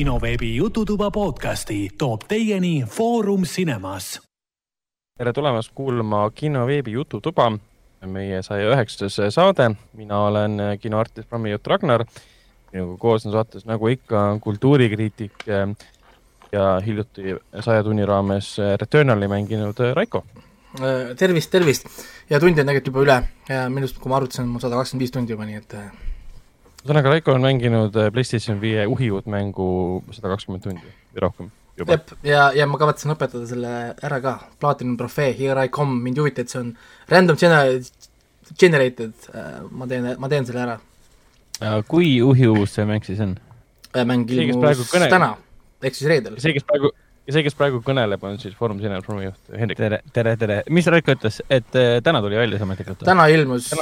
kinoveebi Jututuba podcasti toob teieni Foorum Cinemas. tere tulemast kuulama kinoveebi Jututuba, meie saja üheksas saade. mina olen kinoartist Rammi-Jutt Ragnar. minuga koos on saates nagu ikka kultuurikriitik ja hiljuti saja tunni raames Returnali mänginud Raiko. tervist, tervist ja tundi on tegelikult juba üle ja minu arust, kui ma arvutasin, on mul sada kakskümmend viis tundi juba, nii et ühesõnaga, Raiko on mänginud PlayStation viie uhiuut mängu sada kakskümmend tundi või rohkem juba. jep, ja, ja ma kavatsen õpetada selle ära ka, Platinum trofee, here I come, mind ei huvita, et see on random gener-, generated, ma teen, ma teen selle ära. kui uhiuus see mäng siis on? mäng ilmus täna, ehk siis reedel. see, kes praegu, see, kes praegu kõneleb, on siis Foorum Cinema Foorumi juht Hendrik. tere, tere, tere, mis Raiko ütles, et äh, täna tuli välja see ametlikult? täna ilmus,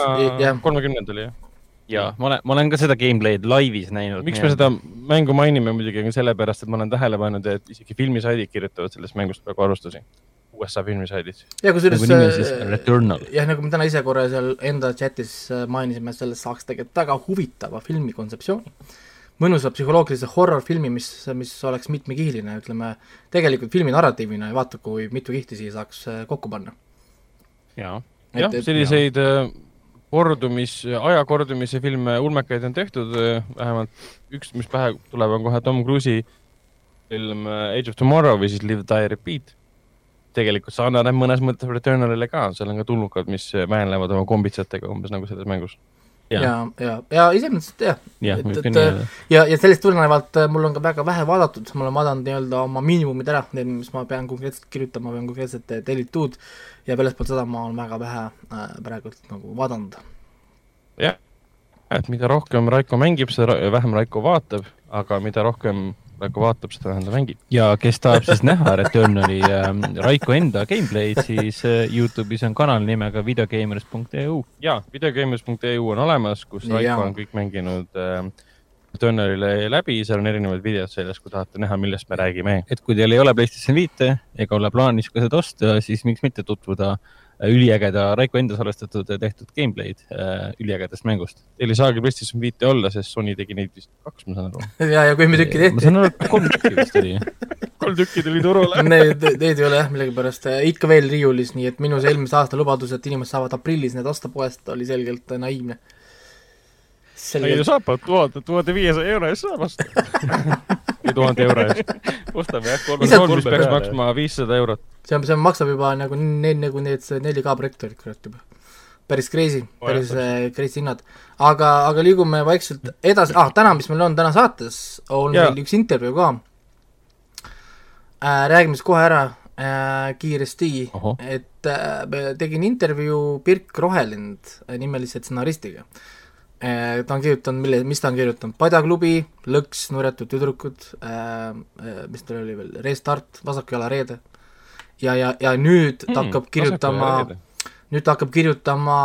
jah. kolmekümnendal, jah jaa, ma olen, ma olen ka seda gameplay'd laivis näinud. miks me seda mängu mainime muidugi, on sellepärast, et ma olen tähele pannud, et isegi filmisaidid kirjutavad sellest mängust praegu arvustusi. USA filmisaidid. ja kusjuures nagu jah, nagu me täna ise korra seal enda chatis äh, mainisime, sellest saaks tegelikult väga huvitava filmi kontseptsiooni. mõnusa psühholoogilise horror-filmi, mis, mis oleks mitmekihiline, ütleme, tegelikult filmi narratiivina ja vaata, kui mitu kihti siia saaks äh, kokku panna. jaa, jah, selliseid ja äh, kordumis, aja kordumise filme, ulmekaid on tehtud, vähemalt üks, mis pähe tuleb, on kohe Tom Cruise'i film äh, Age of Tomorrow või siis Live, Die, Repeat. tegelikult sarnaneb mõnes mõttes Returnalile ka, seal on ka tulnukad, mis väänlevad oma kombitsatega umbes nagu selles mängus. Ja, ja, ja, ja iseenesest jah. Ja, et, et ja, ja sellest tulenevalt äh, mul on ka väga vähe vaadatud, ma olen vaadanud nii-öelda oma miinimumid ära, need, mis ma pean konkreetselt kirjutama, pean konkreetselt tellitud ja väljaspool seda ma olen väga vähe äh, praegult nagu vaadanud. jah, et mida rohkem Raiko mängib, seda vähem Raiko vaatab, aga mida rohkem Raiko vaatab, seda vähem ta mängib. ja kes tahab siis näha Returnali äh, Raiko enda gameplay'd, siis äh, Youtube'is on kanal nimega videogamers.eu. ja, videogamers.eu on olemas, kus Raiko ja. on kõik mänginud äh, Returnalile läbi, seal on erinevad videod sellest, kui tahate näha, millest me räägime. et kui teil ei ole PlayStation viite ega ole plaanis ka seda osta, siis miks mitte tutvuda üliägeda Raiko enda salvestatud ja tehtud gameplay'd äh, üliägedast mängust. Teil ei saagi PlayStation viite olla, sest Sony tegi neid vist kaks, ma saan aru. ja, ja kui mitu tükki tehti? ma saan aru, et kolm tükki vist oli kolm tükki tuli turule Need, need ei ole jah, millegipärast ikka veel riiulis, nii et minu see eelmise aasta lubadus, et inimesed saavad aprillis need osta poest, oli selgelt naiivne Selge... ei saab, tuhande, tuhande viiesaja euro eest saab osta või tuhande euro eest. ostame jah, kolme, kolm peaks peale. maksma viissada eurot. see on, see maksab juba nagu need, nagu need 4K projektoorid, kurat juba. päris crazy, päris jah, crazy hinnad. aga, aga liigume vaikselt edasi, ah, täna, mis meil on täna saates, on ja. meil üks intervjuu ka äh,. räägime siis kohe ära äh, kiiresti, et äh, tegin intervjuu Birk Rohelind nimelise stsenaristiga äh, Äh, ta on kirjutanud, mille, mis ta on kirjutanud, Padjaklubi, Lõks, Nurjatud tüdrukud äh,, mis tal oli veel, Restart, Vasakjala reede. ja, ja, ja nüüd ta mm, hakkab kirjutama, nüüd ta hakkab kirjutama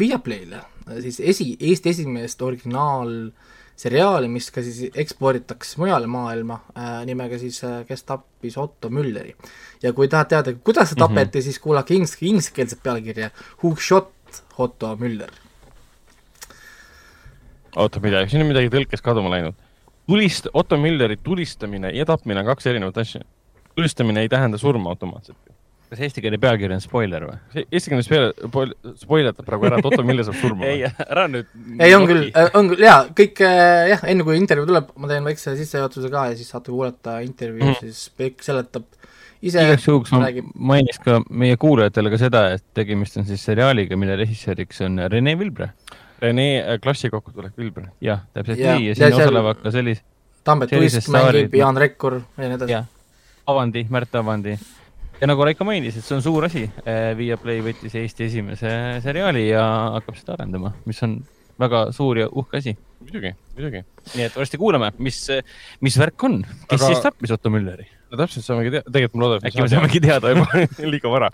Viaplayle, siis esi, Eesti esimest originaalseriaali, mis ka siis eksporditakse mujale maailma äh,, nimega siis äh, Kes tappis Otto Mülleri. ja kui tahad teada, kuidas see tapeti mm, -hmm. siis kuulake inglise, ingliskeelset pealkirja Who shot Otto Müller oota, midagi, siin on midagi tõlkes kaduma läinud. tulist-, Otto Mülleri tulistamine ja tapmine on kaks erinevat asja. tulistamine ei tähenda surma automaatselt. kas eestikeelne pealkiri on spoiler või? Eestikeelne spoiler, spoilertab praegu ära, et Otto Miller saab surma ei, ära nüüd. ei, on küll, on küll, jaa, kõik jah, enne kui intervjuu tuleb, ma teen väikse sissejuhatuse ka ja siis saate kuulata intervjuu mm., siis Peik seletab ise igaks juhuks ma mainiks ka meie kuulajatele ka seda, et tegemist on siis seriaaliga, mille režissööriks on Rene Vilbre Rene äh, klassikokkutulek Vilber. jah, täpselt ja, nii ja siin osalevad ka sellised Tambet Uisk mängib, Jaan Rekkur ja nii edasi. Avandi, Märt Avandi. ja nagu Raiko mainis, et see on suur asi. Äh, Viaplay võttis Eesti esimese seriaali ja hakkab seda arendama, mis on väga suur ja uhke asi. muidugi, muidugi. nii et varsti kuulame, mis, mis värk on, kes Aga... siis tappis Otto Mülleri? no täpselt saamegi teada, tegelikult ma loodan, äkki me saamegi teada juba liiga vara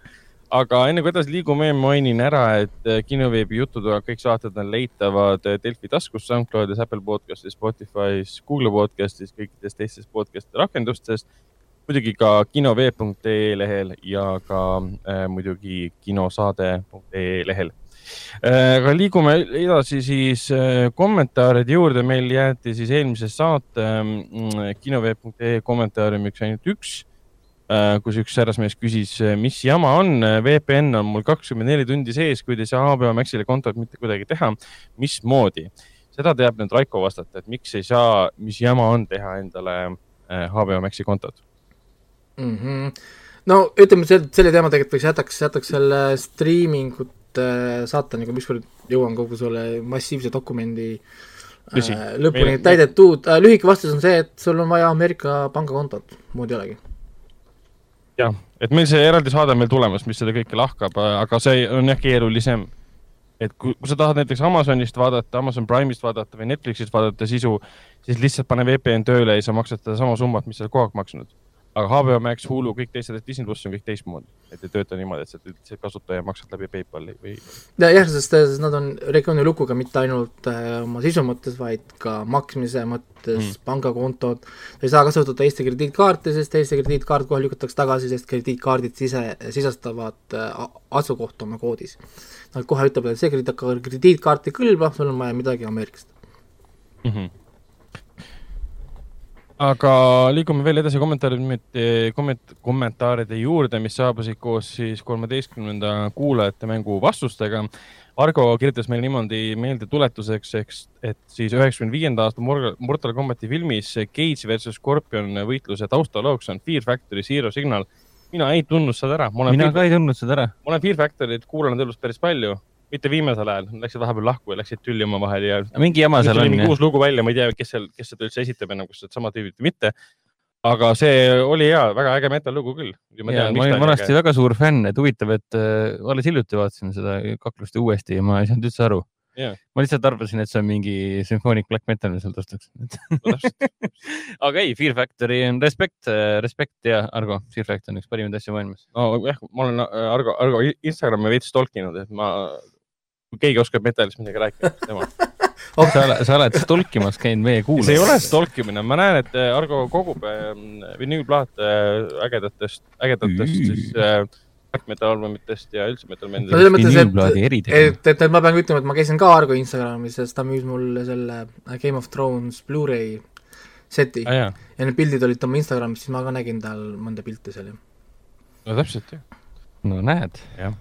aga enne kui edasi liigume, mainin ära, et äh, kinoveebi jututoa kõik saated on leitavad äh, Delfi taskus, SoundCloudis, Apple podcastis, Spotify's, Google podcastis, kõikides teistes podcast'i rakendustes. muidugi ka kinoveeb.ee lehel ja ka äh, muidugi kinosaade.ee lehel. Aga liigume edasi siis kommentaaride juurde, meil jäeti siis eelmise saate mm, kinoveeb.ee kommentaariumiks ainult üks. Äh, kus üks härrasmees küsis, äh, mis jama on, VPN on mul kakskümmend neli tundi sees, kuid ei saa HBO Maxile kontot mitte kuidagi teha. mismoodi? seda teab nüüd Raiko vastata, et miks ei saa, mis jama on teha endale HBO äh, Maxi kontot mm? -hmm. no ütleme, selle teema tegelikult võiks jätaks, jätaks selle striimingut saata, nagu ükskord jõuan kogu selle massiivse dokumendi Tõsi, lõpuni täidetud. lühike vastus on see, et sul on vaja Ameerika pangakontot, muud ei olegi jah, et meil see eraldi saade on veel tulemas, mis seda kõike lahkab, aga see on jah keerulisem. et kui, kui sa tahad näiteks Amazonist vaadata, Amazon Prime'ist vaadata või Netflixist vaadata sisu, siis lihtsalt pane VPN tööle ja sa maksad sedasama summat, mis sa kogu aeg maksnud aga HBO Max, Hulu, kõik teised, Disney pluss on kõik teistmoodi. et ei tööta niimoodi, et sa, see kasutaja maksad läbi PayPali või. jah, sest nad on regiooni lukuga mitte ainult äh, oma sisu mõttes, vaid ka maksmise mõttes mm., pangakontod. sa ei saa kasutada Eesti krediitkaarti, sest Eesti krediitkaart kohe lükatakse tagasi, sest krediitkaardid sise, sisestavad äh, asukohta oma koodis. Nad kohe ütlevad, et see krediitkaart ei kõlba, sul on vaja midagi Ameerikast mm. -hmm aga liigume veel edasi kommentaaride, komment-, kommentaaride juurde, mis saabusid koos siis kolmeteistkümnenda kuulajate mängu vastustega. Argo kirjutas meile niimoodi meeldetuletuseks, eks, et siis üheksakümne viienda aasta Mortal Combati filmis Cage versus Scorpion võitluse taustalooks on Fear Factory Zero Signal. mina ei tundnud seda ära. mina ka ei tundnud seda ära. ma olen Fear Factory't kuulanud elus päris palju mitte viimasel ajal, läksid vahepeal lahku ja läksid tülli omavahel ja. mingi jama seal on. uus lugu välja, ma ei tea, kes seal, kes seda üldse esitab enam, kas need samad tüübid või mitte. aga see oli ja väga äge metal lugu küll. ma, tean, ma olin vanasti väga suur fänn, et huvitav, et äh, alles hiljuti vaatasin seda kaklust uuesti ja ma ei saanud üldse aru Yeah. ma lihtsalt arvasin, et see on mingi sümfoonik black metal, mis seal tõstetakse aga ei, Fear Factory on respekt, äh, respekt ja Argo, Fear Factory on üks parimaid asju maailmas. no jah, ma olen äh, Argo, Argo Instagrami veits stalkinud, et ma kui keegi oskab metalist midagi rääkida, tema oh.. sa oled, sa oled stolkimas käinud meie kuulajas. see ei ole stolkimine, ma näen, et äh, Argo kogub ähm, vinüülplaate äh, ägedatest, ägedatest siis äh, metal albumitest ja üldse metal bändidest. selles mõttes, et, et, et, et ma pean ütlema, et ma käisin ka Argo Instagramis, sest ta müüs mulle selle Game of Thrones Blu-ray seti ah, jah. ja need pildid olid tema Instagramis, siis ma ka nägin tal mõnda pilti seal ju. no täpselt, jah. no näed. jah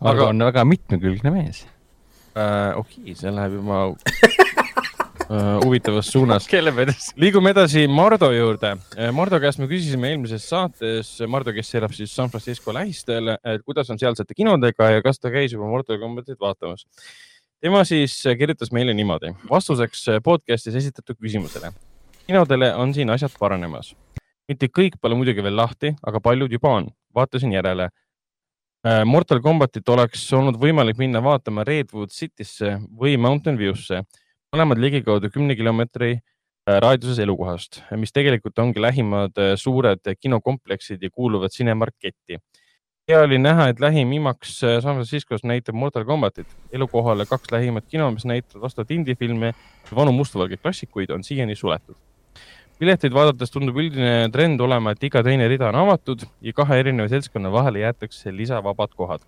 Argo aga... on väga mitmekülgne mees äh,. okei okay,, see läheb juba uh, huvitavas suunas. liigume edasi Mardo juurde. Äh, Mardo käest me küsisime eelmises saates, Mardo, kes elab siis San Francisco lähistel, et kuidas on sealsete kinodega ja kas ta käis juba Mortal Combatit vaatamas. tema siis kirjutas meile niimoodi, vastuseks podcast'is esitatud küsimusele. kinodele on siin asjad paranemas. mitte kõik pole muidugi veel lahti, aga paljud juba on. vaatasin järele Mortal Combatit oleks olnud võimalik minna vaatama Redwood City'sse või Mountain View'sse, mõlemad ligikaudu kümne kilomeetri äh, raadiuses elukohast, mis tegelikult ongi lähimad äh, suured kinokompleksid ja kuuluvad Cinemark ketti. hea oli näha, et lähim IMAX San Franciscos näitab Mortal Combatit. elukohale kaks lähimat kino, mis näitavad vastavat indie-filme vanu mustvalge klassikuid, on siiani suletud pileteid vaadates tundub üldine trend olema, et iga teine rida on avatud ja kahe erineva seltskonna vahele jäetakse lisavabad kohad.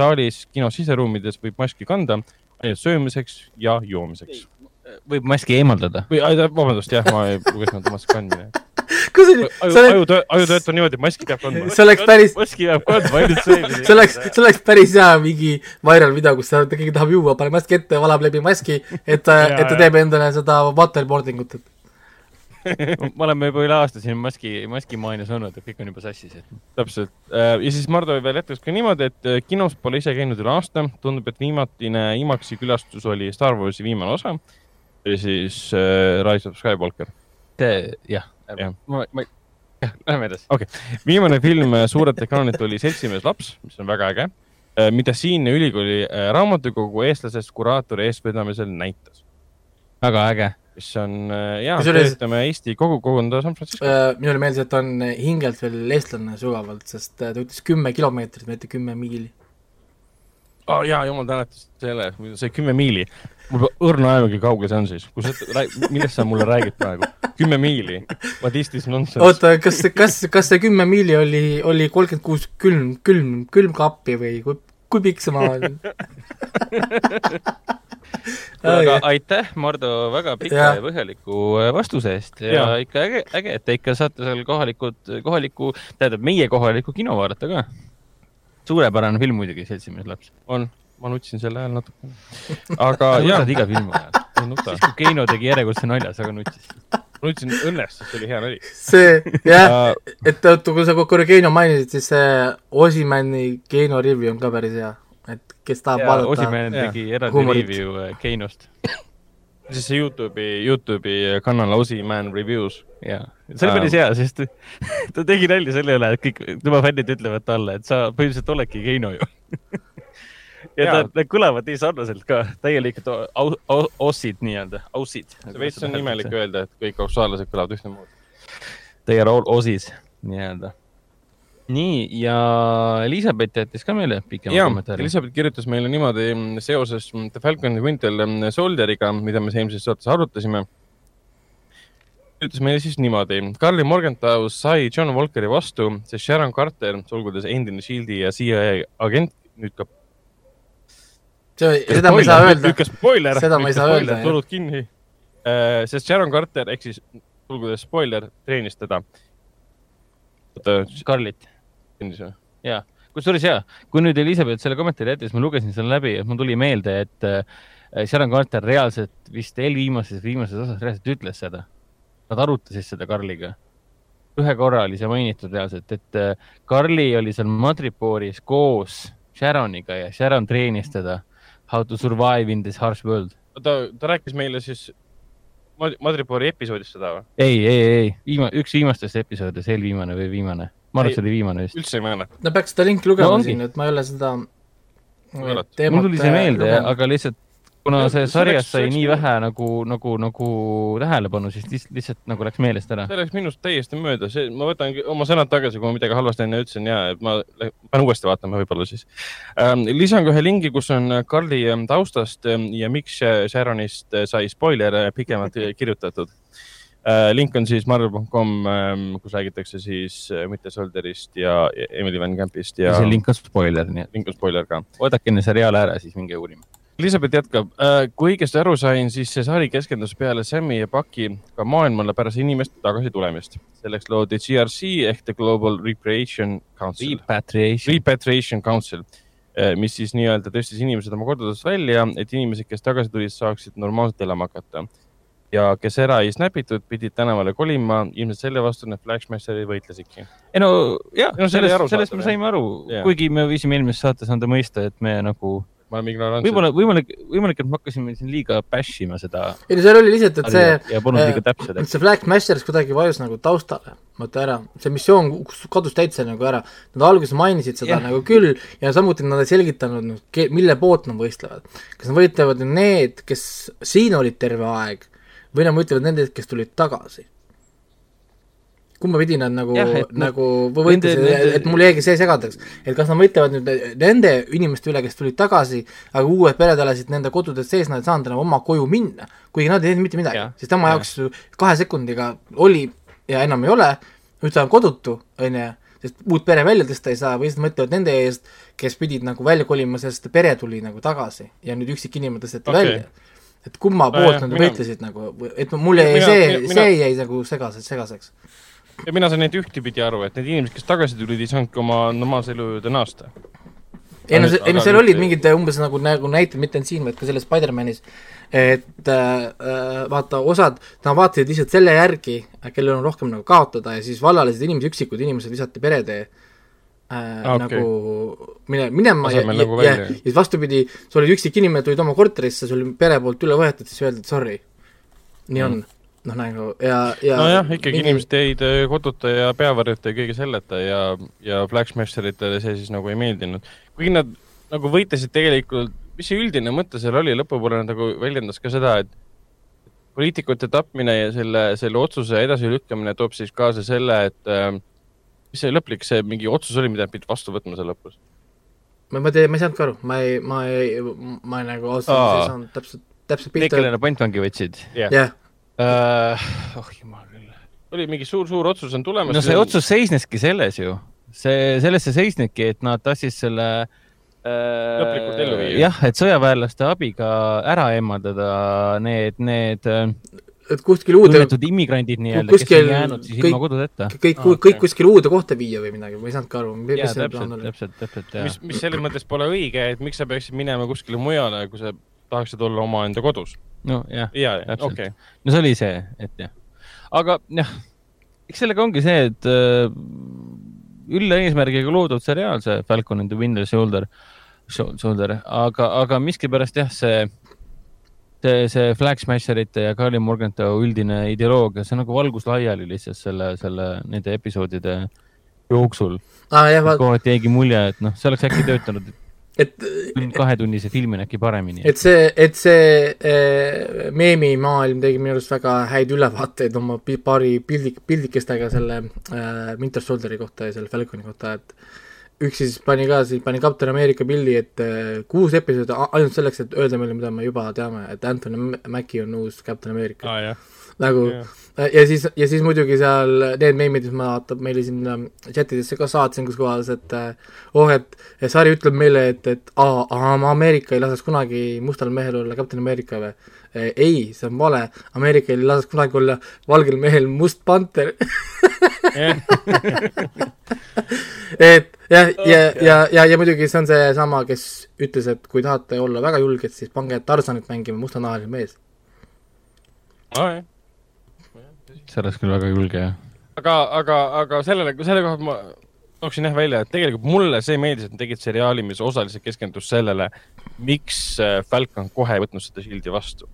saalis, kino siseruumides võib maski kanda ainult söömiseks ja joomiseks. võib maski eemaldada? või, vabandust, jah, ma lugesin, et maski kandmine aju, aju, aju töötab niimoodi, et maski peab kandma. see oleks päris. maski peab kandma, ainult söömiseks. see oleks, see oleks päris hea mingi viral video, kus keegi tahab juua, paneb maski ette, valab läbi maski, et, et ta teeb endale seda waterboarding ut, et me oleme juba üle aasta siin maski, maskimaanias olnud, et kõik on juba sassis, et. täpselt äh, ja siis Mardu veel jätkas ka niimoodi, et äh, kinos pole ise käinud üle aasta, tundub, et viimatine IMAX-i külastus oli Star Warsi viimane osa. ja siis äh, Rise of Skywalker. jah ja., ma, ma, jah, lähme edasi. okei okay., viimane film suurelt ekraanilt oli Seltsimees laps, mis on väga äge, mida siinne ülikooli raamatukogu eestlasest kuraatori eestvedamisel näitas. väga äge mis on ja, töötame Eesti kogukonda San Francisco. Äh, minule meeldis, et on hingelt veel eestlane sügavalt, sest ta ütles kümme kilomeetrit, mitte kümme miili oh,. jaa, jumal tänatud selle, see kümme miili. mul pole õrna aimugi, kaugel see on siis, kus millest sa mulle räägid praegu? kümme miili, what is this nonsense? oota, kas, kas, kas see kümme miili oli, oli kolmkümmend kuus külm, külm, külmkappi või kui kui pikk see maa on aga aitäh, Mardu, väga pika ja, ja põhjaliku äh, vastuse eest. Ja, ja ikka äge, äge, et te ikka saate seal kohalikud, kohaliku, tähendab meie kohalikku kino vaadata ka. suurepärane film muidugi, Seltsimees laps. on, ma nutsin selle ajal natukene. aga jaa. iga filmi ajal. siis kui Keino tegi järjekordse nalja, sa ka nutsid. ma nutsin õnnest, sest see oli hea nali. see, jah, et oota, kui sa korra Keino mainisid, siis see Osimanni Keino review on ka päris hea et kes tahab ja, vaadata. Osimäe tegi eraldi review äh, Keinost siis see Youtube'i, Youtube'i kanal Osiman Reviews. jaa, see oli päris hea, sest ta tegi nalja selle üle, et kõik tema fännid ütlevad talle, et sa põhimõtteliselt oledki Keino ju ja, ta, need kõlavad nii sarnaselt ka, täielikult ossid nii-öelda, ossid. see veits on imelik öelda, et kõik austraallased kõlavad ühtemoodi. They are all osis nii-öelda nii, ja Elizabeth jättis ka meile pikema kommentaari. Elizabeth kirjutas meile niimoodi seoses The Falcon Winter Soldieriga, mida me eelmises saates arutasime. kirjutas meile siis niimoodi. Carly Morgenthau sai John Walkeri vastu, sest Sharon Carter, sulgudes endine Shieldi ja CIA agent, nüüd ka. Seda ma ei saa öelda. lükkas spoiler. seda ma ei saa öelda. tulud kinni. Äh, sest Sharon Carter ehk siis sulgudes spoiler treenis teda Scarlett sündis või? jaa, kusjuures jaa, kui nüüd Elizabeth selle kommentaari jättis, ma lugesin selle läbi, et mul tuli meelde, et äh, Sharon Carter reaalselt vist eelviimases, viimases osas reaalselt ütles seda. Nad arutasid seda Karliga. ühe korra oli see mainitud reaalselt, et äh, Karli oli seal Madripooris koos Sharoniga ja Sharon treenis teda how to survive in this harsh world. ta, ta rääkis meile siis Madripoori episoodist seda või? ei, ei, ei, viima-, üks viimastest episoodidest, eelviimane või viimane ma arvan, et see oli viimane vist. üldse ei mäleta. no peaks seda linki lugema no, siin, et ma ei ole seda mul tuli see meelde, aga lihtsalt kuna see sarjas sai nii vähe nagu, nagu, nagu tähelepanu, siis lihtsalt, lihtsalt nagu läks meelest ära. see läks minust täiesti mööda, see, ma võtan oma sõnad tagasi, kui ma midagi halvasti enne ütlesin ja et ma pean uuesti vaatama võib-olla siis ähm,. lisan ka ühe lingi, kus on Karli ähm, taustast ähm, ja miks Sharonist sai spoiler äh, pikemalt kirjutatud Äh, link on siis marvel.com, ähm, kus räägitakse siis äh, Mitte Solderist ja Emily Van Campist ja. see link on spoiler, nii et. link on spoiler ka. oodake enne seriaali ära, siis minge uurima. Elizabeth jätkab, äh, kui õigesti aru sain, siis see sari keskendus peale Sam'i ja Bucky ka maailmale pärast inimeste tagasitulemist. selleks loodi GRC ehk The Global Repatriation Council. Repatriation. Repatriation Council, mis siis nii-öelda tõstis inimesed oma kodudest välja, et inimesed, kes tagasi tulid, saaksid normaalselt elama hakata ja kes ära ei snäpitud, pidid tänavale kolima, ilmselt selle vastu need Flagshmasherid võitlesidki. ei no jah no, sellest, sellest me saime aru, kuigi me võisime eelmises saates anda mõista, et me nagu me oleme ignorantsed. võib-olla, võimalik, võimalik, et me hakkasime siin liiga bash ima seda. ei no seal oli lihtsalt, et see. ja polnud liiga täpsed. see Flag Masters kuidagi vajus nagu taustale, vaata ära, see missioon kadus täitsa nagu ära. Nad alguses mainisid seda ja. nagu küll ja samuti nad ei selgitanud, noh, mille poolt nad võistlevad. kas nad võitlevad need, kes siin olid terve aeg või nad mõtlevad nendest, kes tulid tagasi. Kumba pidi nad nagu, nagu võitlesid, et mul jäigi see segadaks, et kas nad mõtlevad nüüd nende inimeste üle, kes tulid tagasi, aga uued pered elasid nende kodudes sees, nad ei saanud enam oma koju minna, kuigi nad ei teinud mitte midagi, siis tema jaoks kahe sekundiga oli ja enam ei ole, nüüd ta on kodutu, on ju, sest uut pere välja tõsta ei saa või siis mõtlevad nende eest, kes pidid nagu välja kolima, sest pere tuli nagu tagasi ja nüüd üksik inimene tõsteti okay. välja. Et kumma poolt nad võitlesid nagu, et mul jäi see, see jäi nagu segaseks, segaseks. Ja mina sain neid ühtepidi aru, et need inimesed, kes tagasi tulid, ei saanudki oma normaalse elu juurde naasta. ei no, ei no seal olid mingid umbes nagu, nagu näited, mitte ainult siin, vaid ka selles Spider-manis, et äh, äh vaata, osad, nad vaatasid lihtsalt selle järgi, kellel on rohkem nagu kaotada ja siis vallalised inimesed, üksikud inimesed visati perede äh, äh, okay. nagu mine, minema ja, nagu ja, ja, ja vastupidi, sa olid üksik inimene, tulid oma korterisse, sul oli pere poolt üle võetud, siis öeldi, et sorry. nii on mm. Noh, nagu ja, ja nojah, ikkagi mingi... inimesed jäid äh, koduta ja peavarjuta ja kõige selleta ja, ja Blacksmasheritele see siis nagu ei meeldinud. kuigi nad nagu võitlesid tegelikult, mis see üldine mõte seal oli, lõpupoole nagu väljendas ka seda, et poliitikute tapmine ja selle, selle otsuse edasilükkamine toob siis kaasa selle, et äh, mis see lõplik, see mingi otsus oli, mida pidid vastu võtma seal lõpus? ma, ma tea, ma ei saanud ka aru, ma ei, ma ei, ma nagu ausalt ei saanud täpselt, täpselt pihta. Need, kellele pantvangi võtsid? jah yeah. yeah. Uh,. oh jumal küll. oli mingi suur-suur otsus on tulemas. no see otsus seisneski selles ju, see, selles see seisnebki, et nad tassis selle lõplikult ellu viia. jah, et sõjaväelaste abiga ära eemaldada need, need et kuskil uude immigrandid nii-öelda, kes on jäänud siis ilma kodudeta. kõik ah,, kõik okay. kuskil uude kohta viia või midagi, ma ei saanudki aru, plaan oli. täpselt, täpselt, jaa. mis, mis selles mõttes pole õige, et miks sa peaksid minema kuskile mujale, kui sa tahaksid olla omaenda kodus. no jah ja, ja, täpselt okay.. no see oli see, et jah. aga jah, eks sellega ongi see, et äh, ülla eesmärgiga loodud seriaal, see Falcon and the Winter Soldier, Soldier, aga, aga miskipärast jah, see see, see Flag Smasherite ja Carly Morgantow üldine ideoloogia, see on nagu valgus laiali lihtsalt selle, selle, nende episoodide jooksul ah,. kohati jäigi mulje, et noh, see oleks äkki töötanud et kahetunnise filmi on äkki paremini. et see, et see äh, meemimaailm tegi minu arust väga häid ülevaateid oma paari pildik, pildikestega selle äh, Winter Soldieri kohta ja selle Falconi kohta, et üks siis pani ka, siis pani Captain America pildi, et äh, kuus episoodi ainult selleks, et öelda meile, mida me juba teame, et Anthony Mackie on uus Captain America ah,. nagu yeah. Ja siis, ja siis muidugi seal need meemid, mis ma vaata meile sinna chatidesse ka saatsin, kus kohas, et äh, oh, et sari ütleb meile, et, et aa, Ameerika ei laseks kunagi mustal mehel olla Captain America või? Äh, ei, see on vale, Ameerika ei laseks kunagi olla valgel mehel must panter. Et jah, ja, ja, ja, ja muidugi see on seesama, kes ütles, et kui tahate olla väga julged, siis pange Tarzanit mängima mustanahaline mees. Oh,. See oleks küll väga julge, jah. aga, aga, aga sellele, selle koha ma tooksin jah välja, et tegelikult mulle see meeldis, et nad tegid seriaali, mis osaliselt keskendus sellele, miks äh, Falcon kohe ei võtnud seda sildi vastu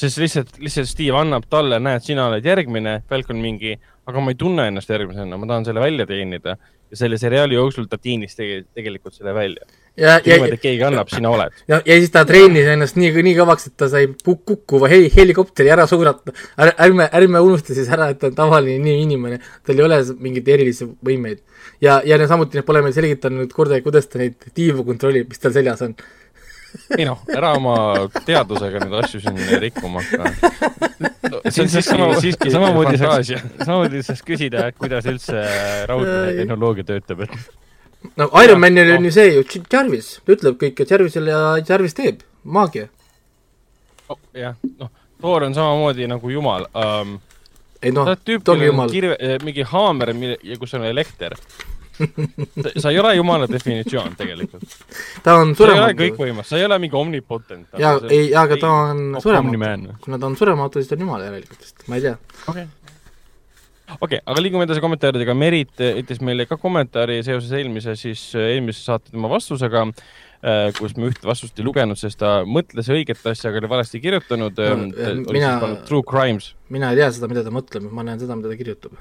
sest lihtsalt, lihtsalt Steve annab talle, näed, sina oled järgmine, Falcon mingi, aga ma ei tunne ennast järgmisena, ma tahan selle välja teenida. Ja selle seriaali jooksul ta teenis tege, tegelikult selle välja. ja, ja, niimoodi, et keegi annab, sina oled. ja, ja siis ta treenis ennast nii, nii kõvaks, et ta sai kukkuva hei, helikopteri ära suunata. ärme, ärme unusta siis ära, et ta on tavaline inimene, tal ei ole mingeid erilisi võimeid. ja, ja samuti pole meil selgitanud kordagi, kuidas ta neid tiivu kontrollib, mis tal seljas on ei noh, ära oma teadusega neid asju siin rikkuma hakka no,. see on siiski, siiski samamoodi saaks, samamoodi saaks küsida, et kuidas üldse raudne tehnoloogia töötab, et no Ironmanil on ju see ju, Jarvis, ta ütleb kõike Jarvisele ja Jarvis teeb, maagia oh,. jah, noh, Thor on samamoodi nagu jumal um,. ei noh, ta on jumal. Eh, mingi haamer, kus on elekter sa ei ole jumala definitsioon tegelikult. ta on surematu. sa ei ole kõikvõimas, sa ei ole mingi omnipotent. jaa, ei, aga ta on surematu. kuna ta on surematu, siis ta on jumal järelikult, sest ma ei tea. okei okay. okei okay,, aga liigume edasi kommentaaridega. Merit ütles meile ka kommentaari seoses eelmise siis, eelmise saate tema vastusega äh, kus me ühte vastust ei lugenud, sest ta mõtles õiget asja, aga oli valesti kirjutanud no,. mina, True Crimes. mina ei tea seda, mida ta mõtleb, ma näen seda, mida ta kirjutab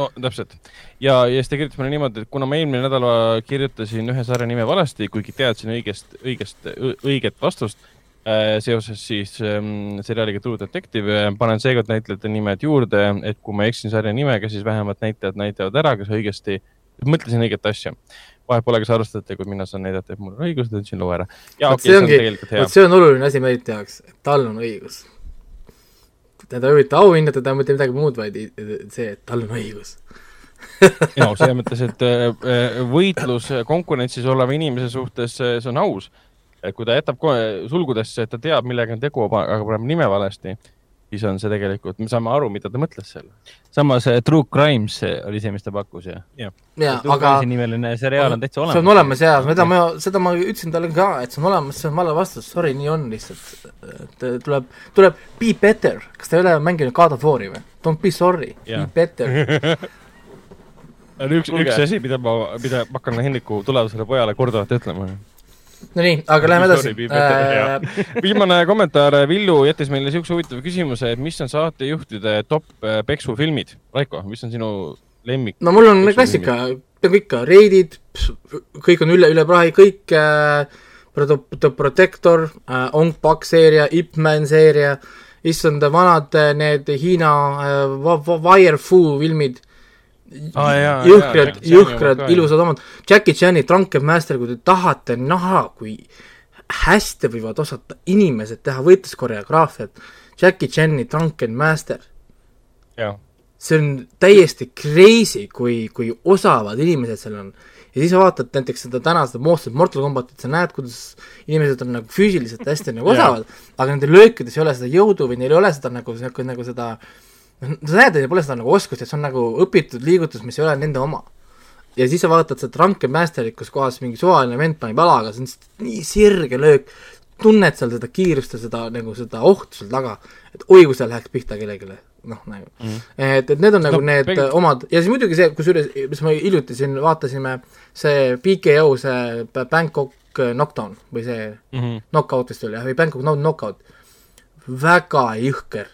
no täpselt. ja, ja siis ta kirjutas mulle niimoodi, et kuna ma eelmine nädal kirjutasin ühe sarja nime valesti, kuigi teadsin õigest, õigest, õiget vastust äh, seoses siis ähm, seriaaliga True Detective, panen seekord näitlejate nimed juurde, et kui ma eksin sarja nimega, siis vähemalt näitlejad näitavad ära, kas õigesti, mõtlesin õiget asja vahet pole, kas arvestate, kui mina saan näidata, et mul on õigus, ütlesin loo ära. okay,, see on tegelikult hea. see on oluline asi Meriti jaoks, et tal on õigus teda ei huvita auhinnad, teda ei huvita midagi muud, vaid see, et tal on õigus no selles mõttes, et äh, võitlus konkurentsis oleva inimese suhtes, see on aus. kui ta jätab sulgudesse, et ta teab, millega on tegu, aga paneb nime valesti, siis on see tegelikult, me saame aru, mida ta mõtles seal. samas True Crimes oli see, mis ta pakkus, jah? jah, aga nimeline seriaal on täitsa olemas. see on olemas jaa, seda ma, seda ma ütlesin talle ka, et see on olemas, see on vale vastus, sorry, nii on lihtsalt. et tuleb, tuleb be better, kas te ei ole mänginud God of War'i või? Don't be sorry, be better üks, üks asi, mida ma, mida ma hakkan Henriku tulevasele pojale korduvalt ütlema Nonii, aga läheme edasi. Äh... viimane kommentaar, Villu jättis meile siukse huvitava küsimuse, et mis on saatejuhtide top äh, peksufilmid. Raiko, mis on sinu lemmik? no mul on klassika, peaaegu ikka, Raidid, kõik on üle, üle prahi, kõik äh, The Protector äh,, Ong Bak seeria, Ip Man seeria, issand, vanad äh, need Hiina äh, Wirefu filmid ah, jõhkrad, jõhkrad, ilusad omad. Jackie Chan'i Drunken Master, kui te tahate näha, kui hästi võivad osata inimesed teha võitluskoreograafiat, Jackie Chan'i Drunken Master. see on täiesti crazy, kui, kui osavad inimesed seal on. ja siis vaatad näiteks seda täna seda moodsat Mortal Combatit, sa näed, kuidas inimesed on nagu füüsiliselt hästi nagu osavad aga nende löökides ei ole seda jõudu või neil ei ole seda nagu, nagu, nagu seda noh, sa näed, et neil pole seda nagu oskust, et see on nagu õpitud liigutus, mis ei ole nende oma. ja siis sa vaatad seda Drunken Masterit, kus kohas mingi suvaline vend paneb jalaga, see on nii sirge löök, tunned seal seda kiirust ja seda nagu seda ohtu seal taga, et oi, kui see läheks pihta kellelegi noh, nagu mm. -hmm. et, et need on nagu no, need peng... omad ja siis muidugi see, kusjuures, mis me hiljuti siin vaatasime, see PKO, see Bangkok Knockdown või see mm -hmm. Knockout vist oli jah, või Bangkok Knockout, väga jõhker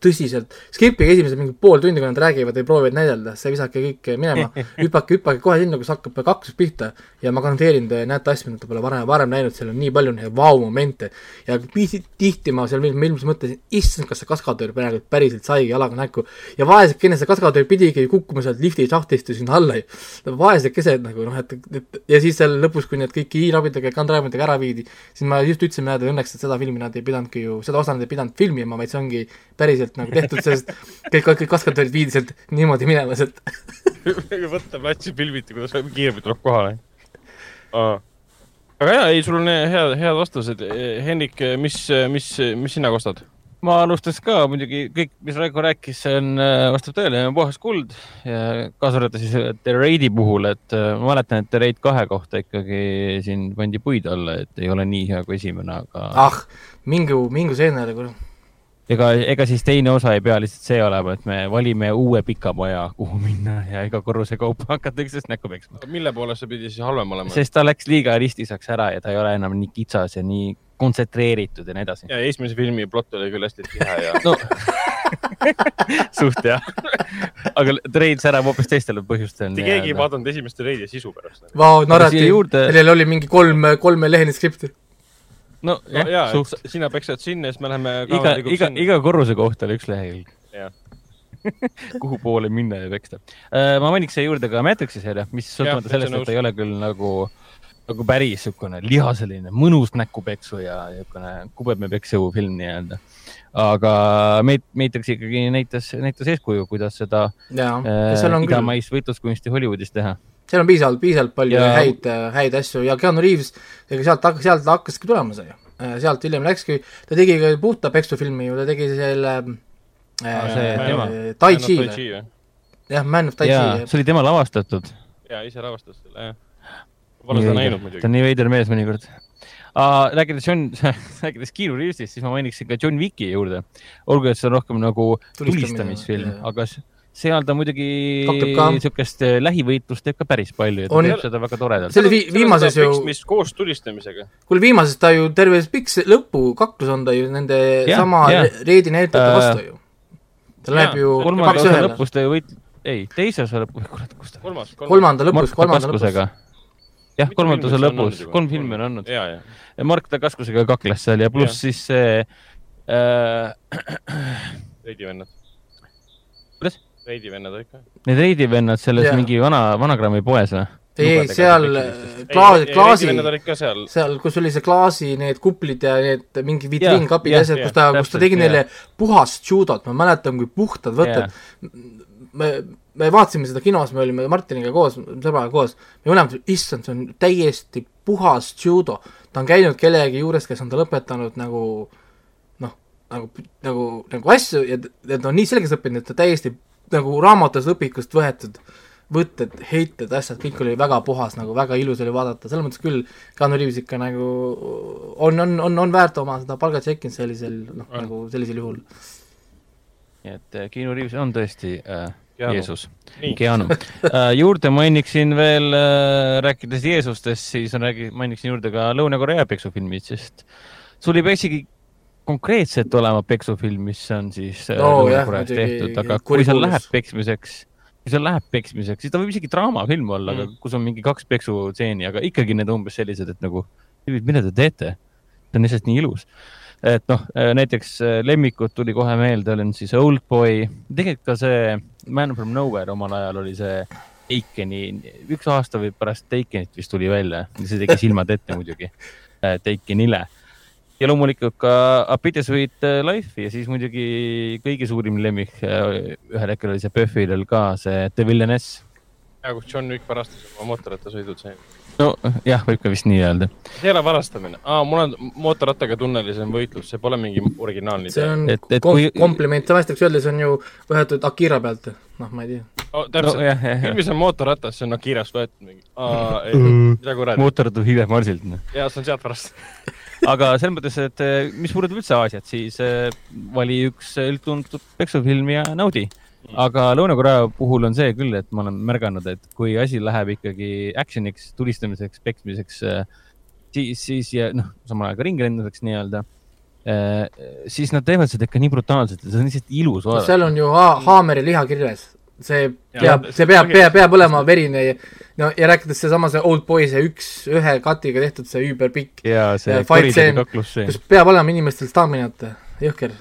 tõsiselt, skipige esimesed mingi pool tundi, kui nad räägivad või proovivad näidelda, see visake kõik minema, hüpake, hüppage kohe sinna, kus hakkab kaksus pihta. Ja ma garanteerin, te näete asju, mida te pole varem, varem näinud, seal on nii palju neid vau-momente ja tihti ma seal ilmselt mõtlesin, issand, kas see kaskadöör praegu päriselt saigi jalaga näkku. Ja vaesekene see kaskadöör pidigi kukkuma sealt lifti šahtist ju sinna alla. Ju. vaesekesed nagu noh, et, et ja siis seal lõpus, kui need kõik hiinabidega ja kandraamidega ära viidi, siis ma just ütlesin, näed, õnneks, et seda filmi nad ei pidanudki ju, seda osa nad ei pidanud filmima, vaid see ongi päriselt nagu tehtud, sest kõik, kõik kaskadöörid viidi sealt niimoodi minema sealt võtta platsi filmiti, kuidas kiiremini tuleb kohale aga jaa, ei, sul on head, head vastused. Hendrik, mis, mis, mis sina kostad? ma alustaks ka muidugi kõik, mis Raiko rääkis, see on, vastab tõele, puhas kuld ja kaasa arvatud siis The Raidi puhul, et ma mäletan, et The Raid kahe kohta ikkagi siin pandi puid alla, et ei ole nii hea kui esimene, aga. ah, mingu, mingu seenele, kuule ega, ega siis teine osa ei pea lihtsalt see olema, et me valime uue pika maja, kuhu minna ja iga korruse kaupa hakata üksteist näkku peksma. mille poolest see pidi siis halvem olema? sest ta läks liiga ristiseks ära ja ta ei ole enam nii kitsas ja nii kontsentreeritud ja nii edasi. ja esimese filmi plott oli küll hästi tihe ja no. suht jah. aga treid särab hoopis teistel põhjustel. mitte keegi ei vaadanud esimest treidi sisu pärast. Vau, narratiiv juurde..., sellel oli mingi kolm, kolmelehene skripti no, no jah, suht... sina peksad sinna siis me läheme iga, iga, iga korruse kohta oli üks lehekülg. kuhu poole minna ja peksta uh,. ma mainiks siia juurde ka Matrixi seeria, mis sõltumata sellest, et ta ei ole küll nagu, nagu päris niisugune lihaseline mõnus näkupeksu ja niisugune kubemepeksu film nii-öelda. Aga Matrix ikkagi näitas, näitas eeskuju, kuidas seda uh, idamaist võitluskunsti Hollywoodis teha seal on piisavalt, piisavalt palju ja... häid, häid asju ja Keanu Reaves, ega sealt, sealt hakkaski tulema see ju. Äh, sealt hiljem läkski, ta tegi ka puhta peksufilmi ju, ta tegi selle ah, see äh, Tai Chi jah, Man of Tai Chi. see oli tema lavastatud. jaa, ise lavastas selle, jah. Pole seda näinud muidugi. ta on nii veider mees mõnikord uh,. rääkides John, rääkides Keanu Reavesist, siis ma mainiksin ka John Wicki juurde. olgu, et see on rohkem nagu tulistamisfilm, aga seal ta muidugi niisugust äh, lähivõitlust teeb ka päris palju ja ta on... teeb seda väga toredalt. see oli vi viimases ju. mis koos tulistamisega. kuule, viimases ta ju terve pikk lõpu kaklus on ta ju nende ja, sama ja. reedi näitlejate uh, vastu ju. ta läheb ju kaks ühele. lõpus ta ju võit-, ei, teise osa lõpus, kurat, kus ta. kolmanda lõpus, kolmanda lõpus. Jah, kolmanda osa lõpus, kolm filmi on olnud. Mark Dacascosega kakles seal ja pluss siis see äh.... veidi vennad. kuidas? reidivennad olid ka. Need reidivennad selles yeah. mingi vana, Vanagrami poes või? ei, seal klaas, klaasi, seal, kus oli see klaasi need kuplid ja need mingi vitriinkapid ja asjad, kus ta, kus ta tegi ja. neile puhast judot, ma mäletan, kui puhtad võtted me, me vaatasime seda kinos, me olime Martiniga koos, sõbraga koos, me mõlemad, issand, see on täiesti puhas judo. ta on käinud kellegi juures, kes on ta lõpetanud nagu noh, nagu, nagu, nagu asju ja ta on nii selgeks õppinud, et ta täiesti nagu raamatus õpikust võetud võtted, heited, asjad, kõik oli väga puhas, nagu väga ilus oli vaadata, selles mõttes küll Keanu Reaves ikka nagu on, on, on, on väärt oma seda palgatšekki sellisel, noh, nagu sellisel juhul. nii et äh, Keanu Reaves on tõesti äh, Jeesus, Keanu äh, juurde mainiksin veel äh,, rääkides Jeesustest, siis on, räägi-, mainiksin juurde ka Lõuna-Korea peksufilmid, sest sul ei pea isegi konkreetselt olema peksufilm, mis on siis oh, jah, tehtud, aga kui seal läheb peksmiseks, kui seal läheb peksmiseks, siis ta võib isegi draamafilm olla mm., aga kus on mingi kaks peksutseeni, aga ikkagi need umbes sellised, et nagu, mida te teete? see on lihtsalt nii ilus. Et noh, äh, näiteks äh, lemmikud tuli kohe meelde, olen siis Oldboy, tegelikult ka see Man from Nowhere omal ajal oli see Takeni, üks aasta või pärast Takenit vist tuli välja, see tegi silmad ette muidugi, Takenile ja loomulikult ka A Bittersweet äh, Life ja siis muidugi kõige suurim lemmik, äh, ühel hetkel oli see Buffy'l ka see The Villainess. ja kus John Wick varastas oma mootorrattasõidud sai. Nojah, võib ka vist nii öelda. see ei ole varastamine. Ah,, mul on mootorrattaga tunnelis on võitlus, see pole mingi originaalne see on et, et kom kui... kompliment, tavaliselt öeldes on ju võetud Akira pealt, noh, ma ei tea. Oh,. täpselt. No,, filmis on mootorratas, see on Akirast võetud mingi, mida kuradi. mootorratta Hiive Marsilt, noh. jaa, see on sealt pärast. Aga selles mõttes, et eh, mis puudutab üldse Aasiat, siis eh, vali üks üldtuntud peksufilm ja naudi aga Lõuna-Korea puhul on see küll, et ma olen märganud, et kui asi läheb ikkagi action'iks, tulistamiseks, peksmiseks, äh, siis, siis ja noh, samal ajal ka ringlenduseks nii-öelda, äh, siis nad teevad seda ikka nii brutaalselt ja see on lihtsalt ilus vaadata. seal on ju ha haameri liha kirves, see peab, see peab, peab, peab olema verine ja no ja rääkides seesama, see Old Boy, see üks, ühe katiga tehtud, see üüberpikk. ja see koridori kaklus. kus peab olema inimestel staminat, jõhker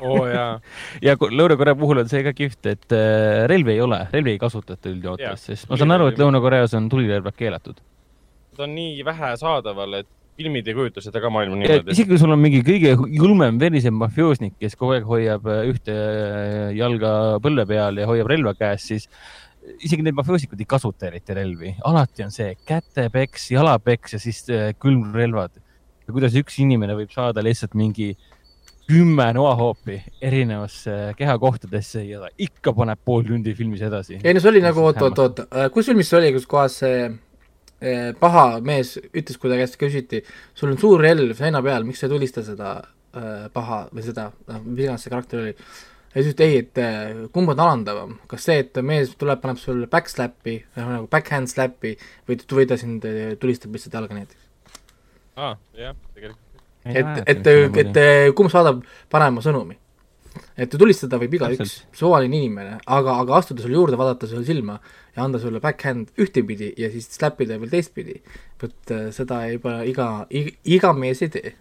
oo oh, jaa. ja Lõuna-Korea puhul on see ka kihvt, et äh, relvi ei ole, relvi ei kasutata üldjoontes, sest ma saan aru, et Lõuna-Koreas on tulirelvad keelatud. ta on nii vähe saadaval, et filmid ei kujuta seda ka maailma niimoodi. isegi kui sul on mingi kõige julmem verisem mafioosnik, kes kogu aeg hoiab äh, ühte äh, jalga põlve peal ja hoiab relva käes, siis isegi need mafioosikud ei kasuta eriti relvi, alati on see kätepeks, jalapeks ja siis külmrelvad. ja kuidas üks inimene võib saada lihtsalt mingi äh, kümme noahoopi erinevasse kehakohtadesse ja ta ikka paneb pool tundi filmis edasi. ei no see oli nagu, oot, oot, oot, äh, kus filmis see oli, kus kohas see eh, paha mees ütles, kui ta käest küsiti, sul on suur relv seina peal, miks sa ei tulista seda eh, paha või seda, noh, mis iganes see karakter oli. ja siis ütles ei, et kumb on alandavam, kas see, et mees tuleb, paneb sulle backslap'i, nagu backhand slap'i või, või ta sind tulistab lihtsalt jalga näiteks? aa ah,, jah, tegelikult et, et, et, kumb saadab parema sõnumi. et tulistada võib igaüks, suvaline inimene, aga, aga astuda sulle juurde, vaadata sulle silma ja anda sulle backhand ühtepidi ja siis slap ida veel teistpidi, vot äh, seda juba iga, iga, iga mees ei tee.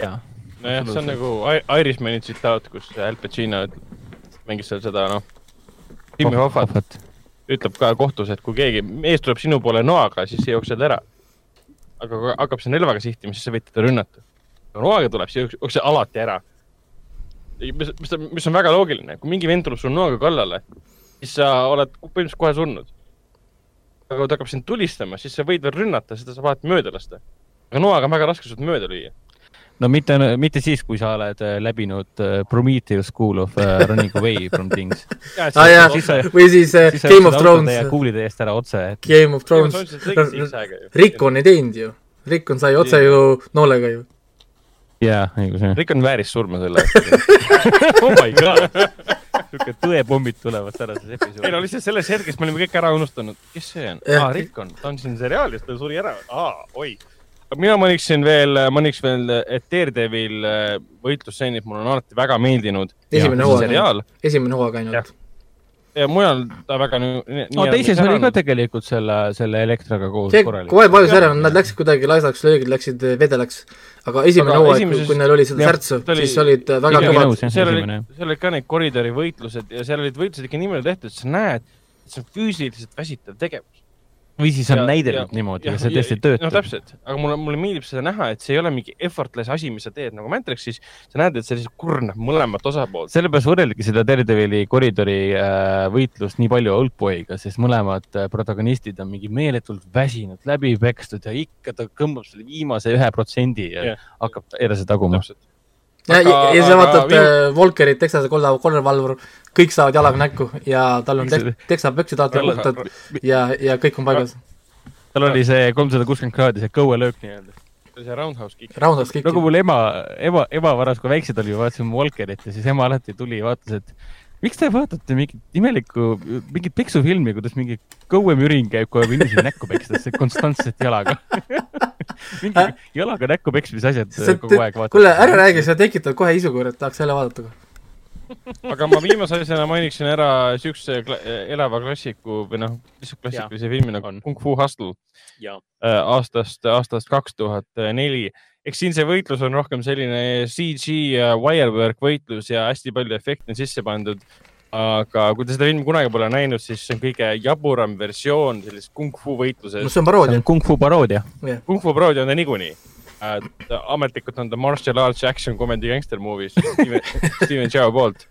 jah. nojah, see on nagu Irishmani tsitaat, kus Al Pacino mängis seal seda, noh, Jimmy Hoffat. Ütleb ka kohtus, et kui keegi mees tuleb sinu poole noaga, siis sa jooksed ära aga kui hakkab see relvaga sihtima, siis sa võid teda rünnata. kui noaga tuleb, siis jookse alati ära. mis, mis, mis on väga loogiline, kui mingi vend tuleb sulle noaga kallale, siis sa oled põhimõtteliselt kohe surnud. aga kui ta hakkab sind tulistama, siis sa võid veel rünnata, seda saab alati mööda lasta. aga noaga on väga raske sult mööda lüüa no mitte, mitte siis, kui sa oled äh, läbinud uh, Prometheus School of uh, Running Away from Things ah, jah, või siis siis Game of Thrones. kuulid eest ära otse et.... Game of Thrones. Rickon ei teinud ju. Rickon sai otse ju noolega ju. jaa, õigus jah. Rickon vääris surma selle eest oh my god niisugune tõepommid tulevad tänases episoodis. ei no lihtsalt selles hetkes me olime kõik ära unustanud, kes see on? aa, Rickon, ta on siin seriaalis, ta suri ära. aa, oi mina maniksin veel, mainiks veel, et Daredevil äh, võitlusstseenid mulle on alati väga meeldinud. esimene hooaeg, esimene hooaeg ainult. ja mujal ta väga nii. no teises oli ka tegelikult selle, selle elektriga koos see, kohe vajus ära, nad läksid kuidagi laisaks, löögid läksid vedelaks. aga esimene hooaeg esimeses..., kui neil oli seda särtsu, siis olid väga kõvad. seal oli, seal olid ka need koridorivõitlused ja seal olid võitlused ikka niimoodi tehtud, et sa näed, et see on füüsiliselt väsitav tegevus või siis on ja, näidatud ja, niimoodi ja, ja see tõesti töötab. no täpselt, aga mulle, mulle meeldib seda näha, et see ei ole mingi effortless asi, mis sa teed nagu Matrixis. sa näed, et see lihtsalt kurnab mõlemat osapoolt. sellepärast võrreldagi seda Daredevili koridori äh, võitlust nii palju Oldboy'ga, sest mõlemad äh, protagonistid on mingi meeletult väsinud, läbi pekstud ja ikka ta tõmbab selle viimase ühe protsendi ja yeah. hakkab edasi taguma. Ja, ja, ja sa vaatad viim... Äh, Volkerit, Texase kolla, kollervalvur kõik saavad jalaga näkku ja tal on tek-, teksapöksid alati puhtad ja, ja kõik on paigas. tal oli see kolmsada kuuskümmend kraadi, see kõuelöök nii-öelda. see roundhouse kick. Roundhouse kick. nagu mul ema, ema, ema varas, kui väiksed olime, vaatasime Walkerit ja siis ema alati tuli ja vaatas, et miks te vaatate mingit imelikku, mingit peksufilmi, kuidas mingi kõuemürin käib, kui inimesi näkku pekstakse konstantselt jalaga? Mingi jalaga näkku peksmise asjad kogu aeg vaatad. kuule, ära räägi, sa tekitad kohe isu, kurat, tahaks jälle vaadata aga ma viimase asjana mainiksin ära siukse kla elava klassiku või noh, lihtsalt klassikalise filmi nagu Kung Fu Hustle. Äh, aastast, aastast kaks tuhat neli. Eks siin see võitlus on rohkem selline CG wirework võitlus ja hästi palju efekte on sisse pandud. aga kui te seda filmi kunagi pole näinud, siis see on kõige jaburam versioon sellisest kung fu võitlusest. no see on paroodia. Kung Fu paroodia yeah.. Kung Fu paroodia on ta niikuinii ametlikult on ta martial arts action comedy gangster movie Steven, Steven Chow poolt.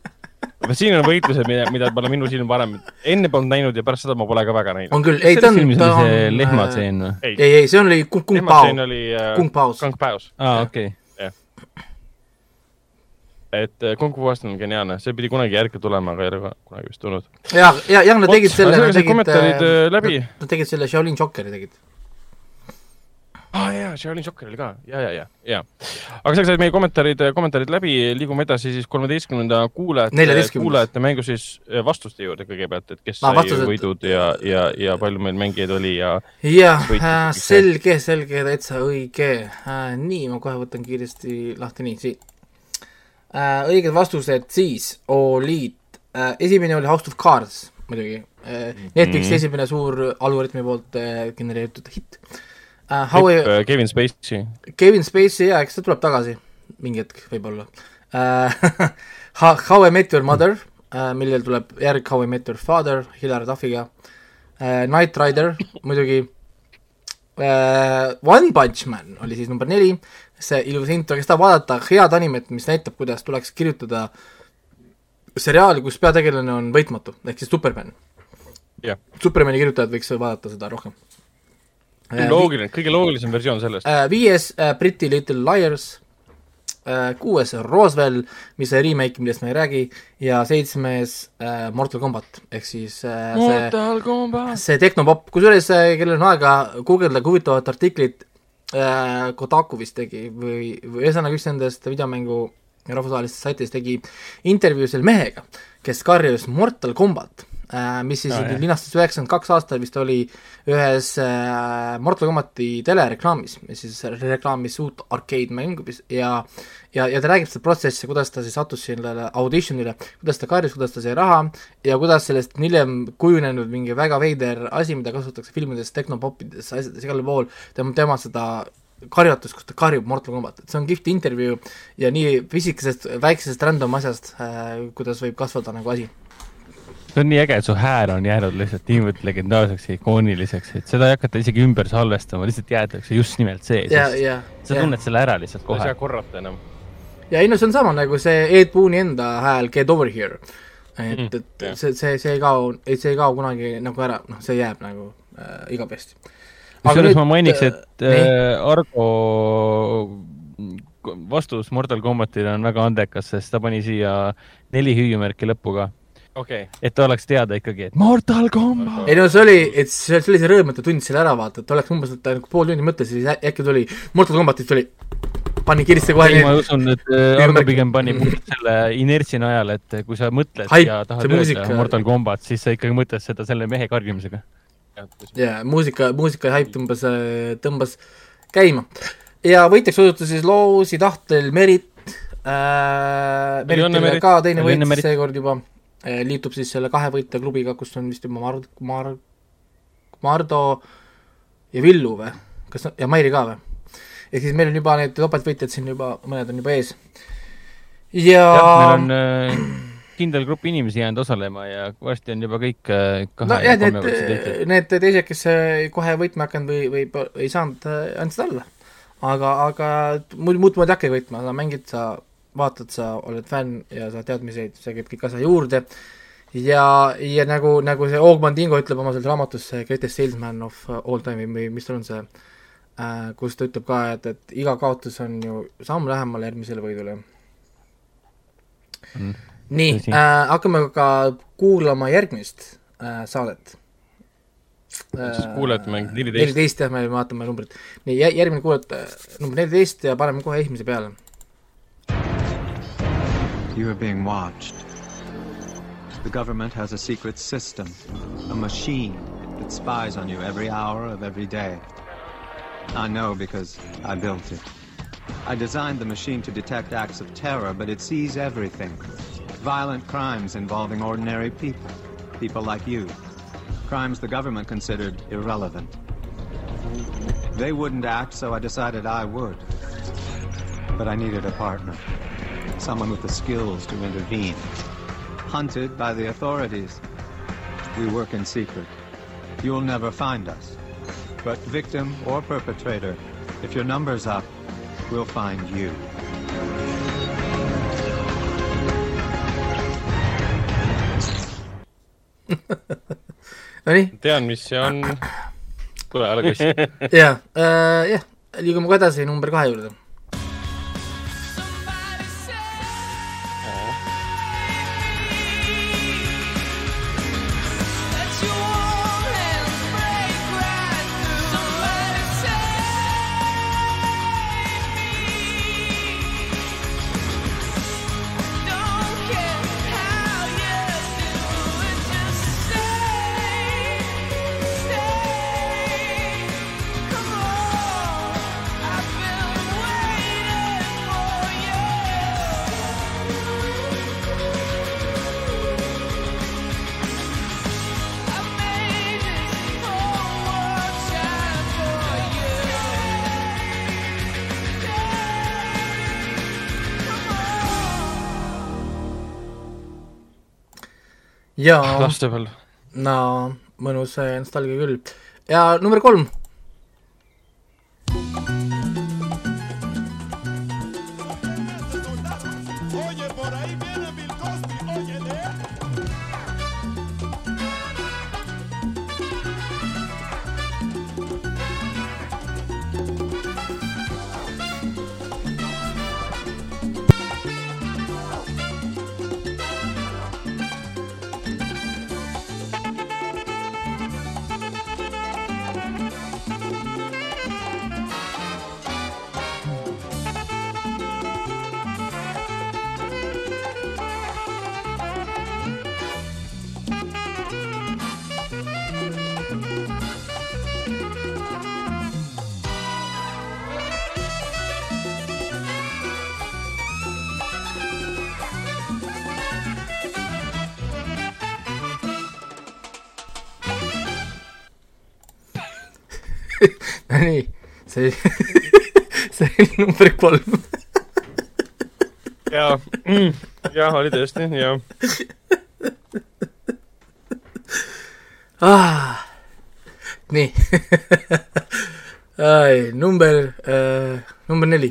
Aga siin on võitlused, mida, mida pole minu silm varem enne polnud näinud ja pärast seda ma pole ka väga näinud. on küll, ei ta on, ta on. lehmatseen või? ei, ei, see oli Kung, kung Pao. Kung Paos. Kung Paos. aa, okei. et Kung Fu West on geniaalne, see pidi kunagi järgi tulema, aga ei ole kunagi vist tulnud. ja, ja, ja nad tegid selle. Nad tegid kommentaarid äh, läbi. Nad tegid selle Shaolin Jokeri tegid aa ah, jaa, Shaolin Soccer oli ka ja, ja, ja, ja. aga selleks said meie kommentaarid, kommentaarid läbi, liigume edasi siis kolmeteistkümnenda kuulajate, kuulajate mängu siis eh, vastuste juurde kõigepealt, et kes ah, sai vastused... võidud ja, ja, ja palju meil mängijaid oli ja. jah, äh, selge, selge, täitsa õige äh,. nii, ma kohe võtan kiiresti lahti, nii, siit äh,. õiged vastused siis olid äh,, esimene oli House of Cards muidugi äh,, Netflixi mm -hmm. esimene suur algoritmi poolt äh, genereeritud hitt uh,. How I... Uh, Kevin Spacey. Kevin Spacey jaa, eks ta tuleb tagasi mingi hetk võib-olla. Uh, How I Met Your Mother uh,, millel tuleb järg How I Met Your Father Hilary Duffy'ga. Uh,, Knight Rider muidugi. Uh,, One Punch Man oli siis number neli, see ilus intro, kes tahab vaadata head animet, mis näitab, kuidas tuleks kirjutada seriaali, kus peategelane on võitmatu, ehk siis Superman. Yeah.. Supermani kirjutajad võiks vaadata seda rohkem. Äh, loogiline, kõige loogilisem versioon sellest. Äh, viies äh, Pretty Little Liars, kuues Roswell, mis on remake, millest me ei räägi, ja seitsmes Mortal Combat, ehk siis Mortal see, Combat. see Tehnopopp, kusjuures kellel on aega guugeldada huvitavat artiklit, Kotaku vist tegi või, või ühesõnaga üks nendest videomängu rahvusvahelistest saitidest tegi intervjuu selle mehega, kes karjus Mortal Combat Äh, mis siis ah, linastas üheksakümmend kaks aastal vist oli ühes äh, Mortal Combati telereklaamis, mis siis reklaamis uut arcade-mängu ja ja, ja ta räägib seda protsessi, kuidas ta siis sattus sellele auditionile, kuidas ta karjus, kuidas ta sai raha ja kuidas sellest on hiljem kujunenud mingi väga veider asi, mida kasutatakse filmides, tehnopoppides, asjades, igal pool, tema, tema seda karjatus, kus ta karjub Mortal Combat, et see on kihvt intervjuu ja nii pisikesest, väiksest random asjast äh,, kuidas võib kasvada nagu asi see on nii äge, et su hääl on jäänud lihtsalt niivõrd legendaarseks ja ikooniliseks, et seda ei hakata isegi ümber salvestama, lihtsalt jäetakse just nimelt see. sa tunned selle ära lihtsalt kohe. ei saa korrata enam. ja ei no see on sama nagu see Ed Boon'i enda hääl Get over here. et mm, et yeah. see, see, see ei kao, see ei kao kunagi nagu ära, noh, see jääb nagu äh, igavesti. kusjuures ma mainiks, et äh, Argo vastus Mortal Combatile on väga andekas, sest ta pani siia neli hüüumärki lõppu ka okay.. et oleks teada ikkagi, et Mortal Combat. ei no see oli, et see, see oli see rõõm, et ta tundis selle ära, vaata, et oleks umbes, et ta nagu pool tundi mõtles ja siis äkki tuli Mortal Combatist tuli, pani kirsti kohe. ma usun, et äh, Arno pigem pani selle inertsi najal, et kui sa mõtled Hype, ja tahad öelda muusika... Mortal Combat, siis sa ikkagi mõtled seda selle mehe karjumisega. jaa, muusika, muusika ja hype tõmbas, äh, tõmbas käima. ja võitjaks osutus siis Loosi tahtel Merit äh,, Meritile ka teine võit seekord juba liitub siis selle kahe võitja klubiga, kus on vist juba Mar-, Mar-, Mardo ja Villu või? kas, ja Mairi ka või? ehk siis meil on juba need topeltvõitjad siin juba, mõned on juba ees. ja, ja meil on äh, kindel grupp inimesi jäänud osalema ja varsti on juba kõik äh, kahe no, jah, need, need teised, kes äh, kohe võitma hakanud või, või ei saanud, andsid alla. aga, aga muud, muud moodi hakka võitma, sa mängid, sa vaatad, sa oled fänn ja sa teadmiseid, see käib kõik asja juurde, ja, ja nagu, nagu see Ogman Dingo ütleb oma selles raamatus, see Greatest Salesman of all time või mis tal on see äh,, kus ta ütleb ka, et, et iga kaotus on ju samm lähemale järgmisele võidule. Mm.. nii äh,, hakkame ka kuulama järgmist äh, saadet. Siis kuulajate mäng? Neliteist. neliteist jah, me vaatame numbrit. nii, järgmine kuulajate number neliteist ja paneme kohe esimese peale You are being watched. The government has a secret system, a machine that spies on you every hour of every day. I know because I built it. I designed the machine to detect acts of terror, but it sees everything. Violent crimes involving ordinary people, people like you. Crimes the government considered irrelevant. They wouldn't act, so I decided I would. But I needed a partner someone with the skills to intervene. Hunted by the authorities. We work in secret. You'll never find us. But victim or perpetrator, if your number's up, we'll find you. Nonii. tean, mis see on. tule, ole küss. jah, äh, jah, liigume kohe edasi number kahe juurde jaa. lastepõlv. no mõnus nostalgia küll. ja number kolm number kolm. Jaa mm,, jah, oli tõesti, jah ah,. nii. Number äh,, number neli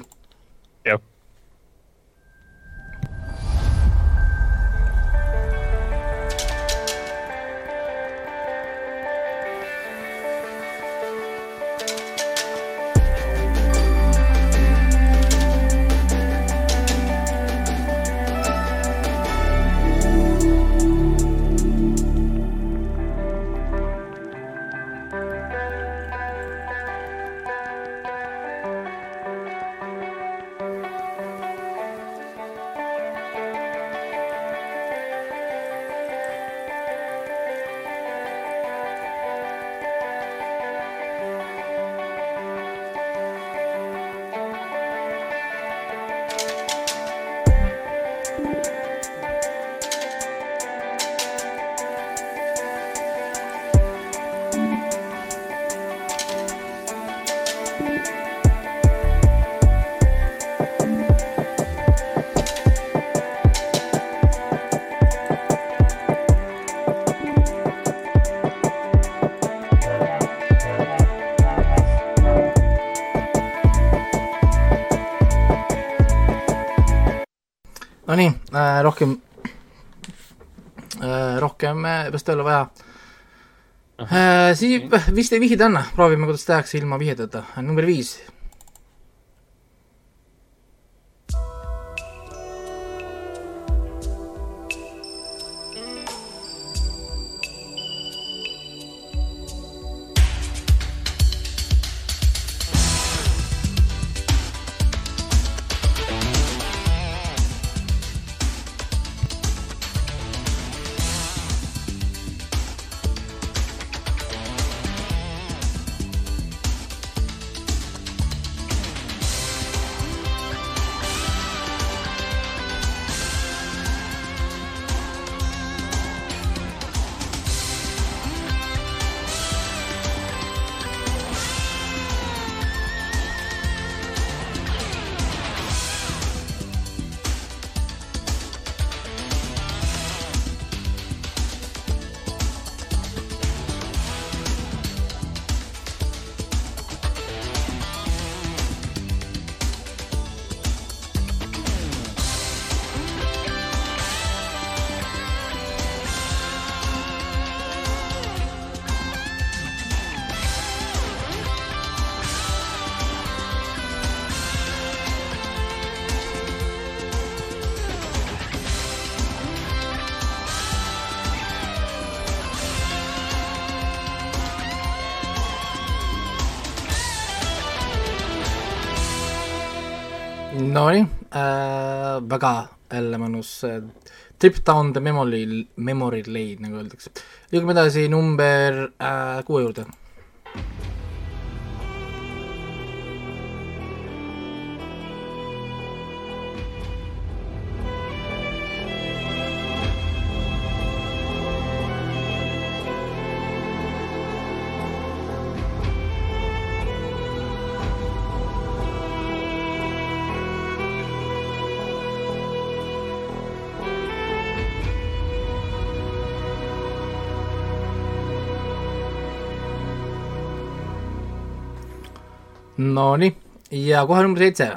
rohkem äh,, rohkem äh, ei ole vaja äh,. siis vist ei vihjeid anna, proovime, kuidas tehakse ilma vihjedeta. number viis äh, Trip down the memory, memory lane, nagu öeldakse. liigume edasi number äh, kuue juurde Nonii, ja kohe number seitse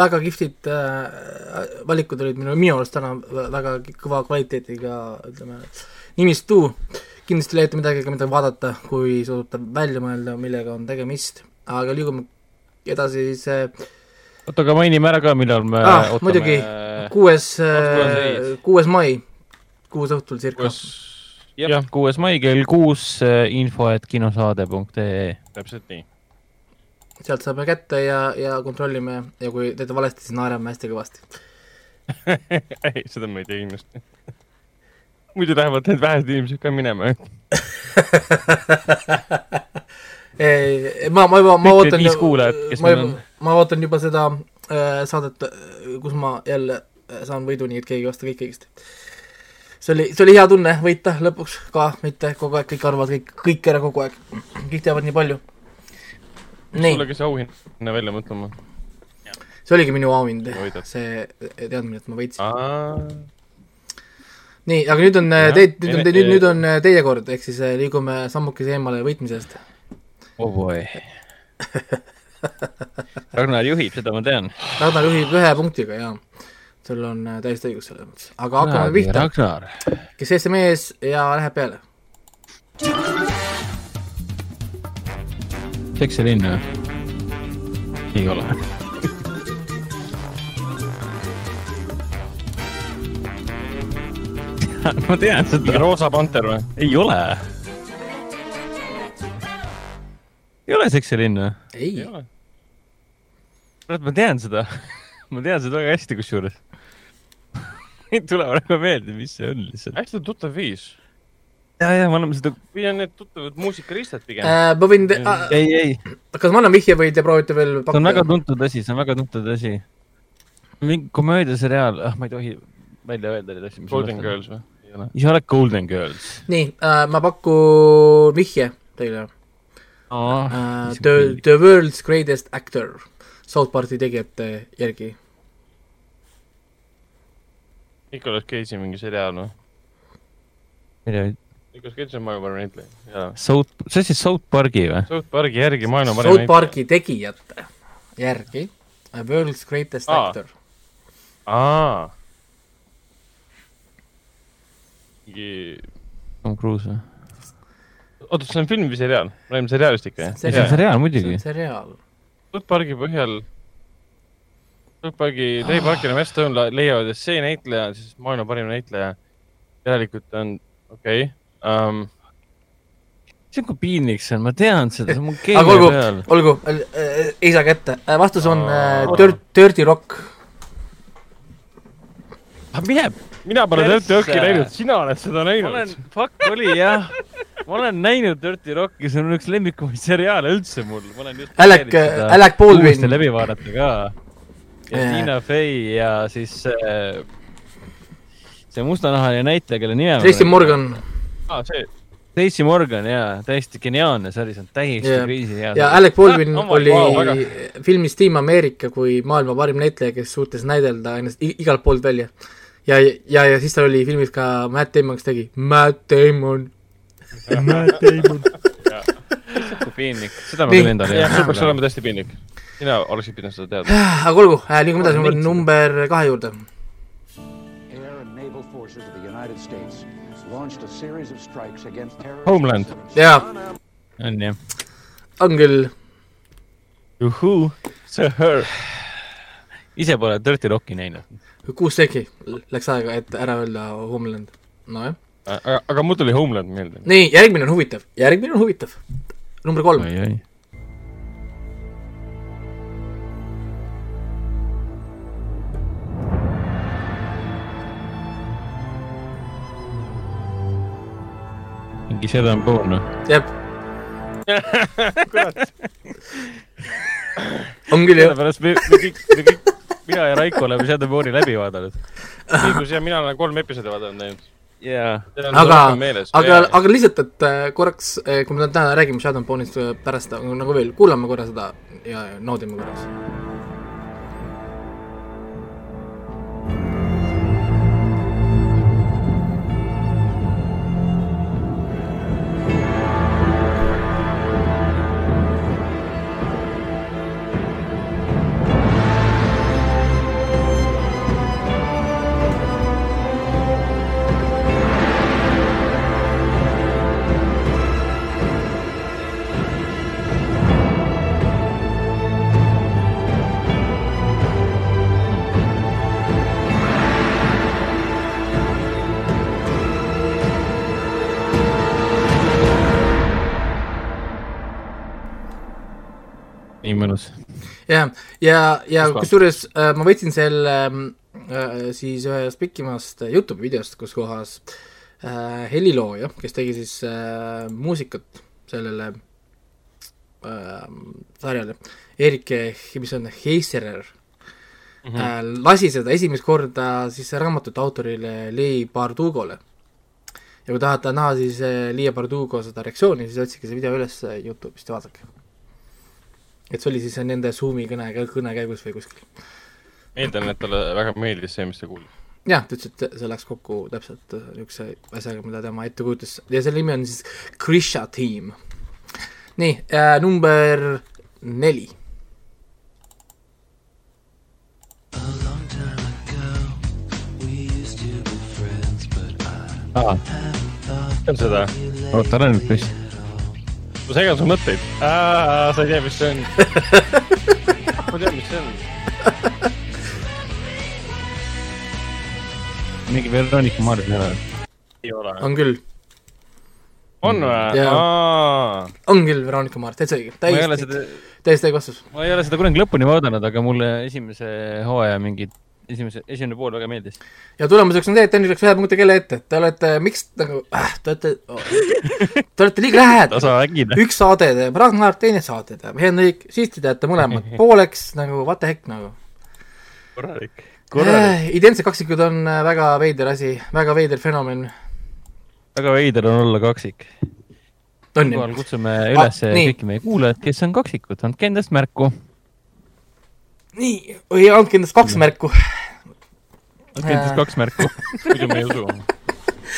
väga kihvtid äh, valikud olid minu, minu arust täna väga kõva kvaliteediga, ütleme, nimistu. kindlasti leiate midagi ka, mida vaadata, kui suudate välja mõelda, millega on tegemist, aga liigume edasi siis äh, oota, aga mainime ära ka, millal me ah, ootame muidugi, kuues, äh, kuues mai, kuus õhtul circa. jah, kuues mai kell kuus äh, info, et kinosaade.ee. täpselt nii sealt saame kätte ja, ja kontrollime ja kui teete valesti, siis naerame hästi kõvasti ei, seda ma ei tee kindlasti muidu lähevad need vähesed inimesed ka minema ei, ma, ma juba, ma ootan viis kuulajat, kes meil on. ma ootan juba seda äh, saadet, kus ma jälle äh, saan võidu, nii et keegi ei osta kõik õigesti. see oli, see oli hea tunne võita lõpuks ka, mitte kogu aeg kõik arvavad kõik, kõik ära kogu aeg. kõik teavad nii palju sulle ka see auhinna välja mõtlema? see oligi minu auhind, see teadmine, et ma võitsin. nii, aga nüüd on teie, nüüd on, nüüd, nüüd on teie kord, ehk siis eh, liigume sammukese eemale võitmisest. oh boy Ragnar juhib, seda ma tean. Ragnar juhib ühe punktiga, jaa. sul on täiesti õigus selles mõttes, aga hakkame pihta. kes ees, see mees ja läheb peale seksi linn või? ei ole ma tean seda. roosa panter või? ei ole. ei ole seksi linn või? ei, ei kurat, ma tean seda ma tean seda väga hästi, kusjuures ei tule praegu meelde, mis see on lihtsalt. hästi tuttav viis ja, ja me oleme seda. või on need tuttavad muusikaristad pigem äh,? ma võin te... äh,. ei, ei. kas ma annan vihje või te proovite veel pakkuda? see on väga tuntud asi, see on väga tuntud asi. mingi komöödiaseriaal, ah, ma ei tohi välja öelda neid asju. Golden Girls või? ei ole. Golden Girls. nii äh,, ma pakun vihje teile oh,. Uh, the, the world's greatest actor South Park'i tegijate järgi. Nicolas Cage'i mingi seriaal või? ei tea Nicolas Cage on maailma parim näitleja, jaa. South, see on siis South Park'i või? South Park'i järgi maailma parim näitleja. South Park'i tegijate järgi World's Greatest Aa. Actor. aa. mingi. Tom Cruise või? oota, see on film või seriaal? me räägime seriaalist ikka, jah? see on seriaal muidugi. seriaal. South Park'i põhjal Tuppagi, Dave Parker ja Matt Stone leiavad, et see näitleja on siis maailma parim näitleja. järelikult on okei okay. Um, see on kui piinlik see on, ma tean seda, see on mu keele olgu, peal. olgu, äh, ei saa kätte, vastus on äh, Dirt, Dirty Rock. aga mine. mina pole Dirty Rocki näinud, sina oled seda näinud. ma olen, fuck oli jah ma olen näinud Dirty Rocki, see on üks lemmikumaid seriaale üldse mul, ma olen just Alec, Alec Baldwin. läbi vaadata ka ja Tina Fey ja siis see, see mustanahaline näitleja, kelle nime Tracy Morgan. Aa, see. Tracy Morgan jaa, täiesti geniaalne sari, see on täiesti yeah. kriisi hea. ja Alec Baldwin ah, oli wow, filmis Team America kui maailma parim näitleja, kes suutis näidelda ennast igalt poolt välja. ja, ja, ja siis tal oli filmis ka Matt Damon, kes tegi Matt Damon Matt Damon piinlik, seda ma küll endale ei tea. see peaks olema tõesti piinlik sina oleksid pidanud seda teadma. aga olgu äh,, liigume edasi number, number kahe juurde. Homeland. jaa. on jah. on küll. juhuu, see her. ise pole Dirty Rocki näinud. kuus seki läks aega, et ära öelda Homeland, nojah. aga, aga mul tuli Homeland meelde. nii, järgmine on huvitav, järgmine on huvitav. number kolm. Mingi Seven Bone või? jah. on küll jah. sellepärast me, me kõik, me kõik, mina ja Raiko oleme Seven Bone'i läbi vaadanud. õigus jah, mina olen kolm episoodi vaadanud ainult jaa. aga, aga, aga lihtsalt, et äh, korraks, äh, kui me täna räägime Shadow Bone'ist äh, pärast nagu veel, kuulame korra seda ja naudime korraks jah, ja, ja, ja kusjuures äh, ma võtsin selle äh, siis ühest pikimast Youtube'i videost, kus kohas äh, helilooja, kes tegi siis äh, muusikat sellele äh, sarjale, Erik, mis on Heiserer. Mm, -hmm. äh, lasi seda esimest korda siis raamatute autorile Lee Bardugole. ja kui tahate näha siis äh, Lee Bardugo seda reaktsiooni, siis otsige see video üles Youtube'ist ja vaadake et see oli siis nende Zoomi kõne, kõne käigus või kuskil. eeldan, et talle väga meeldis see, mis ta kuulis. jah, ta ütles, et see läks kokku täpselt äh, niisuguse asjaga, mida tema ette kujutas ja selle nimi on siis Krisha Team. nii äh,, number neli. aa, tean seda. oota, ära nüüd püsti ma segan su mõtteid. sa ei tea, mis see on ma tean, mis see on. mingi Veronika Mars ei ole? ei ole. on küll. on või? on küll Veronika Mars, täitsa õige. täiesti, täiesti õige vastus. ma ei ole seda kunagi lõpuni vaadanud, aga mulle esimese hooaja mingid esimese, esimene pool väga meeldis. ja tulemuseks on see, et Tõnis läks ühe punkti kelle ette, et te olete, miks nagu äh,, te olete te olete liiga lähedal. üks saade teeb Ragnar, teine saade teeb Henrik, siis te teate mõlemad pooleks nagu what the heck nagu. korralik, korralik äh,. identsed kaksikud on äh, väga veider asi, väga veider fenomen. väga veider on olla kaksik. siinkohal kutsume üles ah, kõiki meie kuulajad, kes on kaksikud, andke endast märku nii, või andke endast kaks märku. Endast kaks märku, muidu me ei usu.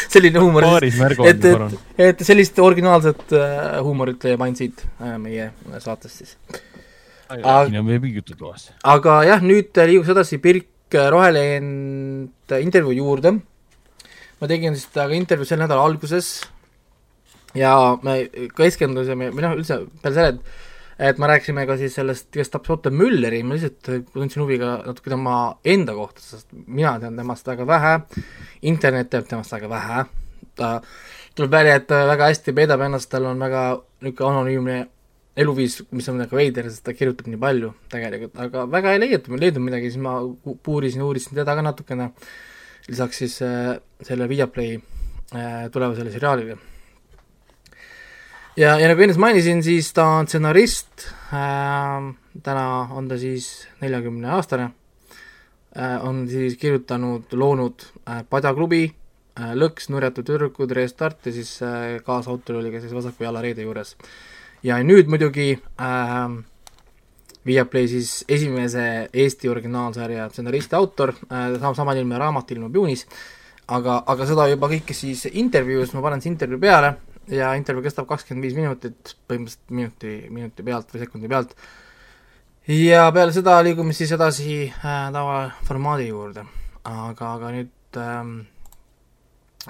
selline huumor et, et, et sellist originaalset äh, huumorit leiab ainult siit äh, meie saatest siis. aga, aga jah, nüüd liiguks edasi Pirk Rohelend intervjuu juurde. ma tegin siis temaga intervjuu selle nädala alguses. Ja me keskendusime, või noh, üldse peale selle, et et me rääkisime ka siis sellest, kes tapis Otto Mülleri, ma lihtsalt tundsin huvi ka natuke tema enda kohta, sest mina tean temast väga vähe, internet teab temast väga vähe, ta tuleb välja, et väga hästi peidab ennast, tal on väga niisugune anonüümne eluviis, mis on väga veider, sest ta kirjutab nii palju tegelikult, aga väga ei leiuta, leidnud midagi, siis ma puurisin, uurisin teda ka natukene, lisaks siis äh, selle Viaplay äh, tulevasele seriaalile. Ja, ja nagu ennist mainisin, siis ta on stsenarist äh,, täna on ta siis neljakümne aastane äh,, on siis kirjutanud, loonud äh, Padjaklubi äh,, Lõks, Nurjatud tüdrukud, Restart ja siis äh, kaasautor oli ka siis Vasaku jala reede juures. Ja nüüd muidugi äh, Viaplay siis esimese Eesti originaalsarja stsenaristi autor äh,, sama, sama nime raamat ilmub juunis, aga, aga seda juba kõike siis intervjuus, ma panen siis intervjuu peale ja intervjuu kestab kakskümmend viis minutit, põhimõtteliselt minuti, minuti pealt või sekundi pealt. ja peale seda liigume siis edasi äh, tavaformaadi juurde, aga, aga nüüd ähm,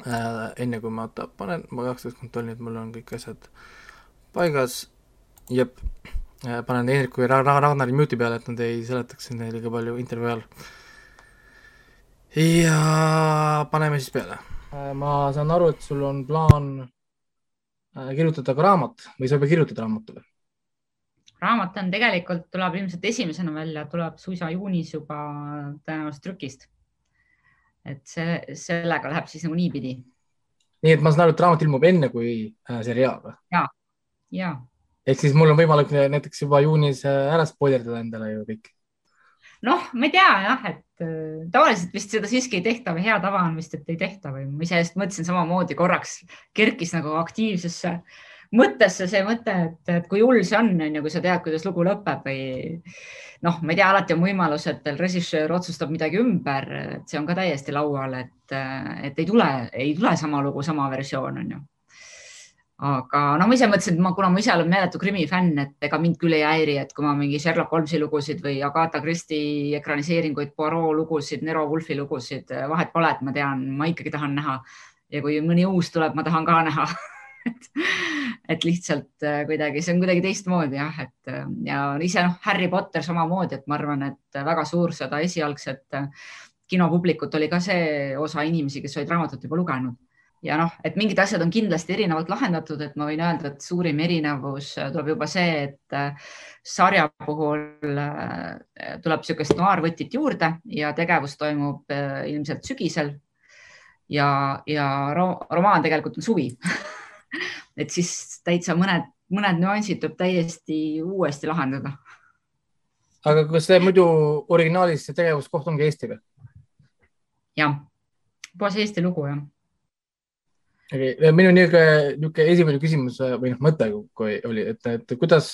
äh, enne kui ma ta panen, ma igaks juhuks kontrollin, et mul on kõik asjad paigas, jep, äh, panen Hendriku ja Ragnari mute'i peale, et nad ei seletaks siin liiga palju intervjuu ajal. ja paneme siis peale. Äh, ma saan aru, et sul on plaan kirjutada ka raamat või sa juba kirjutad raamatu või? raamat on tegelikult, tuleb ilmselt esimesena välja, tuleb suisa juunis juba tõenäoliselt trükist. et see, sellega läheb siis nagu niipidi. nii et ma saan aru, et raamat ilmub enne kui seriaal või? jaa jaa. ehk siis mul on võimalik näiteks juba juunis äh, ära spoilerdada endale ju kõik. noh, ma ei tea jah, et äh, tavaliselt vist seda siiski ei tehta või hea tava on vist, et ei tehta või ma iseenesest mõtlesin samamoodi korraks kerkis nagu aktiivsesse mõttesse see mõte, et, et kui hull see on, on ju, kui sa tead, kuidas lugu lõpeb või noh, ma ei tea, alati on võimalus, et režissöör otsustab midagi ümber, et see on ka täiesti laual, et, et ei tule, ei tule sama lugu, sama versioon on ju aga no ma ise mõtlesin, et ma, kuna ma ise olen meeletu krimi fänn, et ega mind küll ei häiri, et kui ma mingi Sherlock Holmesi lugusid või Agatha Christie ekraniseeringuid, Poirot lugusid, Nero Wolfi lugusid, vahet pole, et ma tean, ma ikkagi tahan näha. Ja kui mõni uus tuleb, ma tahan ka näha. Et, et lihtsalt äh, kuidagi, see on kuidagi teistmoodi jah, et äh, ja ise noh, Harry Potter samamoodi, et ma arvan, et väga suur seda esialgset kinopublikut oli ka see osa inimesi, kes olid raamatut juba lugenud ja noh, et mingid asjad on kindlasti erinevalt lahendatud, et ma võin öelda, et suurim erinevus äh, tuleb juba see, et äh, sarja puhul äh, tuleb niisugust noaarvõtit juurde ja tegevus toimub ilmselt sügisel. ja, ja romaan tegelikult on suvi et siis täitsa mõned, mõned nüansid tuleb täiesti uuesti lahendada. aga kas see muidu originaalis see tegevuskoht ongi Eesti või? jah, puhas Eesti lugu jah okay. minu niisugune, niisugune esimene küsimus või noh, mõte kui oli, et, et kuidas,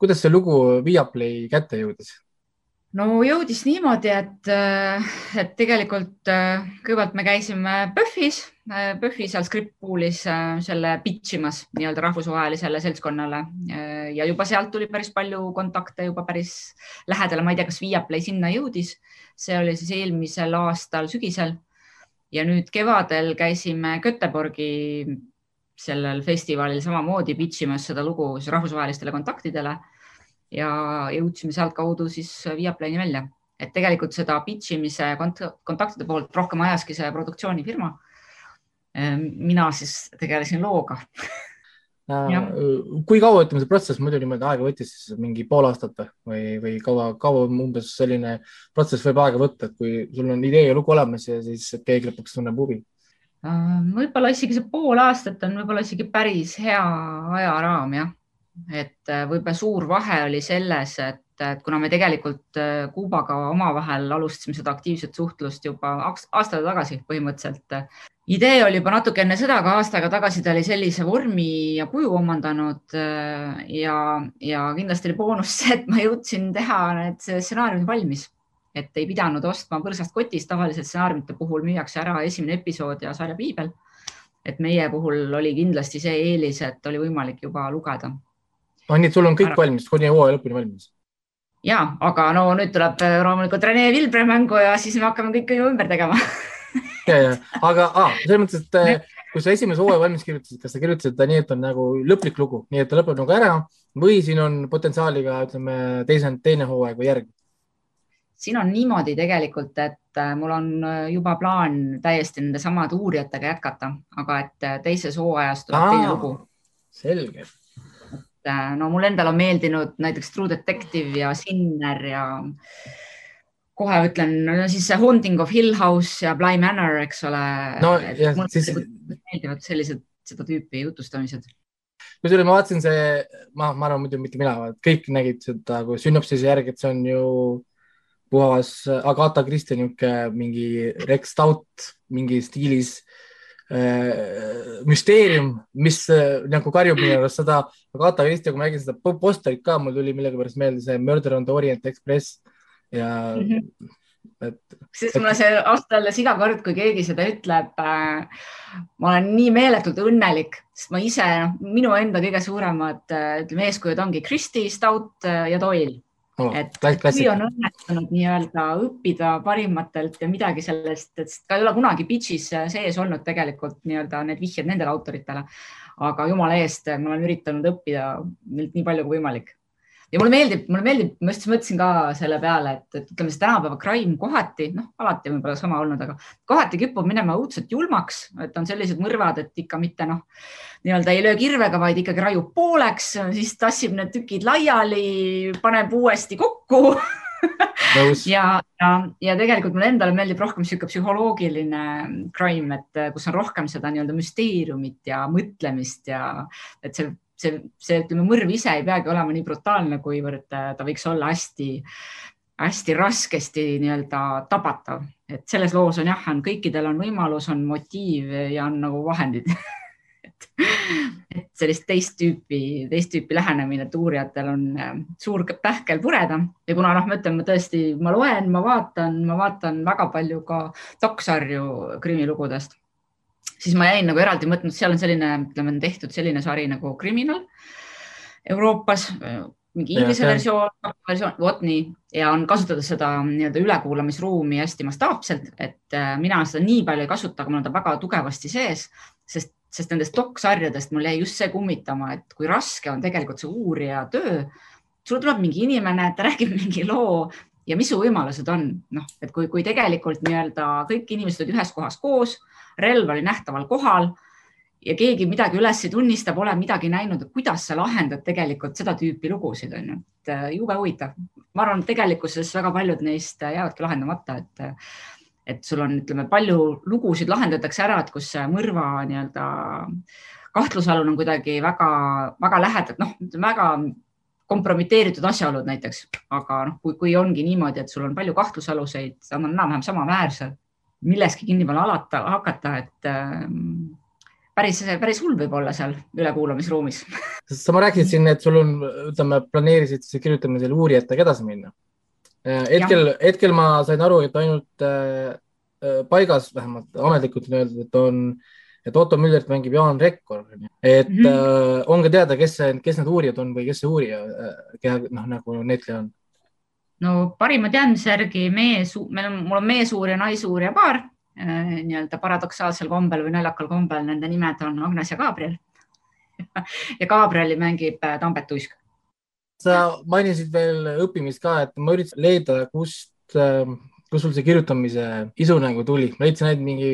kuidas see lugu Viaplay kätte jõudis? no jõudis niimoodi, et, et tegelikult kõigepealt me käisime PÖFFis, PÖFFi seal Scriptpoolis selle pitch imas nii-öelda rahvusvahelisele seltskonnale ja juba sealt tuli päris palju kontakte juba päris lähedale, ma ei tea, kas Viaplay sinna jõudis, see oli siis eelmisel aastal sügisel ja nüüd kevadel käisime Göteborgi sellel festivalil samamoodi pitch imas seda lugu siis rahvusvahelistele kontaktidele ja jõudsime sealtkaudu siis Viaplayni välja, et tegelikult seda pitch imise kontaktide poolt rohkem ajaski see produktsioonifirma. mina siis tegelesin looga kui kaua, ütleme, see protsess muidu niimoodi aega võttis, siis mingi pool aastat või, või kaua, kaua umbes selline protsess võib aega võtta, et kui sul on idee ja lugu olemas ja siis keegi lõpuks tunneb huvi? Äh, võib-olla isegi see pool aastat on võib-olla isegi päris hea ajaraam jah, et äh, võib-olla suur vahe oli selles, et et kuna me tegelikult Kuubaga omavahel alustasime seda aktiivset suhtlust juba aasta tagasi põhimõtteliselt idee oli juba natuke enne seda, aga aasta aega tagasi ta oli sellise vormi ja kuju omandanud äh, ja, ja kindlasti oli boonus see, et ma jõudsin teha need stsenaariumid valmis, et ei pidanud ostma põrsast kotist, tavaliselt stsenaariumite puhul müüakse ära esimene episood ja sarja piibel. et meie puhul oli kindlasti see eelis, et oli võimalik juba lugeda. et sul on kõik ära. valmis, kuni hooaja lõpuni valmis? Ja, aga no nüüd tuleb loomulikult Rene Vilbre mängu ja siis me hakkame kõike ümber tegema ja, ja, aga ah, selles mõttes, et eh, kui sa esimese hooaja valmis kirjutasid, kas sa kirjutasid ta nii, et on nagu lõplik lugu, nii et ta lõpeb nagu ära või siin on potentsiaali ka, ütleme, teise, teine hooaeg või järg? siin on niimoodi tegelikult, et äh, mul on äh, juba plaan täiesti nende samade uurijatega jätkata, aga et äh, teises hooajas tuleb Aa, teine lugu. selge. Et no mul endal on meeldinud näiteks True Detective ja Sinner ja kohe ütlen no, siis see Haunting of Hill House ja Bly Manor, eks ole. no jah, siis. meeldivad sellised, seda tüüpi jutustamised kusjuures ma vaatasin see, ma, ma arvan, muidu mitte mina, kõik nägid seda kui sünopsise järgi, et see on ju puhas Agatha Christie niisugune mingi Rex Stout mingi stiilis äh, müsteerium, mis äh, nagu karjub minu arust seda Agatha Christie, kui ma nägin seda posterit ka, mul tuli millegipärast meelde see Murder on the Orient Express ja mm -hmm et. sest mulle see ausalt öeldes iga kord, kui keegi seda ütleb äh,, ma olen nii meeletult õnnelik, sest ma ise, noh, minu enda kõige suuremad äh, ütleme äh, eeskujud ongi Kristi, Stout äh, ja Doyle oh,. et kui on õnnestunud nii-öelda õppida parimatelt ja midagi sellest, et ka ei ole kunagi pitch'is sees olnud tegelikult nii-öelda need vihjed nendele autoritele. aga jumala eest, ma olen üritanud õppida nii palju kui võimalik ja mulle meeldib, mulle meeldib, ma just mõtlesin ka selle peale, et, et ütleme, see tänapäeva crime kohati, noh, alati võib-olla sama olnud, aga kohati kipub minema õudselt julmaks, et on sellised mõrvad, et ikka mitte noh, nii-öelda ei löö kirvega, vaid ikkagi raiub pooleks, siis tassib need tükid laiali, paneb uuesti kokku. Ja, ja, ja tegelikult mulle endale meeldib rohkem niisugune psühholoogiline crime, et kus on rohkem seda nii-öelda müsteeriumit ja mõtlemist ja et see see, see, ütleme, mõrv ise ei peagi olema nii brutaalne, kuivõrd äh, ta võiks olla hästi, hästi raskesti nii-öelda tabatav, et selles loos on jah, on kõikidel on võimalus, on motiiv ja on nagu vahendid. Et, et sellist teist tüüpi, teist tüüpi lähenemine, et uurijatel on äh, suur pähkel pureda. Ja kuna noh, ma ütlen, ma tõesti, ma loen, ma vaatan, ma vaatan väga palju ka doksarju krimilugudest siis ma jäin nagu eraldi mõtlenud, seal on selline, ütleme, on tehtud selline sari nagu Criminal Euroopas, mingi inglise versioon, versioon, vot nii. Ja on kasutatud seda nii-öelda ülekuulamisruumi hästi mastaapselt, et äh, mina seda nii palju ei kasuta, aga mul on ta väga tugevasti sees, sest, sest nendest doksarjadest mul jäi just see kummitama, et kui raske on tegelikult see uurija töö. sulle tuleb mingi inimene, ta räägib mingi loo ja mis su võimalused on, noh, et kui, kui tegelikult nii-öelda kõik inimesed olid ühes kohas koos relv oli nähtaval kohal ja keegi midagi üles ei tunnista, pole midagi näinud, kuidas sa lahendad tegelikult seda tüüpi lugusid, on ju, et äh, jube huvitav. ma arvan, et tegelikkuses väga paljud neist äh, jäävadki lahendamata, et, äh, et sul on, ütleme, palju lugusid lahendatakse ära, et kus mõrva nii-öelda kahtlusalune on kuidagi väga-väga lähedalt, noh, väga kompromiteeritud asjaolud näiteks, aga noh, kui, kui ongi niimoodi, et sul on palju kahtlusaluseid, nad on enam-vähem samaväärsed milleski kinni peale alata, hakata, et äh, päris, päris hull võib olla seal ülekuulamisruumis. sa ma rääkisid siin, et sul on, ütleme, planeerisid siis kirjutamisel uurijatega edasi minna. Äh, hetkel, hetkel ma sain aru, et ainult äh, äh, paigas, vähemalt ametlikult on öeldud, et on, et Otto Müllert mängib Jaan Rekkor, et mm -hmm. äh, on ka teada, kes, kes need uurijad on või kes see uurija äh,, noh, nagu näitleja on no parima teadmise järgi mees, meil on, mul on meesuurija, naisuurija paar äh, nii-öelda paradoksaalsel kombel või naljakal kombel, nende nimed on Agnes ja Gabriel. Ja Gabrieli mängib äh, Tambet Uisk. sa mainisid veel õppimist ka, et ma üritasin leida, kust, ähm, kus sul see kirjutamise isu nagu tuli, ma leidsin ainult mingi,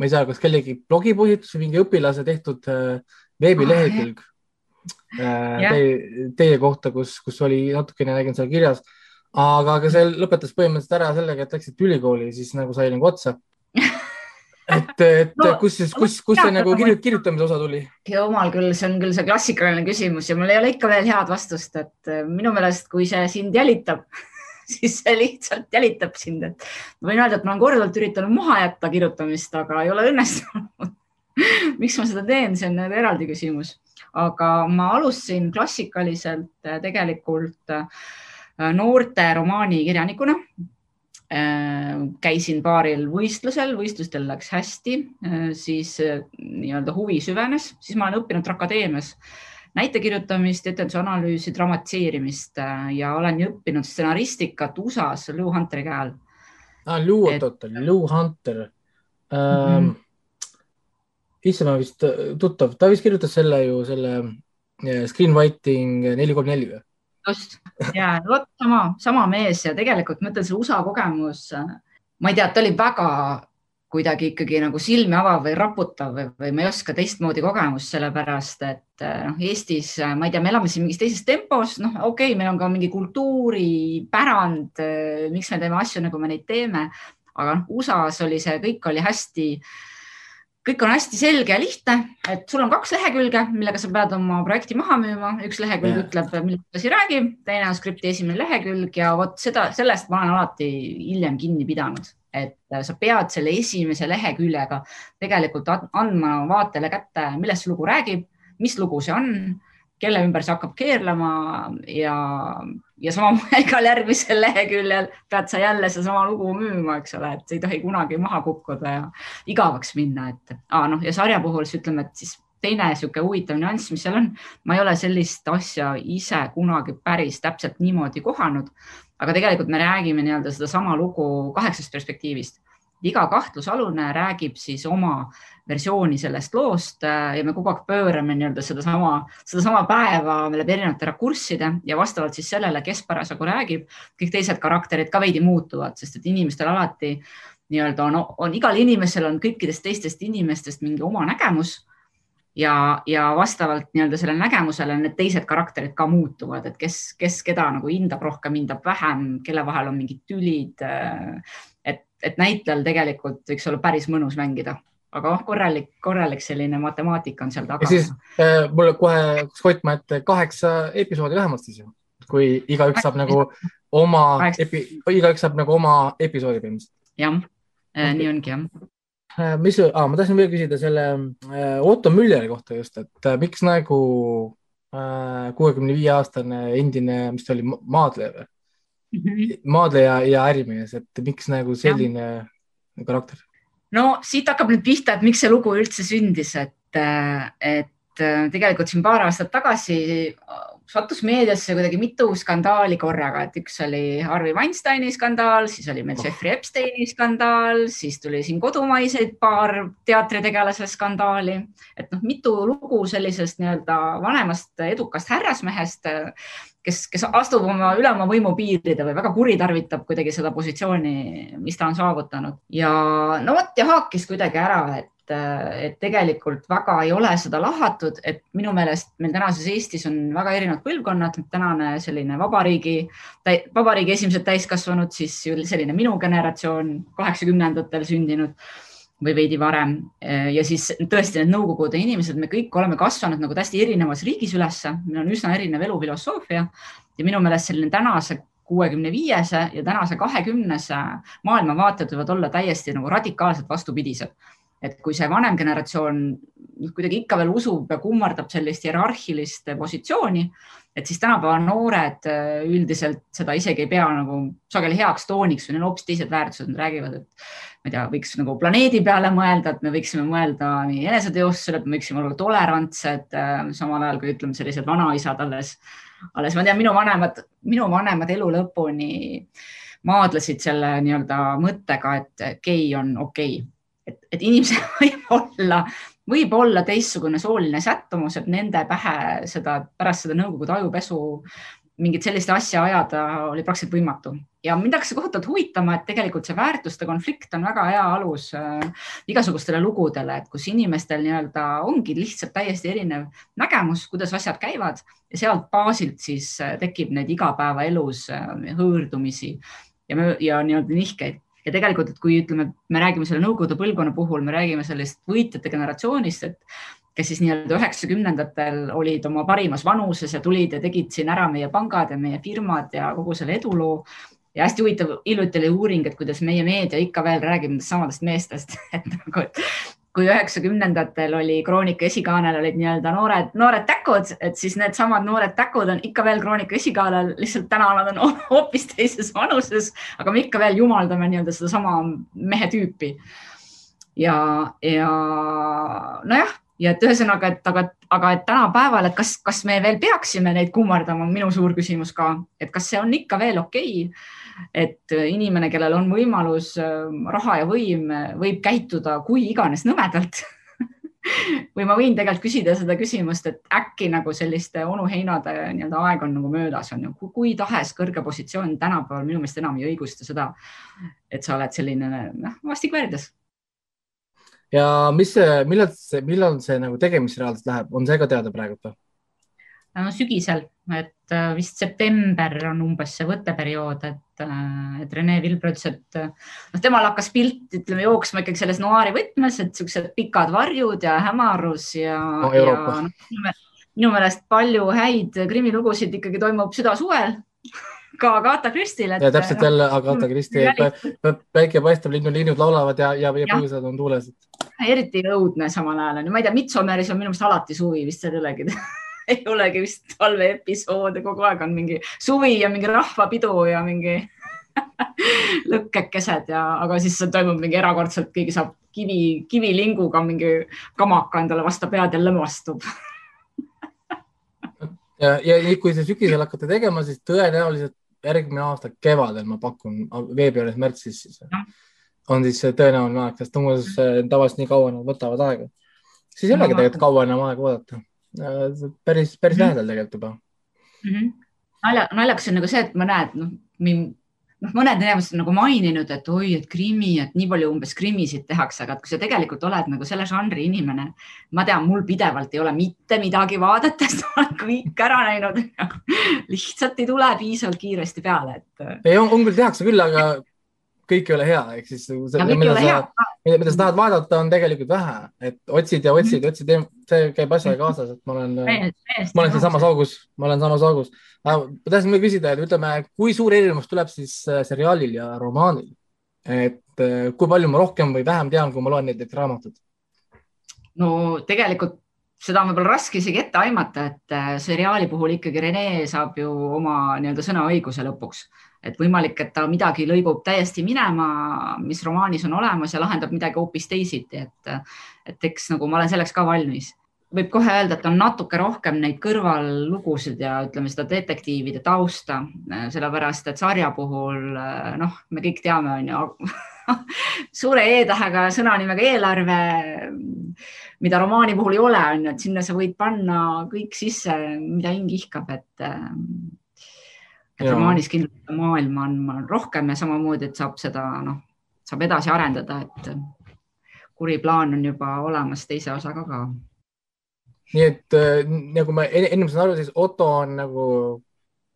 ma ei tea, kas kellegi blogipostitus või mingi õpilase tehtud äh, veebilehekülg ah, teie, teie kohta, kus, kus oli natukene, nägin seal kirjas aga, aga see lõpetas põhimõtteliselt ära sellega, et läksite ülikooli, siis nagu sai nagu otsa. et, et no, kus siis, kus, kus see nagu kirjut, kirjutamise osa tuli? jumal küll, see on küll see klassikaline küsimus ja mul ei ole ikka veel head vastust, et äh, minu meelest, kui see sind jälitab siis see lihtsalt jälitab sind, et ma võin öelda, et ma olen korduvalt üritanud maha jätta kirjutamist, aga ei ole õnnestunud miks ma seda teen, see on nagu eraldi küsimus, aga ma alustasin klassikaliselt äh, tegelikult Äh, noorte romaanikirjanikuna. Äh, käisin paaril võistlusel, võistlustel läks hästi, äh, siis nii-öelda huvi süvenes, siis ma olen õppinud Akadeemias näitekirjutamist, etendusanalüüsi, dramatiseerimist ja olen õppinud stsenaristikat USA-s Lou Hunteri käe all ah,. Lou, oot-oot, Lou Hunter ähm,. Mm -hmm. issand, ma vist tuttav, ta vist kirjutas selle ju selle Screenwriting neli kolm neli või? Just. Ja vot sama, sama mees ja tegelikult ma ütlen, see USA kogemus, ma ei tea, ta oli väga kuidagi ikkagi nagu silmi avav või raputav või, või ma ei oska teistmoodi kogemust, sellepärast et noh, Eestis, ma ei tea, me elame siin mingis teises tempos, noh, okei okay,, meil on ka mingi kultuuripärand, miks me teeme asju, nagu me neid teeme, aga noh, USA-s oli see, kõik oli hästi äh, kõik on hästi selge ja lihtne, et sul on kaks lehekülge, millega sa pead oma projekti maha müüma, üks lehekülg yeah. ütleb, millest asi räägib, teine on skripti esimene lehekülg ja vot seda, sellest ma olen alati hiljem kinni pidanud, et sa pead selle esimese leheküljega tegelikult andma vaatele kätte, millest see lugu räägib, mis lugu see on kelle ümber see hakkab keerlema ja, ja samamoodi igal järgmisel leheküljel pead sa jälle sedasama lugu müüma, eks ole, et ei tohi kunagi maha kukkuda ja igavaks minna, et ah, noh, ja sarja puhul siis ütleme, et siis teine niisugune huvitav nüanss, mis seal on, ma ei ole sellist asja ise kunagi päris täpselt niimoodi kohanud, aga tegelikult me räägime nii-öelda sedasama lugu kaheksast perspektiivist. Iga kahtlusalune räägib siis oma versiooni sellest loost äh, ja me kogu aeg pöörame nii-öelda sedasama, sedasama päeva läbi erinevate rakursside ja vastavalt siis sellele, kes parasjagu räägib, kõik teised karakterid ka veidi muutuvad, sest et inimestel alati nii-öelda on, on igal inimesel on kõikidest teistest inimestest mingi oma nägemus ja, ja vastavalt nii-öelda sellele nägemusele need teised karakterid ka muutuvad, et kes, kes keda nagu hindab rohkem, hindab vähem, kelle vahel on mingid tülid äh, et näitlejal tegelikult võiks olla päris mõnus mängida, aga noh, korralik, korralik selline matemaatika on seal taga. ja siis äh, mulle kohe Skott, et kaheksa episoodi vähemalt siis ju, kui igaüks saab nagu oma, igaüks saab nagu oma episoodi põhimõtteliselt. jah äh,, nii ongi jah äh,. mis ah,, ma tahtsin veel küsida selle äh, Otto Mülleri kohta just, et miks nagu äh, kuuekümne viie aastane endine, mis ta oli, maadleja või? -hmm. maadleja ja ärimees, et miks nagu selline ja. karakter? No siit hakkab nüüd pihta, et miks see lugu üldse sündis, et, et tegelikult siin paar aastat tagasi sattus meediasse kuidagi mitu skandaali korraga, et üks oli Harvey Weinsteini skandaal, siis oli meil oh. Jeffrey Epsteini skandaal, siis tuli siin kodumaiseid paar teatritegelase skandaali, et noh, mitu lugu sellisest nii-öelda vanemast edukast härrasmehest, kes, kes astub oma üle oma võimu piiride või väga kuritarvitab kuidagi seda positsiooni, mis ta on saavutanud. Ja no vot ja haakis kuidagi ära, et et, tegelikult väga ei ole seda lahatud, et minu meelest meil tänases Eestis on väga erinevad põlvkonnad, tänane selline vabariigi, vabariigi esimesed täiskasvanud, siis selline minu generatsioon, kaheksakümnendatel sündinud või veidi varem. Ja siis tõesti need Nõukogude inimesed, me kõik oleme kasvanud nagu täiesti erinevas riigis ülesse, meil on üsna erinev elufilosoofia. Ja minu meelest selline tänase kuuekümne viiese ja tänase kahekümnese maailmavaated võivad olla täiesti nagu radikaalselt vastupidised. Et kui see vanem generatsioon kuidagi ikka veel usub ja kummardab sellist hierarhilist positsiooni, et siis tänapäeva noored äh, üldiselt seda isegi ei pea nagu sageli heaks tooniks või neil on hoopis teised väärtused, nad räägivad, et ma ei tea, võiks nagu planeedi peale mõelda, et me võiksime mõelda nii eneseteostusele, et me võiksime olla tolerantsed, äh, samal ajal kui ütleme, sellised vanaisad alles, alles ma tean, minu vanemad, minu vanemad elu lõpuni maadlesid selle nii-öelda mõttega, et gei on okei. Okay et, et inimesel võib olla, võib olla teistsugune sooline sättumus, et nende pähe seda pärast seda Nõukogude ajupesu mingit sellist asja ajada oli praktiliselt võimatu. Ja mind hakkas see kohutavalt huvitama, et tegelikult see väärtuste konflikt on väga hea alus äh, igasugustele lugudele, et kus inimestel nii-öelda ongi lihtsalt täiesti erinev nägemus, kuidas asjad käivad. Ja sealt baasilt siis äh, tekib neid igapäevaelus äh, hõõrdumisi ja, ja nii-öelda nihkeid. Ja tegelikult, et kui ütleme, me räägime selle nõukogude põlvkonna puhul, me räägime sellest võitjate generatsioonist, et kes siis nii-öelda üheksakümnendatel olid oma parimas vanuses ja tulid ja tegid siin ära meie pangad ja meie firmad ja kogu selle eduloo. ja hästi huvitav, hiljuti oli uuring, et kuidas meie meedia ikka veel räägib nendest samadest meestest, et nagu, et kui üheksakümnendatel oli Kroonika esikaanel olid nii-öelda noored, noored täkud, et siis needsamad noored täkud on ikka veel Kroonika esikaanel, lihtsalt täna nad on hoopis teises vanuses, aga me ikka veel jumaldame nii-öelda sedasama mehe tüüpi. ja, ja nojah, ja et ühesõnaga, et aga, aga et tänapäeval, et kas, kas me veel peaksime neid kummardama, on minu suur küsimus ka, et kas see on ikka veel okei okay et inimene, kellel on võimalus äh, raha ja võim, võib käituda kui iganes nõmedalt? Või ma võin tegelikult küsida seda küsimust, et äkki nagu selliste onuheinade nii-öelda aeg on nagu möödas, on ju, kui tahes kõrge positsioon tänapäeval minu meelest enam ei õigusta seda, et sa oled selline noh, vastikväärdes. Ja mis millal see, millal see nagu tegemisse reaalselt läheb, on see ka teada praegu või? no sügisel, et äh, vist september on umbes see võtteperiood, et, äh, et Rene Vilbre ütles, et äh, noh, temal hakkas pilt, ütleme jooksma ikkagi selles noaari võtmes, et siuksed pikad varjud ja hämarus ja no,, no, minu meelest palju häid krimilugusid ikkagi toimub südasuvel ka Agatha Christie'l. ja täpselt jälle Agatha Christie, päike paistab, linnud, linnud laulavad ja, ja, ja põõsad on tuules. eriti õudne samal ajal on ju, ma ei tea, Midsommeris on minu meelest alati suvi, vist seal ei olegi ei olegi vist talveepisoode, kogu aeg on mingi suvi ja mingi rahvapidu ja mingi lõkkekesed ja, aga siis toimub mingi erakordselt, keegi saab kivi, kivilinguga mingi kamaka endale vastu pead ja lömastub ja, ja kui te sügisel hakkate tegema, siis tõenäoliselt järgmine aasta kevadel ma pakun veebruaris, märtsis siis on siis tõenäoline aeg, sest umbes tavaliselt nii kaua nad võtavad aega. siis ei olegi tegelikult kaua enam aega oodata Äh, päris, päris mm -hmm. lähedal tegelikult juba mm. -hmm. nalja, naljakas on nagu see, et ma näen, noh, noh, mõned inimesed on nagu maininud, et oi, et krimi, et nii palju umbes krimisid tehakse, aga kui sa tegelikult oled nagu selle žanri inimene, ma tean, mul pidevalt ei ole mitte midagi vaadata, sest ma olen kõik ära näinud lihtsalt ei tule piisavalt kiiresti peale, et. ei, on, on küll, tehakse küll, aga kõik ei ole hea, ehk siis see, mida sa, mida, mida sa tahad vaadata, on tegelikult vähe, et otsid ja otsid otsid, see käib asjaga kaasas, et ma olen, ma olen siinsamas augus, ma olen samas augus. ma tahtsin küsida, et ütleme, kui suur erinevus tuleb siis äh, seriaalil ja romaanil? et äh, kui palju ma rohkem või vähem tean, kui ma loen näiteks raamatut? no tegelikult seda on võib-olla raske isegi ette aimata, et äh, seriaali puhul ikkagi Rene saab ju oma nii-öelda sõnaõiguse lõpuks et võimalik, et ta midagi lõigub täiesti minema, mis romaanis on olemas ja lahendab midagi hoopis teisiti, et, et eks nagu ma olen selleks ka valmis. võib kohe öelda, et on natuke rohkem neid kõrvallugusid ja ütleme seda detektiivide tausta, sellepärast et sarja puhul noh, me kõik teame, on ju suure E-tähega sõna nimega eelarve, mida romaani puhul ei ole, on ju, et sinna sa võid panna kõik sisse, mida hing ihkab, et et romaanis kindlasti maailma on rohkem ja samamoodi, et saab seda, noh, saab edasi arendada, et kuri plaan on juba olemas teise osaga ka. nii et äh, nagu ma ennem saan aru, siis Otto on nagu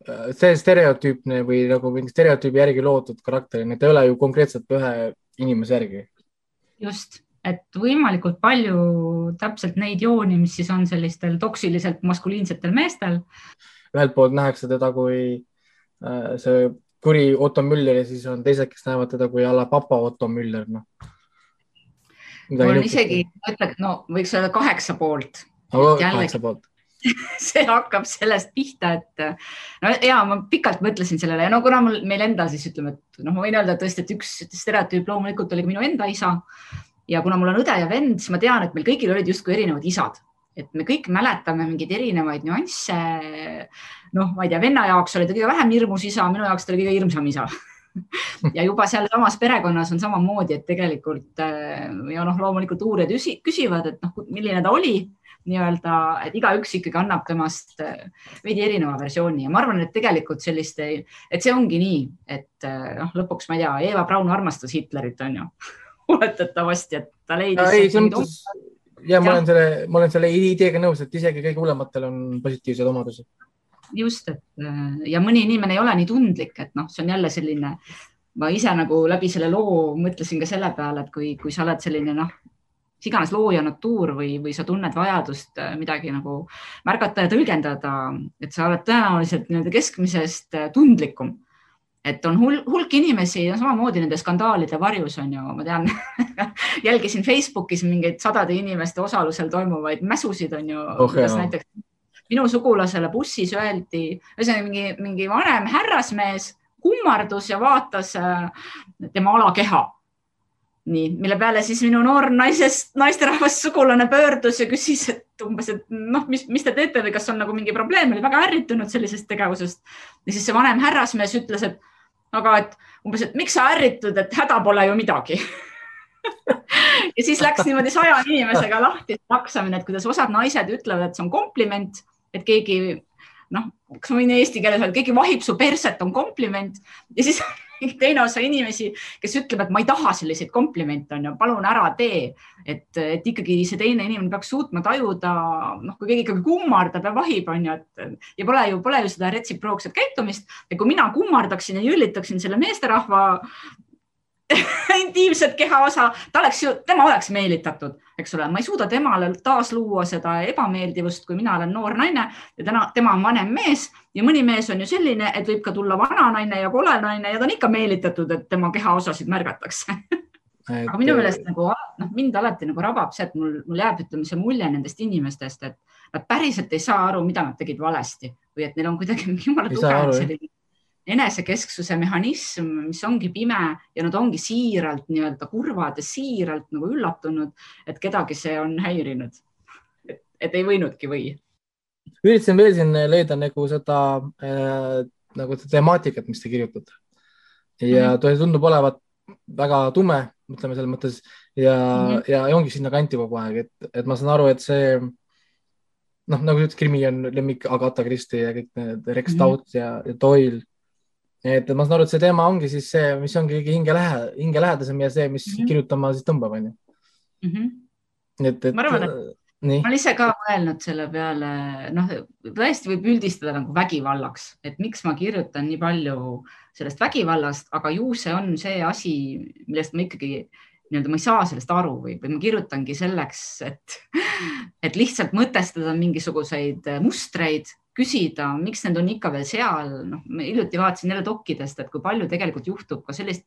äh, see stereotüüpne või nagu mingi stereotüübi järgi loodud karakterina, ta ei ole ju konkreetselt ühe inimese järgi. just, et võimalikult palju täpselt neid jooni, mis siis on sellistel toksiliselt maskuliinsetel meestel. ühelt poolt nähakse teda kui Äh, see kuri Otto Müller ja siis on teised, kes näevad teda kui a la papa Otto Müller, noh. mul on isegi, ma ütleks, no võiks öelda kaheksa poolt. kaheksa poolt see hakkab sellest pihta, et no ja ma pikalt mõtlesin sellele ja no kuna mul, meil enda siis ütleme, et noh, ma võin öelda tõesti, et üks stereotüüp loomulikult oli minu enda isa ja kuna mul on õde ja vend, siis ma tean, et meil kõigil olid justkui erinevad isad et me kõik mäletame mingeid erinevaid nüansse. noh, ma ei tea, venna jaoks oli ta kõige vähem hirmus isa, minu jaoks ta oli kõige hirmsam isa ja juba sealsamas perekonnas on samamoodi, et tegelikult äh, ja noh, loomulikult uurijad küsivad, et noh, milline ta oli nii-öelda, et igaüks ikkagi annab temast äh, veidi erineva versiooni ja ma arvan, et tegelikult selliste, et see ongi nii, et äh, noh, lõpuks ma ei tea, Eva Braun armastas Hitlerit, on ju oletatavasti, et ta leidis. ei, selles mõttes ja ma olen selle, ma olen selle ideega nõus, et isegi kõige hullematel on positiivseid omadusi. just, et äh, ja mõni inimene ei ole nii tundlik, et noh, see on jälle selline, ma ise nagu läbi selle loo mõtlesin ka selle peale, et kui, kui sa oled selline noh, mis iganes looja natuur või, või sa tunned vajadust äh, midagi nagu märgata ja tõlgendada, et sa oled tõenäoliselt nii-öelda keskmisest äh, tundlikum et on hul hulk inimesi ja samamoodi nende skandaalide varjus on ju, ma tean jälgisin Facebookis mingeid sadade inimeste osalusel toimuvaid mässusid on ju oh,, kas näiteks minu sugulasele bussis öeldi, ühesõnaga mingi, mingi vanem härrasmees kummardus ja vaatas äh, tema alakeha. nii, mille peale siis minu noor naisest, naisterahvast sugulane pöördus ja küsis, et umbes, et noh, mis, mis te teete või kas on nagu mingi probleem, oli väga ärritunud sellisest tegevusest. ja siis see vanem härrasmees ütles, et aga et umbes, et miks sa ärritud, et häda pole ju midagi. Ja siis läks niimoodi saja inimesega lahti taksamine, et kuidas osad naised ütlevad, et see on kompliment, et keegi noh, kas ma võin eesti keeles öelda, keegi vahib su perset, on kompliment. Ja siis teine osa inimesi, kes ütleb, et ma ei taha selliseid komplimente, on ju, palun ära tee. et, et ikkagi see teine inimene peaks suutma tajuda, noh, kui keegi ikkagi kummardab ja vahib, on ju, et ja pole ju, pole ju seda retsiprookset käitumist ja kui mina kummardaksin ja jüllitaksin selle meesterahva intiimset kehaosa, ta oleks ju, tema oleks meelitatud, eks ole, ma ei suuda temale taasluua seda ebameeldivust, kui mina olen noor naine ja täna tema on vanem mees ja mõni mees on ju selline, et võib ka tulla vana naine ja kole naine ja ta on ikka meelitatud, et tema kehaosasid märgatakse. Et... aga minu meelest nagu noh, mind alati nagu rabab see, et mul, mul jääb, ütleme see mulje nendest inimestest, et nad päriselt ei saa aru, mida nad tegid valesti või et neil on kuidagi jumala tugev selline enesekesksuse mehhanism, mis ongi pime ja nad ongi siiralt nii-öelda kurvad ja siiralt nagu üllatunud, et kedagi see on häirinud. et, ei võinudki või? üritasin veel siin leida nagu seda äh, nagu seda temaatikat, mis te kirjutate ja mm -hmm. tundub olevat väga tume, ütleme selles mõttes ja mm, -hmm. ja, ongi sinnakanti kogu aeg, et, et ma saan aru, et see noh, nagu sa ütlesid, krimi on lemmik Agatha Christie ja kõik need Rex mm -hmm. Stout ja, ja Doyle et ma saan aru, et see teema ongi siis see, mis ongi kõige hingelähe, hingelähedasem ja see, mis mm -hmm. kirjutama siis tõmbab, onju. Mhm. et, et. ma arvan, et nii. ma olen ise ka mõelnud selle peale, noh, tõesti võib üldistada nagu vägivallaks, et miks ma kirjutan nii palju sellest vägivallast, aga ju see on see asi, millest ma ikkagi nii-öelda ma ei saa sellest aru või, või ma kirjutangi selleks, et, et lihtsalt mõtestada mingisuguseid mustreid küsida, miks need on ikka veel seal, noh, ma hiljuti vaatasin jälle dokkidest, et kui palju tegelikult juhtub ka sellist,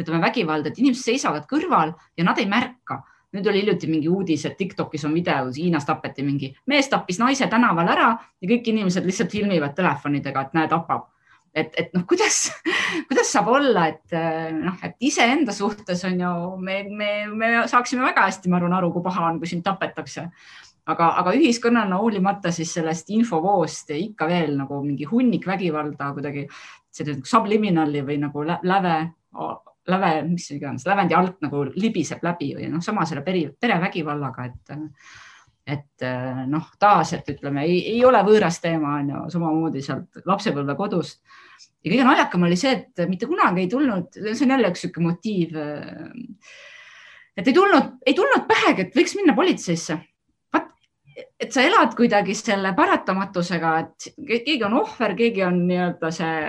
ütleme vägivalda, et inimesed seisavad kõrval ja nad ei märka. nüüd oli hiljuti mingi uudis, et Tiktokis on video, Hiinas tapeti mingi mees tappis naise tänaval ära ja kõik inimesed lihtsalt filmivad telefonidega, et näe, tapab et, et noh, kuidas, kuidas saab olla, et noh, et iseenda suhtes on ju, me, me, me saaksime väga hästi, ma arvan, aru, kui paha on, kui sind tapetakse aga, aga ühiskonnana hoolimata siis sellest infovoost ikka veel nagu mingi hunnik vägivalda kuidagi selline subliminali või nagu läve, läve, mis iganes, lävendi alt nagu libiseb läbi või noh, sama selle peri, perevägivallaga, et et noh, taas, et ütleme, ei ole võõras teema, on ju, samamoodi sealt lapsepõlvekodust. ja kõige naljakam oli see, et mitte kunagi ei tulnud, see on jälle üks niisugune motiiv. et ei tulnud, ei tulnud pähegi, et võiks minna politseisse et sa elad kuidagi selle paratamatusega, et keegi on ohver, keegi on nii-öelda see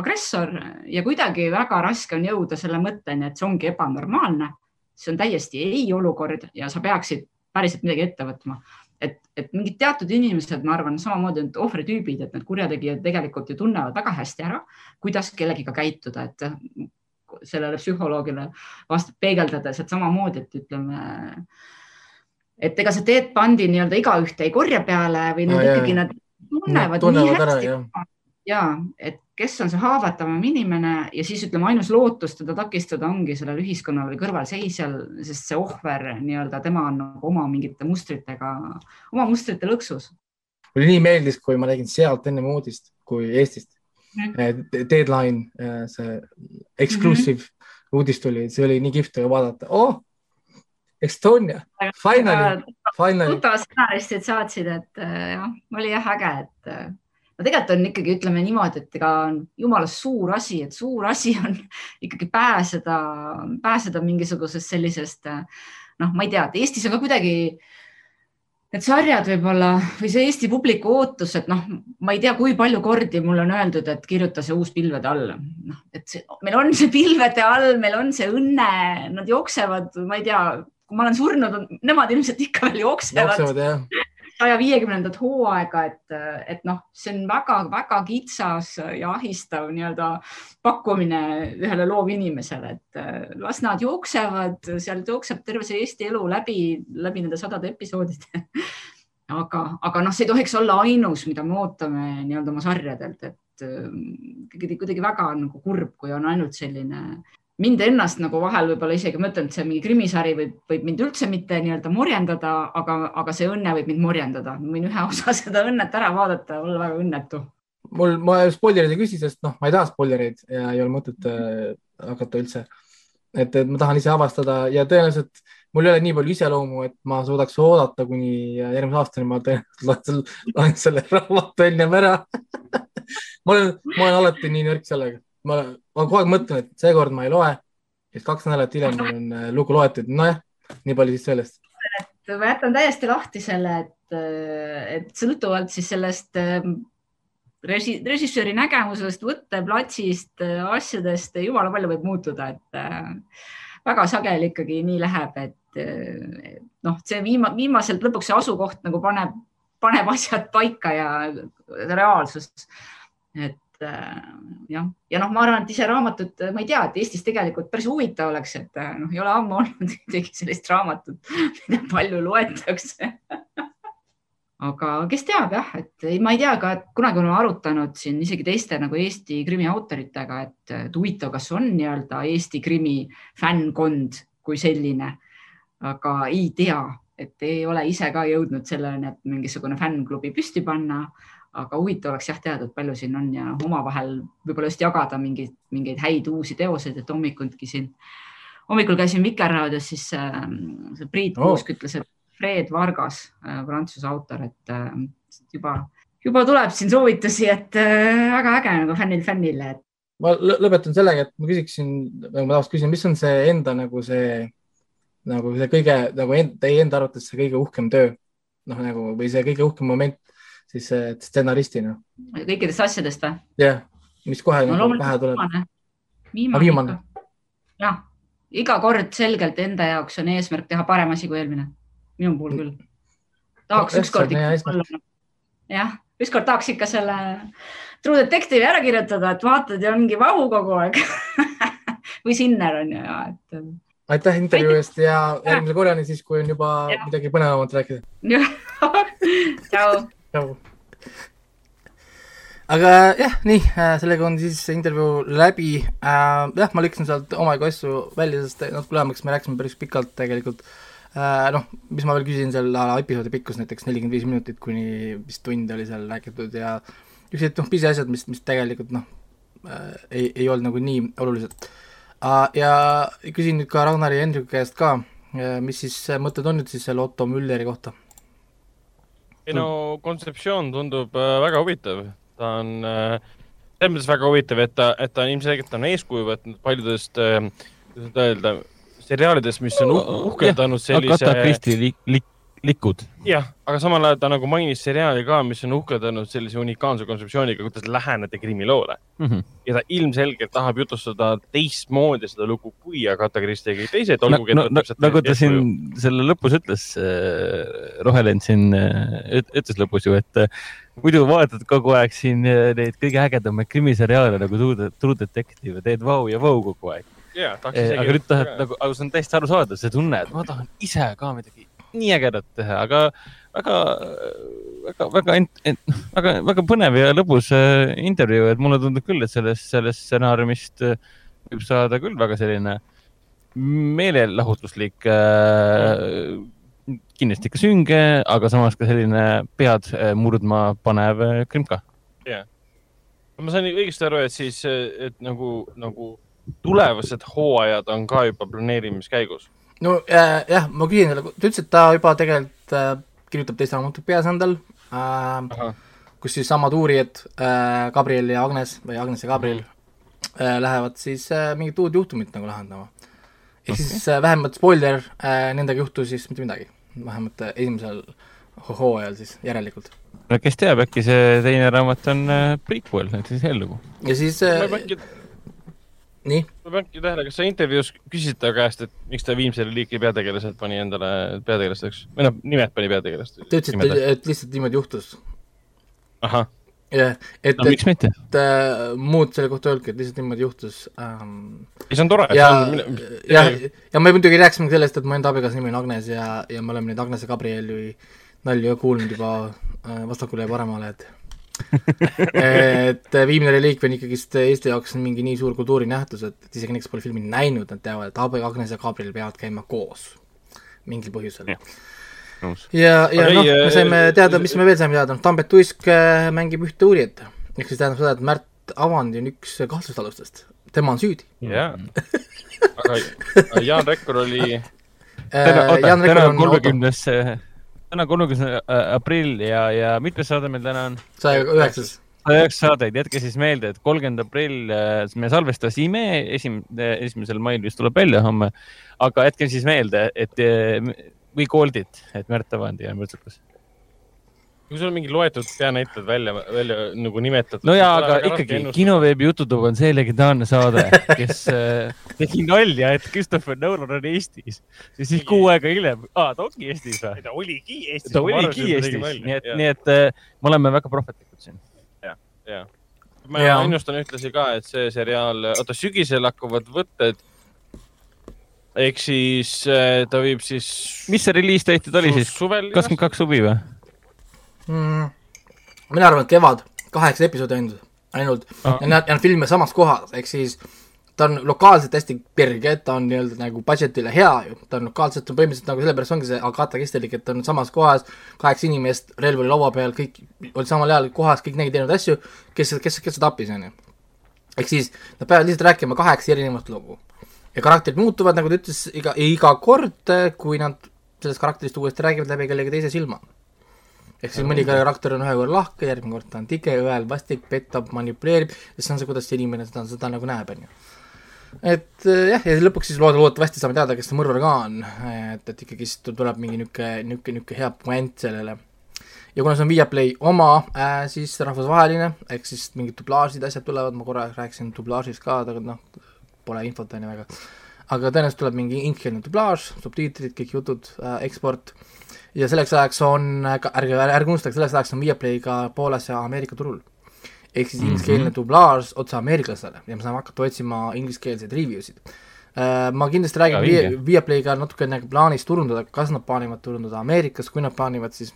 agressor ja kuidagi väga raske on jõuda selle mõtteni, et see ongi ebanormaalne. see on täiesti ei olukord ja sa peaksid päriselt midagi ette võtma. et, et mingid teatud inimesed, ma arvan, samamoodi need ohvritüübid, et need kurjategijad tegelikult ju tunnevad väga hästi ära, kuidas kellegiga käituda, et sellele psühholoogile vastab peegeldades, et samamoodi, et ütleme et ega see Ted Bundy nii-öelda igaühte ei korja peale või nad no, ikkagi jah. nad tunnevad, tunnevad nii hästi. ja, ja, et kes on see haavatavam inimene ja siis ütleme, ainus lootus teda takistada ongi sellel ühiskonnal või kõrvalseisjal, sest see ohver nii-öelda, tema on nagu oma mingite mustritega, oma mustrite lõksus. mulle nii meeldis, kui ma nägin sealt ennem uudist kui Eestist mm. Deadline, äh, see exclusive mm -hmm. uudis tuli, see oli nii kihvt vaadata oh,, Estonia, finally, finally. tuttavad stsenaristid saatsid, et äh, jah, oli jah äge, et äh, no tegelikult on ikkagi, ütleme niimoodi, et ega on jumala suur asi, et suur asi on ikkagi pääseda, pääseda mingisugusest sellisest äh, noh, ma ei tea, et Eestis on ka kuidagi need sarjad võib-olla või see Eesti publiku ootus, et noh, ma ei tea, kui palju kordi mulle on öeldud, et kirjuta see uus pilvede all. noh, et see, meil on see pilvede all, meil on see õnne, nad jooksevad, ma ei tea, kui ma olen surnud, nemad ilmselt ikka veel jooksevad. saja viiekümnendat hooaega, et, et noh, see on väga-väga kitsas ja ahistav nii-öelda pakkumine ühele loovinimesele, et äh, las nad jooksevad, seal jookseb terve see Eesti elu läbi, läbi nende sadade episoodide aga, aga noh, see ei tohiks olla ainus, mida me ootame nii-öelda oma sarjadelt, et äh, kuidagi, kuidagi väga nagu kurb, kui on ainult selline mind ennast nagu vahel võib-olla isegi ma ütlen, et see mingi krimisari võib, võib mind üldse mitte nii-öelda morjendada, aga, aga see õnne võib mind morjendada. ma võin ühe osa seda õnnet ära vaadata, olla väga õnnetu. mul, ma spoilereid ei küsi, sest noh, ma ei taha spoilereid ja ei ole mõtet äh, hakata üldse. et, et ma tahan ise avastada ja tõenäoliselt mul ei ole nii palju iseloomu, et ma suudaks oodata kuni järgmise aastani, ma tõenäoliselt loen selle raamatu ennem ära ma olen, ma olen alati nii nõrk sellega, ma, ma kogu aeg mõtlen, et seekord ma ei loe, siis kaks nädalat hiljem mul on äh, lugu loetud, nojah, nii palju siis sellest. et ma jätan täiesti lahti selle, et, et sõltuvalt siis sellest ähm, resi-, režissööri nägemusest, võtteplatsist, asjadest, jumala palju võib muutuda, et äh, väga sageli ikkagi nii läheb, et äh, noh, see viima-, viimaselt lõpuks see asukoht nagu paneb, paneb asjad paika ja reaalsus. et äh, jah, ja noh, ma arvan, et ise raamatut, ma ei tea, et Eestis tegelikult päris huvitav oleks, et noh, ei ole ammu olnud ühtegi sellist raamatut, mida palju loetakse. Aga kes teab jah, et ei, ma ei tea ka, et kunagi oleme arutanud siin isegi teiste nagu Eesti krimi autoritega, et, et huvitav, kas on nii-öelda Eesti krimi fännkond kui selline, aga ei tea, et ei ole ise ka jõudnud selleni, et mingisugune fännklubi püsti panna. Aga huvitav oleks jah teada, et palju siin on ja omavahel võib-olla just jagada mingeid, mingeid häid uusi teoseid, et hommikundki siin, hommikul käisin Vikerraadios, siis äh, see Priit oh. Kuusk ütles, et Fred Vargas, äh, prantsuse autor, et äh, juba, juba tuleb siin soovitusi, et äh, väga äge nagu fännil fännile, et. ma lõpetan sellega, et ma küsiksin, ma tahaks küsida, mis on see enda nagu see, nagu see kõige nagu end, teie enda arvates see kõige uhkem töö, noh nagu või see kõige uhkem moment siis stsenaristina? kõikidest asjadest või? jah yeah., mis kohe no, nagu pähe tuleb. viimane, viimane, jah, iga kord selgelt enda jaoks on eesmärk teha parem asi kui eelmine minu puhul küll. tahaks ükskord ikka olla. jah, ükskord tahaks ikka selle True Detective'i ära kirjutada, et vaatad ja ongi vahu kogu aeg või Sinner on ju et. aitäh intervjuu eest ja järgmise korrani siis, kui on juba ja. midagi põnevamat rääkida. tšau. Tšau aga jah, nii, äh, sellega on siis intervjuu läbi äh,. jah, ma lükkasin sealt omajagu asju välja, sest natuke lühemaks me rääkisime päris pikalt tegelikult äh, Äh, noh, mis ma veel küsisin, selle episoodi pikkus näiteks nelikümmend viis minutit kuni vist tund oli seal räägitud ja niisugused noh, pisiasjad, mis, mis tegelikult noh äh,, ei, ei olnud nagu nii olulised uh,. ja küsin nüüd ka Ragnari ja Hendriku käest ka, mis siis mõtted on nüüd siis selle Otto Mülleri kohta? Ei no kontseptsioon tundub äh, väga huvitav, ta on äh, selles mõttes väga huvitav, et ta, et ta ilmselgelt on eeskuju võtnud paljudest äh,, kuidas öelda seriaalides, mis on uhkeldanud sellise. Agatha Christie lik, lik, likud. jah, aga samal ajal ta nagu mainis seriaali ka, mis on uhkeldanud sellise unikaalse kontseptsiooniga, kuidas läheneda krimiloole mm. -hmm. ja ta ilmselgelt tahab jutustada teistmoodi seda lugu kui Agatha Christie ja kõik teised, no, no, no, nagu ta siin selle lõpus ütles äh,, Rohelend siin äh, ütles lõpus ju, et äh, muidu vaatad kogu aeg siin äh, neid kõige ägedamaid krimiseriaale nagu True, True Detective, teed vau ja vau kogu aeg yeah,. aga nüüd tahad nagu, aga see on täiesti arusaadav, see tunne, et ma tahan ise ka midagi nii ägedat teha, aga väga, väga, väga, väga, väga põnev ja lõbus äh, intervjuu, et mulle tundub küll, et sellest, sellest stsenaariumist äh, võib saada küll väga selline meelelahutuslik äh,, kindlasti ikka sünge, aga samas ka selline pead äh, murdma panev krimka. jah yeah., ma sain õigesti aru, et siis, et nagu, nagu tulevased hooajad on ka juba planeerimiskäigus? No äh, jah, ma küsin selle, ta ütles, et ta juba tegelikult äh, kirjutab teist raamatut peas endal äh,, kus siis samad uurijad äh,, Gabriel ja Agnes või Agnes ja Gabriel äh, lähevad siis äh, mingit uut juhtumit nagu lahendama. ehk okay. siis äh, vähemalt spoiler äh,, nendega juhtus siis mitte midagi, vähemalt äh, esimesel hooajal siis järelikult. no kes teab, äkki see teine raamat on äh, prequel, et siis eellugu. ja siis äh, nii? ma panengi tähele, kas sa intervjuus küsisid ta käest, et miks ta Viimsele liiki peategelased pani endale peategelasteks või noh, nimed pani peategelasteks? ta ütles, et, et lihtsalt niimoodi juhtus. ahah. jah, et no,, et, et äh, muud selle kohta öelge, et lihtsalt niimoodi juhtus ähm,. ei, see on tore. ja, ja, ja me muidugi rääkisime sellest, et mu enda abikaasa nimi on Agnes ja, ja me oleme neid Agnese Gabrieli nalju kuulnud juba äh, vastakule ja paremale, et et Viimne reliik on ikkagist Eesti jaoks mingi nii suur kultuurinähtus, et isegi need, kes pole filmi näinud, nad teavad, et Aabe, Agnes ja Gabriel peavad käima koos. Mingil põhjusel. ja, ja, ja noh, me saime teada, mis me veel saime teada, noh, Tambet Tuisk äh, mängib ühte uurijat. ehk siis tähendab seda, et Märt Avandi on üks kahtlusalustest, tema on süüdi. jaa, aga Jaan Rekkur oli täna, oota, täna on kolmekümnes, täna kolmekümnes aprill ja, ja mitmes saade meil täna on? saja üheksas saja üheksa saadeid, jätke siis meelde, et kolmkümmend aprill me salvestasime, esim-, esimesel mail vist tuleb välja homme. aga jätke siis meelde, et we called it, et Märt Avandi on mõrtsukas kui sul on mingi loetud peanäitlejad välja, välja nagu nimetatud. no jaa, aga ikkagi kinoveebi Jututuba on see legendaarne saade, kes äh, tegi nalja, et Christopher Nolan on Eestis. ja siis kuu aega hiljem, aa, ta ongi Eestis või? ta oligi Eestis. ta oligi Eestis, nii et, nii et äh, me oleme väga prohvetlikud siin. ja, ja. ma ja. ennustan ühtlasi ka, et see seriaal, oota, sügisel hakkavad võtted ehk siis äh, ta viib siis. mis see reliis tehtud oli siis? kakskümmend kaks suvi või? Mm,? mina arvan, et kevad, kaheksa episoodi ainult, ainult ah. ja nad, nad filmivad samas kohas, ehk siis ta on lokaalselt hästi kerge, ta on nii-öelda nagu budget'ile hea ju, ta on lokaalselt, põhimõtteliselt nagu sellepärast ongi see Agatha Christie'lik, et ta on samas kohas, kaheksa inimest, relv oli laua peal, kõik olid samal ajal kohas, kõik nägid erinevaid asju, kes, kes, kes seda tappis, on ju. ehk siis nad peavad lihtsalt rääkima kaheksa erinevat lugu. ja karakterid muutuvad, nagu ta ütles, iga, iga kord, kui nad sellest karakterist uuesti räägivad läbi kellegi teise silma ehk siis mõni karakter on ühe korra lahke, järgmine kord ta on tige, õel vastik, petab, manipuleerib ja see on see, kuidas see inimene seda, seda nagu näeb, on ju. et eh, jah, ja lõpuks siis lood-, loodetavasti saame teada, kes see mõrvar ka on, et, et ikkagist tuleb mingi niisugune, niisugune, niisugune hea puänt sellele. ja kuna see on Viaplay oma äh,, siis rahvusvaheline, ehk siis mingid dublaažid, asjad tulevad, ma korra rääkisin dublaažist ka, aga noh, pole infot, on ju, väga. aga tõenäoliselt tuleb mingi ingliskeelne dublaaž, subtiitrid, kõik jutud äh,, eksport ja selleks ajaks on, ärge, ärge unustage, selleks ajaks on Viaplay ka Poolas ja Ameerika turul. ehk siis mm -hmm. ingliskeelne dublaaž otse ameeriklastele ja me saame hakata otsima ingliskeelseid review sid uh,. ma kindlasti räägin Via, Viaplayga natukene plaanis turundada, kas nad plaanivad turundada Ameerikas, kui nad plaanivad, siis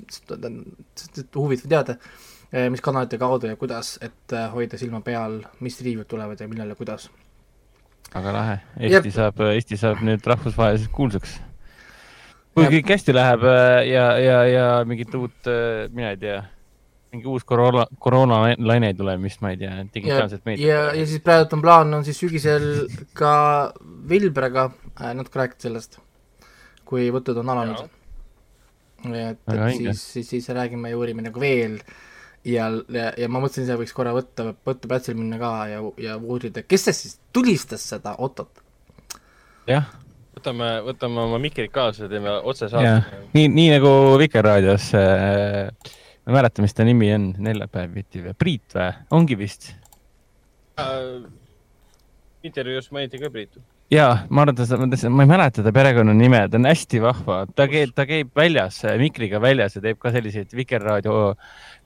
huvitav teada, uh, mis kanalite kaudu ja kuidas, et uh, hoida silma peal, mis review'd tulevad ja millal ja kuidas. väga lahe, Eesti Jep. saab, Eesti saab nüüd rahvusvaheliselt kuulsaks kui kõik hästi läheb äh, ja, ja, ja mingit uut, äh, mina ei tea, mingi uus koroona, koroonalaine ei tule, mis ma ei tea, digitaalset meediat. ja, ja siis praegu on plaan, on siis sügisel ka Vilbrega äh, natuke rääkida sellest, kui võtud on alanud. et, et siis, siis, siis räägime ja uurime nagu veel ja, ja, ja ma mõtlesin, et võiks korra võtta, võtta platsil minna ka ja, ja uurida, kes see siis tulistas seda Ottot? jah võtame, võtame oma mikrid kaasa teeme otsesaate. nii, nii nagu Vikerraadios äh,, ma ei mäleta, mis ta nimi on, neljapäeviti või, Priit või, ongi vist äh,? intervjuus mainiti ka Priitu. ja ma arvan, et ta, ma ei mäleta ta perekonnanime, ta on hästi vahva, ta käib, ta käib väljas, mikriga väljas ja teeb ka selliseid Vikerraadio,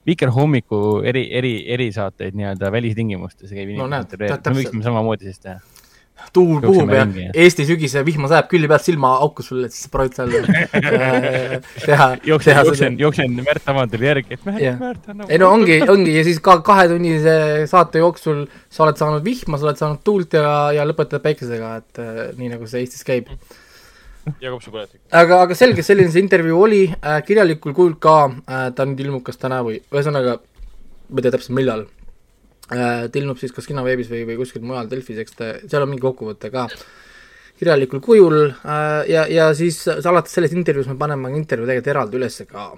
Vikerhommiku eri, eri, erisaateid nii-öelda välistingimustes. no näed, me võiksime samamoodi siis teha tuul puhub ja Eesti sügise vihma sajab külje pealt silmaauku sulle, siis proovid seal äh, teha. jooksen, jooksen, jooksen Märt Avandile järgi, et Märt yeah., Märt anna. ei no ongi, ongi ja siis ka kahetunnise saate jooksul sa oled saanud vihma, sa oled saanud tuult ja, ja lõpetad päikesega, et äh, nii nagu see Eestis käib. ja kopsupõletik. aga, aga selge, selline see intervjuu oli äh,, kirjalikul kujul ka äh,, ta nüüd ilmub kas täna või ühesõnaga, ma ei tea täpselt millal Äh, ta ilmub siis kas kinoveebis või, või kuskil mujal Delfis, eks ta, seal on mingi kokkuvõte ka kirjalikul kujul äh, ja, ja siis alates sellest intervjuust me paneme intervjuu tegelikult eraldi ülesse ka.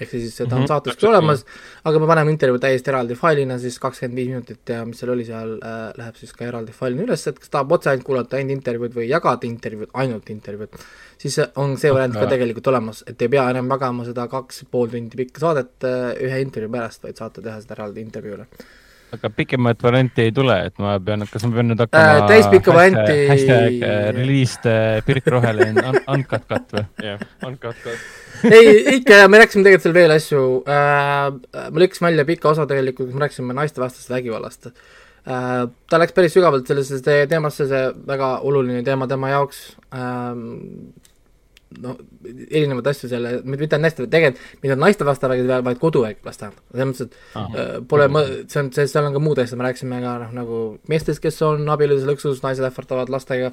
ehk siis ta on mm -hmm. saates küll olemas, aga me paneme intervjuu täiesti eraldi failina, siis kakskümmend viis minutit ja mis seal oli, seal äh, läheb siis ka eraldi failina üles, et kes tahab otse ainult kuulata ainult intervjuud või jagada intervjuud, ainult intervjuud, siis on see variant ka tegelikult olemas, et ei pea enam jagama seda kaks pool tundi pikka saadet äh, ühe intervjuu pärast, vaid saate teha seda eraldi intervjuule aga pikemat varianti ei tule, et ma pean, kas ma pean nüüd hakkama äh, täispikka varianti hashtag äh, released äh, Pirk Roheline un, uncut cut või? jah, uncut cut. ei, ikka ja me rääkisime tegelikult seal veel asju äh,, ma lõikasin välja pika osa tegelikult, kus me rääkisime naistevastasest vägivallast äh,. ta läks päris sügavalt sellesse teemasse, see väga oluline teema tema jaoks äh, no erinevaid asju selle, mitte naiste, tegelikult mitte naistevastane vägivald, vaid koduvägivallast tähendab, selles mõttes, et äh, pole mõ-, see on, see, seal on ka muud asjad, me rääkisime ka noh, nagu meestest, kes on abielus lõksus, naised ähvardavad lastega,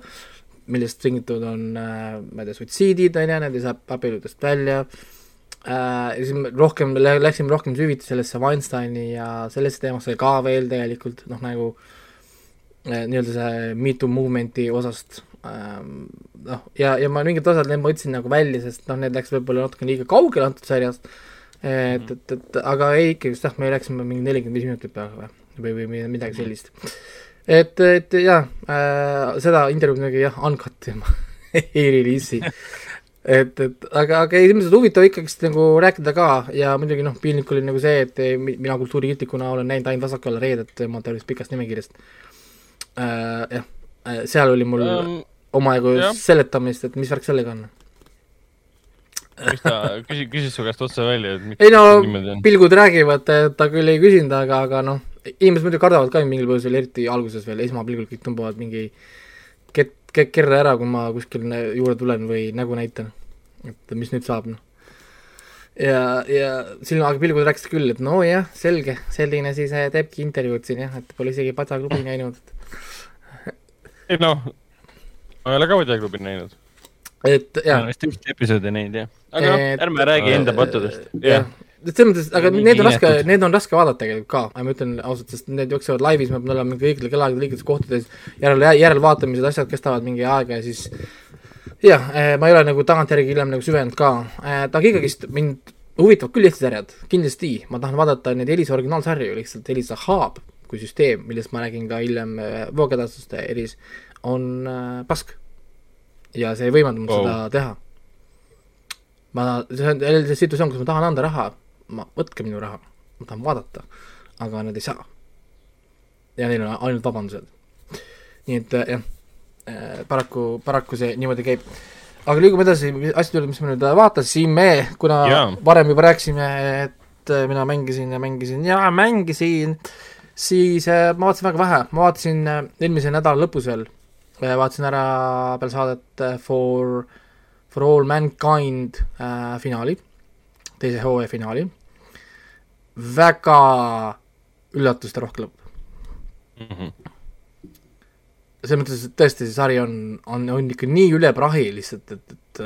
millest tingitud on äh,, ma ei tea, suitsiidid, on ju, need ei saa abieludest välja. Äh,, ja siis me rohkem, läksime rohkem süviti sellesse Weinsteini ja sellesse teemasse ka veel tegelikult, noh nagu äh, nii-öelda see Me Too movement'i osast. Noh, ja, ja ma mingid osad need ma võtsin nagu välja, sest noh, need läks võib-olla natuke liiga kaugele antud sarjast, et, et, et aga ei, ikkagi jah, me läksime mingi nelikümmend viis minutit peale või, või, või midagi sellist. et, et jaa äh,, seda intervjuud muidugi jah, uncut ma ei reliisi. Et, et aga, aga ilmselt huvitav ikkagist nagu rääkida ka ja muidugi noh, piinlik oli nagu see, et mina kultuurikriitikuna olen näinud ainult Vasakala reedet oma tervist pikast nimekirjast. Äh,. jah, seal oli mul um, omajagu seletamist, et mis värk sellega on mis ta küsis, küsis su käest otse välja, et miks ei no, pilgud räägivad, ta küll ei küsinud, aga, aga noh, inimesed muidugi kardavad ka mingil põhjusel, eriti alguses veel, esmapilgul kõik tõmbavad mingi kett, kett, kerre ära, kui ma kuskil juurde tulen või nägu näitan et mis nüüd saab, noh. ja, ja silmaga pilgud rääkisid küll, et nojah, selge, selline siis eh, teebki intervjuud siin jah, et pole isegi Padjaklubi näinud. Ei noh, ma ei ole ka Padjaklubi näinud. et no,. vist üks episoodi näinud jah. aga noh, ärme räägi enda pattudest. jah. Selles mõttes, aga need on raske, need on raske vaadata tegelikult ka, ma ütlen ausalt, sest need jooksevad laivis, me oleme kõigil kellaaegadel õigetes kohtades, järele, järelvaatamised, asjad kestavad mingi aega ja siis jah, eh, ma ei ole nagu tagantjärgi hiljem nagu süvenenud ka, eh, aga ikkagist mind huvitavad küll Eesti sarjad, kindlasti, ma tahan vaadata neid Elisa originaalsarju, lihtsalt. Elisa Hub kui süsteem, millest ma räägin ka hiljem eh, voogedastuste eris, on äh, pask. ja see ei võimalda mul oh. seda teha. ma, see on jälle see situatsioon, kus ma tahan anda raha, ma, võtke minu raha, ma tahan vaadata, aga nad ei saa. ja neil on ainult vabandused. nii et jah Äh, paraku, paraku see niimoodi käib. aga liigume edasi asjade juurde, mis me nüüd vaatasime, kuna yeah. varem juba rääkisime, et äh, mina mängisin ja mängisin ja mängisin, siis äh, ma vaatasin väga vähe, ma vaatasin eelmise nädala lõpus veel, vaatasin ära peale saadet For, For All Mankind äh, finaali, teise hooaja finaali, väga üllatusterohke lõpp. Mm. -hmm selles mõttes, et tõesti, see sari on, on, on ikka nii üle prahi lihtsalt, et, et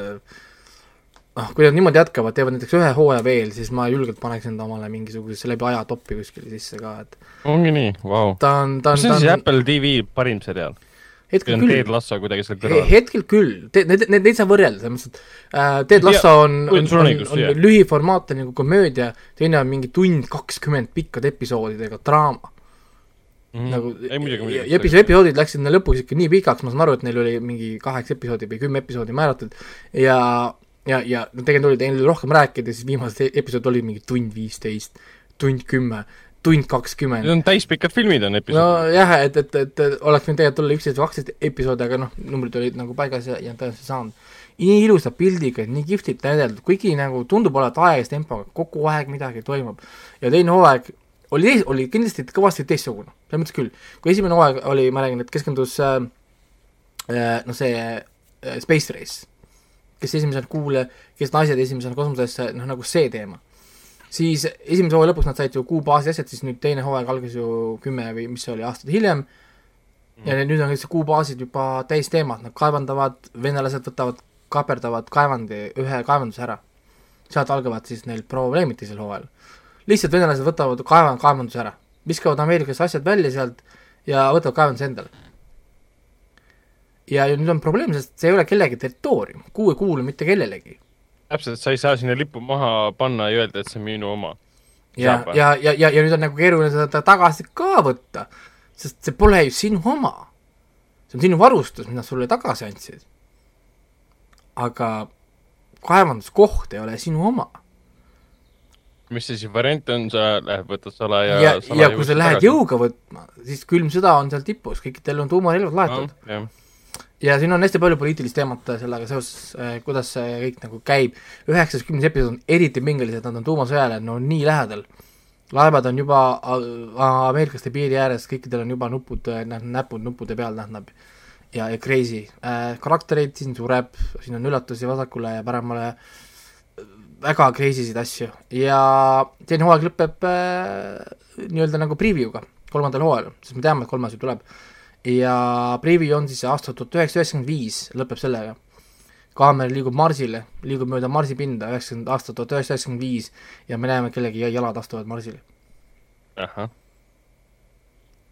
noh, kui nad niimoodi jätkavad, teevad näiteks ühe hooaja veel, siis ma julgelt paneks enda omale mingisugusesse läbi aja toppi kuskile sisse ka, et ongi nii, vau. ta on, ta on mis on siis Apple TV parim seriaal? hetkel küll. Ted Lasso kuidagi seal kõrval. hetkel küll, need, need, neid saab võrrelda, selles mõttes, et äh, Ted Lasso on, on, on, on lühiformaatne nagu komöödia, teine on mingi tund kakskümmend pikkade episoodidega draama Mm -hmm. nagu ei, muidugi, muidugi, ja episood, episoodid läksid lõpuks ikka nii pikaks, ma saan aru, et neil oli mingi kaheksa episoodi või kümme episoodi määratud ja ja, ja tegelikult oli neil rohkem rääkida, siis viimased e-, episood olid mingi tund viisteist, tund kümme, tund kakskümmend. Need on täispikad filmid on episood. nojah, et, et, et, et oleks võinud tegelikult olla üksteist või kaksteist episoodi, aga noh, numbrid olid nagu paigas ja, ja tõenäoliselt saanud. nii ilusa pildiga, nii kihvtilt näideldud, kuigi nagu tundub olevat aeglase tempoga, kogu aeg midagi toimub. ja teine hooaeg oli oli kindlasti kõvasti teistsugune, selles mõttes küll. kui esimene hooaeg oli, ma räägin, et keskendus äh, noh, see äh, Space Race, kes esimesena kuule, kes naised esimesena kosmosesse, noh nagu see teema. siis esimese hooaja lõpuks nad said ju kuu baasi asjad, siis nüüd teine hooaeg algas ju kümme või mis see oli, aastaid hiljem mm., ja nüüd on see kuubaasid juba täis teemad, nad kaevandavad, venelased võtavad, kaaperdavad kaevandi, ühe kaevanduse ära. sealt algavad siis neil probleemid teisel hooajal lihtsalt venelased võtavad kaev-, kaevanduse ära, viskavad Ameerikas asjad välja sealt ja võtavad kaevanduse endale. Ja nüüd on probleem, sest see ei ole kellegi territoorium, kuu ei kuulu mitte kellelegi. täpselt, sa ei saa sinna lippu maha panna ja öelda, et see on minu oma. ja, ja, ja, ja, ja nüüd on nagu keeruline seda tagasi ka võtta, sest see pole ju sinu oma. see on sinu varustus, mida sulle tagasi andsid. aga kaevanduskoht ei ole sinu oma mis see siis variant on, sa lähed, võtad salaja ja, ja kui sa lähed tagasi. jõuga võtma, siis külm sõda on seal tipus, kõikidel on tuumarelvad laetud no,. Ja siin on hästi palju poliitilist teemat sellega seoses eh,, kuidas see kõik nagu käib. üheksas, kümnes episood on eriti pingelised, nad on tuumasõjale no nii lähedal. laevad on juba ameeriklaste piiri ääres, kõikidel on juba nupud, noh, näpud nuppude peal, tähendab. ja, ja crazy äh,, karaktereid siin sureb, siin on üllatusi vasakule ja paremale äh, väga crazy sid asju ja teine hooaeg lõpeb äh, nii-öelda nagu preview'ga kolmandal hooajal, sest me teame, et kolmas ju tuleb. Ja preview on siis aasta tuhat üheksasada üheksakümmend viis, lõpeb sellega. kaamera liigub Marsile, liigub mööda Marsi pinda, üheksakümmend, aasta tuhat üheksasada üheksakümmend viis ja me näeme, kellegi jalad astuvad Marsile.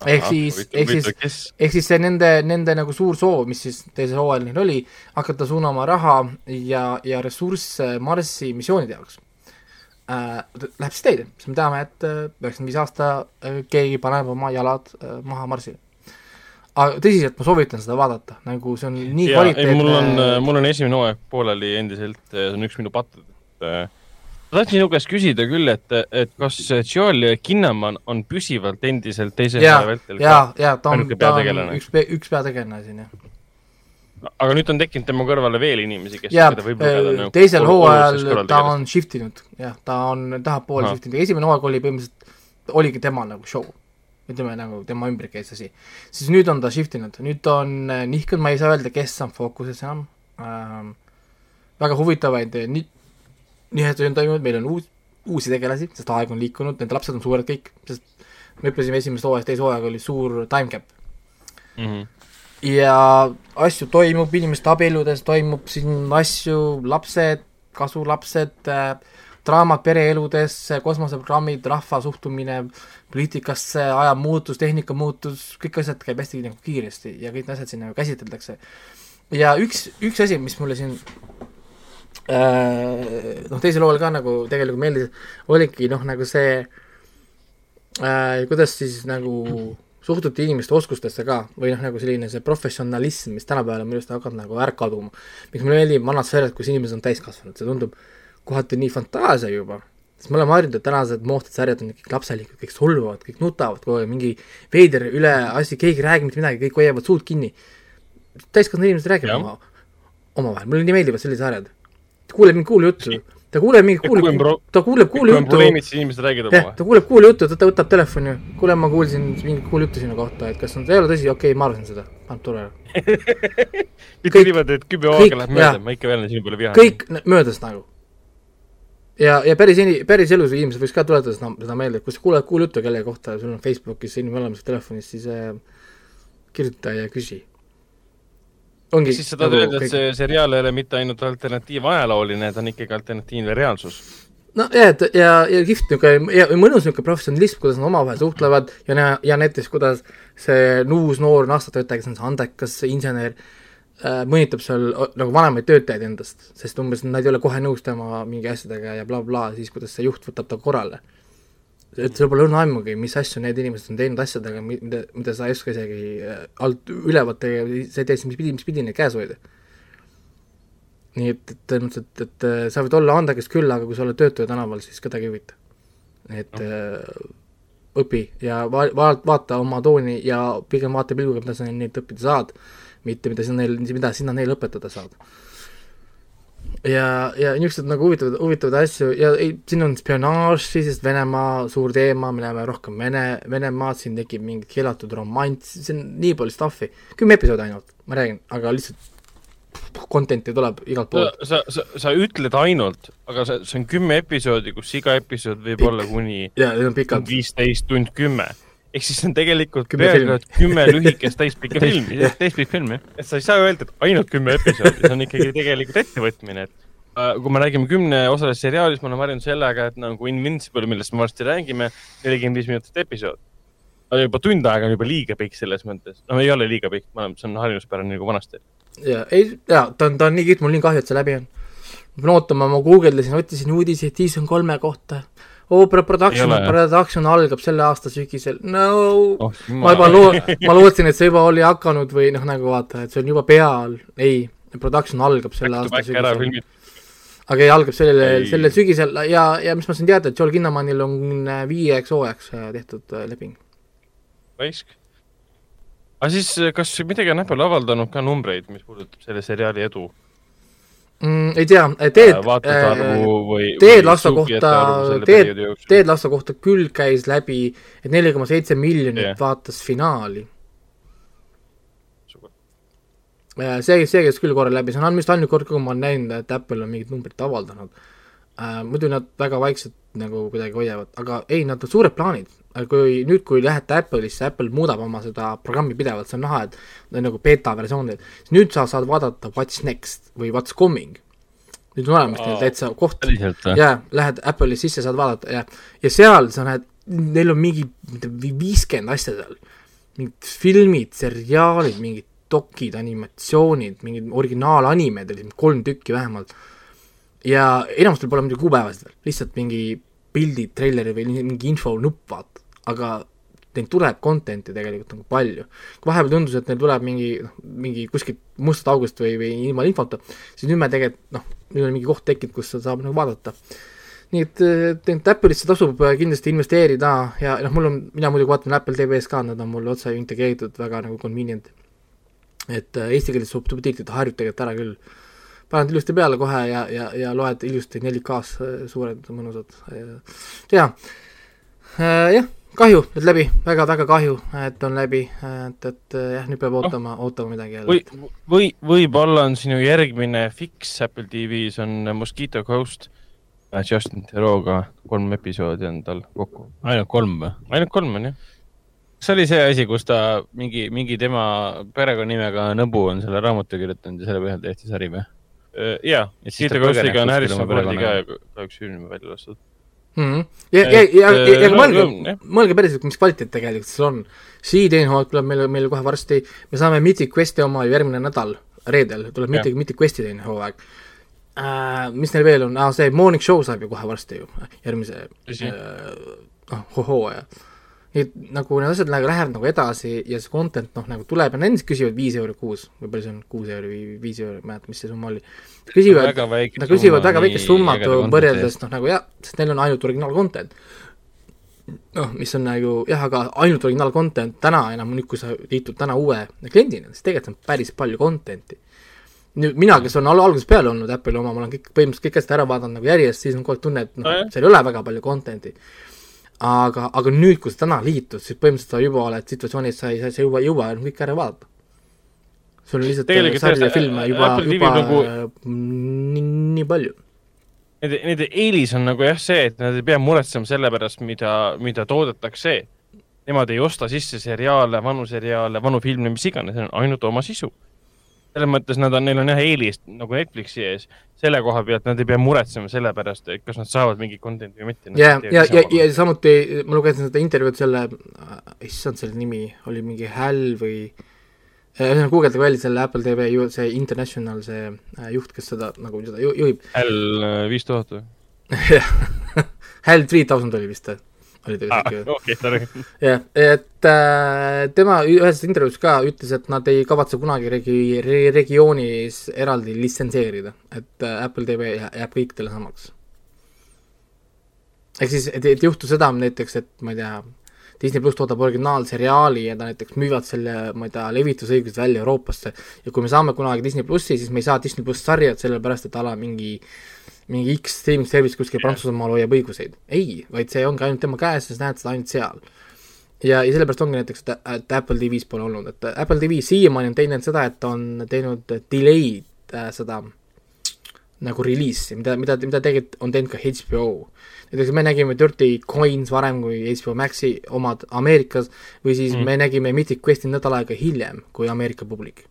ehk siis, ehk siis, ehk siis see nende, nende nagu suur soov, mis siis teisel hooajal neil oli, hakata suunama raha ja, ja ressursse Marsi missioonide jaoks äh,, läheb siis teile, sest me teame, et äh, üheksakümmend viis aasta äh, keegi paneb oma jalad äh, maha Marsile. Aga tõsiselt, ma soovitan seda vaadata, nagu see on nii ja, kvaliteetne. mul on, äh, mul on esimene hooaeg pooleli endiselt, see on üks minu patt, et äh, ma tahtsin sinu käest küsida küll, et, et kas Joel Kinnaman on püsivalt endiselt teise hooaja vältel ja, ja ta on, ta on üks, üks peategelane siin, jah aga nüüd on tekkinud tema kõrvale veel inimesi, kes ja, teda võib lugeda nagu teisel hooajal ta on shift inud, jah, ta on tahapoole shift inud, esimene hooaeg oli põhimõtteliselt, oligi tema nagu show. Ütleme nagu tema ümber käis asi. siis nüüd on ta shift inud, nüüd on eh, nihkunud, ma ei saa öelda, kes on fookuses enam ähm,, väga huvitavaid nii, nihed on toimunud, meil on uus, uusi tegelasi, sest aeg on liikunud, nende lapsed on suured kõik, sest me ütlesime esimest hooajast, teise hooajaga oli suur time gap mm. -hmm. ja asju toimub, inimeste abieludes toimub siin asju, lapsed, kasulapsed äh,, draamad pereeludes, kosmoseprogrammid, rahva suhtumine poliitikasse, aja muutus, tehnika muutus, kõik asjad käib hästi nagu kiiresti ja kõik need asjad siin nagu käsitletakse. ja üks, üks asi, mis mulle siin Äh, noh, teisel hooajal ka nagu tegelikult meeldis, oligi noh, nagu see äh, kuidas siis nagu suhtuti inimeste oskustesse ka või noh, nagu selline see professionalism, mis tänapäeval on minu arust hakanud nagu ära kaduma. miks mulle meeldib vanad sarjad, kus inimesed on täiskasvanud, see tundub kohati nii fantaasia juba, sest me oleme harjunud, et tänased moodsad sarjad on kõik lapselikud, kõik solvavad, kõik nutavad kogu aeg, mingi veider üle asi, keegi ei räägi mitte midagi, kõik hoiavad suud kinni. täiskasvanud inimesed räägivad oma, omavahel, mulle nii meeldivad sellised sarjad ta kuuleb mingit kuulujuttu, ta kuuleb mingit kuulu, ta kuuleb kuulujuttu. omavahel. ta kuuleb kuulujuttu, ta võtab telefoni, kuule, ma kuulsin mingit kuulujuttu sinu kohta, et kas on, ei ole tõsi, okei okay,, ma arvasin seda, paneb tule ära. sinu peale vihane. kõik möödas nagu. Ja, ja päris, päris elus inimesed võiks ka tuletada seda, seda meelde, et kui sa kuuled kuulujuttu kellegi kohta, sul on Facebookis inimene olemas telefonis, siis äh, kirjuta ja küsi ongi siis sa tahad nagu öelda, et see seriaal ei ole mitte ainult alternatiiv ajalooline, ta on ikkagi alternatiivne reaalsus? no ja, et ja, ja kihvt niisugune ja mõnus niisugune professionalism, kuidas nad omavahel suhtlevad ja ja näiteks kuidas see uus noor NASA-töötaja, kes on see andekas insener äh,, mõnitab seal nagu vanemaid töötajaid endast, sest umbes nad ei ole kohe nõus tema mingi asjadega ja blablabla bla, bla, siis kuidas see juht võtab ta korrale et sul pole õrna aimugi, mis asju need inimesed on teinud asjadega, mida, mida sa ei oska isegi äh, alt ülevalt teha, sa ei tea siis, mis pidi, mis pidi neid käes hoida. nii et, et selles mõttes, et, et äh, sa võid olla andekas küll, aga kui sa oled töötaja tänaval, siis kedagi ei huvita. et äh, õpi ja va-, va-, vaata oma tooni ja pigem vaata pilguga, mida sa neilt õppida saad, mitte mida sa neil, mida sina neile õpetada saad ja, ja niisugused nagu huvitavad, huvitavaid asju ja ei, siin on spionaaž, siis Venemaa suur teema, me näeme rohkem Vene, Venemaad, siin tekib mingi keelatud romanss, see on nii palju stuff'i, kümme episoodi ainult, ma räägin, aga lihtsalt content'i tuleb igalt poolt. sa, sa, sa ütled ainult, aga see, see on kümme episoodi, kus iga episood võib Pikk. olla kuni viisteist tund kümme ehk siis see on tegelikult peaaegu kümme lühikest täispikka filmi, täispikk film jah. et sa ei saa öelda, et ainult kümme episoodi, see on ikkagi tegelikult ettevõtmine, et äh, kui me räägime kümneosalisest seriaalist, me oleme harjunud sellega, et nagu Invincible, millest me varsti räägime, nelikümmend viis minutit episood. juba tund aega on juba liiga pikk selles mõttes, no ei ole liiga pikk, see on harjumuspärane nagu vanasti. ja ei, ja ta on, ta on nii kihvt, mul nii kahju, et see läbi on. ma pean ootama, ma guugeldasin, otsisin uudiseid season kolme kohta Opera Production, Production algab selle aasta sügisel, no oh, ma juba loo-, ma lootsin, et see juba oli hakanud või noh, nagu vaata, et see on juba peal, ei, Production algab selle aasta sügisel. aga ei, algab sellel, sellel sügisel ja, ja mis ma sain teada, et Joel Kinnamanil on äh, viieks hooajaks äh, tehtud äh, leping. raisk. aga siis, kas midagi on Apple avaldanud ka numbreid, mis puudutab selle seriaali edu? Mm,? ei tea, teed, äh, teed Lassa kohta, teed, teed Lassa kohta küll käis läbi, et neli koma seitse miljonit yeah. vaatas finaali. see, see käis küll korra läbi, see on vist ainuke kord, kui ma olen näinud, et Apple on mingit numbrit avaldanud äh,. muidu nad väga vaikselt nagu kuidagi hoiavad, aga ei, nad on suured plaanid kui nüüd, kui lähete Apple'isse, Apple muudab oma seda programmi pidevalt, see on näha, et nagu beeta versioonid, siis nüüd sa saad vaadata What's next või What's coming. nüüd on olemas neil täitsa koht, jaa, lähed Apple'i sisse, saad vaadata ja, ja seal sa näed, neil on mingi viiskümmend asja seal. mingid filmid, seriaalid, mingid dokid, animatsioonid, mingid originaalanimed olid kolm tükki vähemalt. ja enamustel pole muidugi kuupäevasid veel, lihtsalt mingi pildid, treileri või mingi info, nupp, vaata, aga neil tuleb content'i tegelikult nagu palju. kui vahepeal tundus, et neil tuleb mingi, noh, mingi kuskilt mustast august või, või ilma infota, siis nüüd me tegelikult noh, nüüd on mingi koht tekkinud, kus seda saab nagu vaadata. nii et, et Apple'isse tasub kindlasti investeerida ja noh, mul on, mina muidugi vaatan Apple TV-s ka, nad on mul otse integreeritud, väga nagu convenient et äh, eesti keeles subtiitrid harjub tegelikult ära küll. paned ilusti peale kohe ja, ja, ja loed ilusti 4K-s äh, suured, mõnusad. jaa, äh, jah, kahju, et läbi väga,, väga-väga kahju, et on läbi, et, et jah, nüüd peab ootama no., ootama midagi jälle. või, või võib-olla on sinu järgmine fix Apple TV-s on Mosquito Coast Justin Theroux'ga, kolm episoodi on tal kokku. ainult kolm või? ainult kolm on jah kas oli see asi, kus ta mingi, mingi tema perekonnanimega Nõbu on selle raamatu kirjutanud ja selle põhjal tehti sari või? ja, Peter Ghostiga on Harrison Fordi ka kahjuks film välja lastud mm. -hmm. ja, ja, ja, ja, ja mõelge, mõelge päriselt, mis kvaliteet tegelikult seal on. Sea-Dane tuleb meile, meile kohe varsti, me saame Mythic Questi oma järgmine nädal, reedel tuleb Mythic, Mythic Questi teine hooaeg uh,. mis neil veel on ah,, see Morning Show saab ju kohe varsti ju, järgmise noh uh,, hooaja nii et nagu need asjad nagu lähevad nagu edasi ja see content noh, nagu tuleb ja nad endiselt küsivad viis euri kuus, või palju see on, kuus euri või viis euri, ei mäleta, mis see summa oli. küsivad, nad küsivad väga väikest summat võrreldes noh, nagu jah, sest neil on ainult originaal content. noh, mis on nagu jah, aga ainult originaal content täna enam, nüüd kui sa liitud täna uue kliendina, siis tegelikult on päris palju content'i nüüd mina, kes on al algusest peale olnud Apple'i oma, ma olen kõik, põhimõtteliselt kõik asjad ära vaadanud nagu järjest, siis on kogu aeg tunne, et noh, seal ei ole väga palju content'i aga, aga nüüd, kui sa täna liitud, siis põhimõtteliselt sa juba oled situatsioonis, sa ei, sa ei jõua, enam kõike ära vaadata. sul on lihtsalt sarjade filme juba, juba nagu... nii, nii palju. Nende, nende eelis on nagu jah see, et nad ei pea muretsema selle pärast, mida, mida toodetakse. Nemad ei osta sisse seriaale, vanu seriaale, vanu filme, mis iganes, see on ainult oma sisu selles mõttes nad on, neil on jah eelis nagu Netflixi ees, selle koha pealt nad ei pea muretsema selle pärast, et kas nad saavad mingi content'i või mitte. ja, ja, ja, ja samuti ma lugesin seda intervjuud selle, issand, selle nimi oli mingi Hal või ühesõnaga äh, guugeldage välja selle Apple TV ju see International, see äh, juht, kes seda nagu seda juhib. Äh, viis tuhat või? jah, Hal three thousand oli vist või? Oli ta vist ikka. okei, sorry. jah, et äh, tema ühes intervjuus ka ütles, et nad ei kavatse kunagi regi-, re-, regioonis eraldi litsenseerida, et äh, Apple TV jääb kõikidele samaks. ehk siis, et, et juhtu seda näiteks, et ma ei tea, Disney pluss toodab originaalseriaali ja ta näiteks müüvad selle, ma ei tea, levitusõigused välja Euroopasse ja kui me saame kunagi Disney plussi, siis me ei saa Disney pluss sarjad, sellepärast et ala mingi äh, mingi X streaming service kuskil Prantsusmaal hoiab õiguseid. ei, vaid see ongi ainult tema käes ja sa näed seda ainult seal. ja, ja sellepärast ongi näiteks, et, Apple TV-s pole olnud, et Apple TV siiamaani on teinud seda, et on teinud delay'd äh, seda nagu reliisi, mida, mida, mida tegelikult on teinud ka HBO. näiteks me nägime Dirty Coins varem kui HBO Maxi omad Ameerikas või siis mm. me nägime Mythic Questi nädal aega hiljem kui Ameerika publik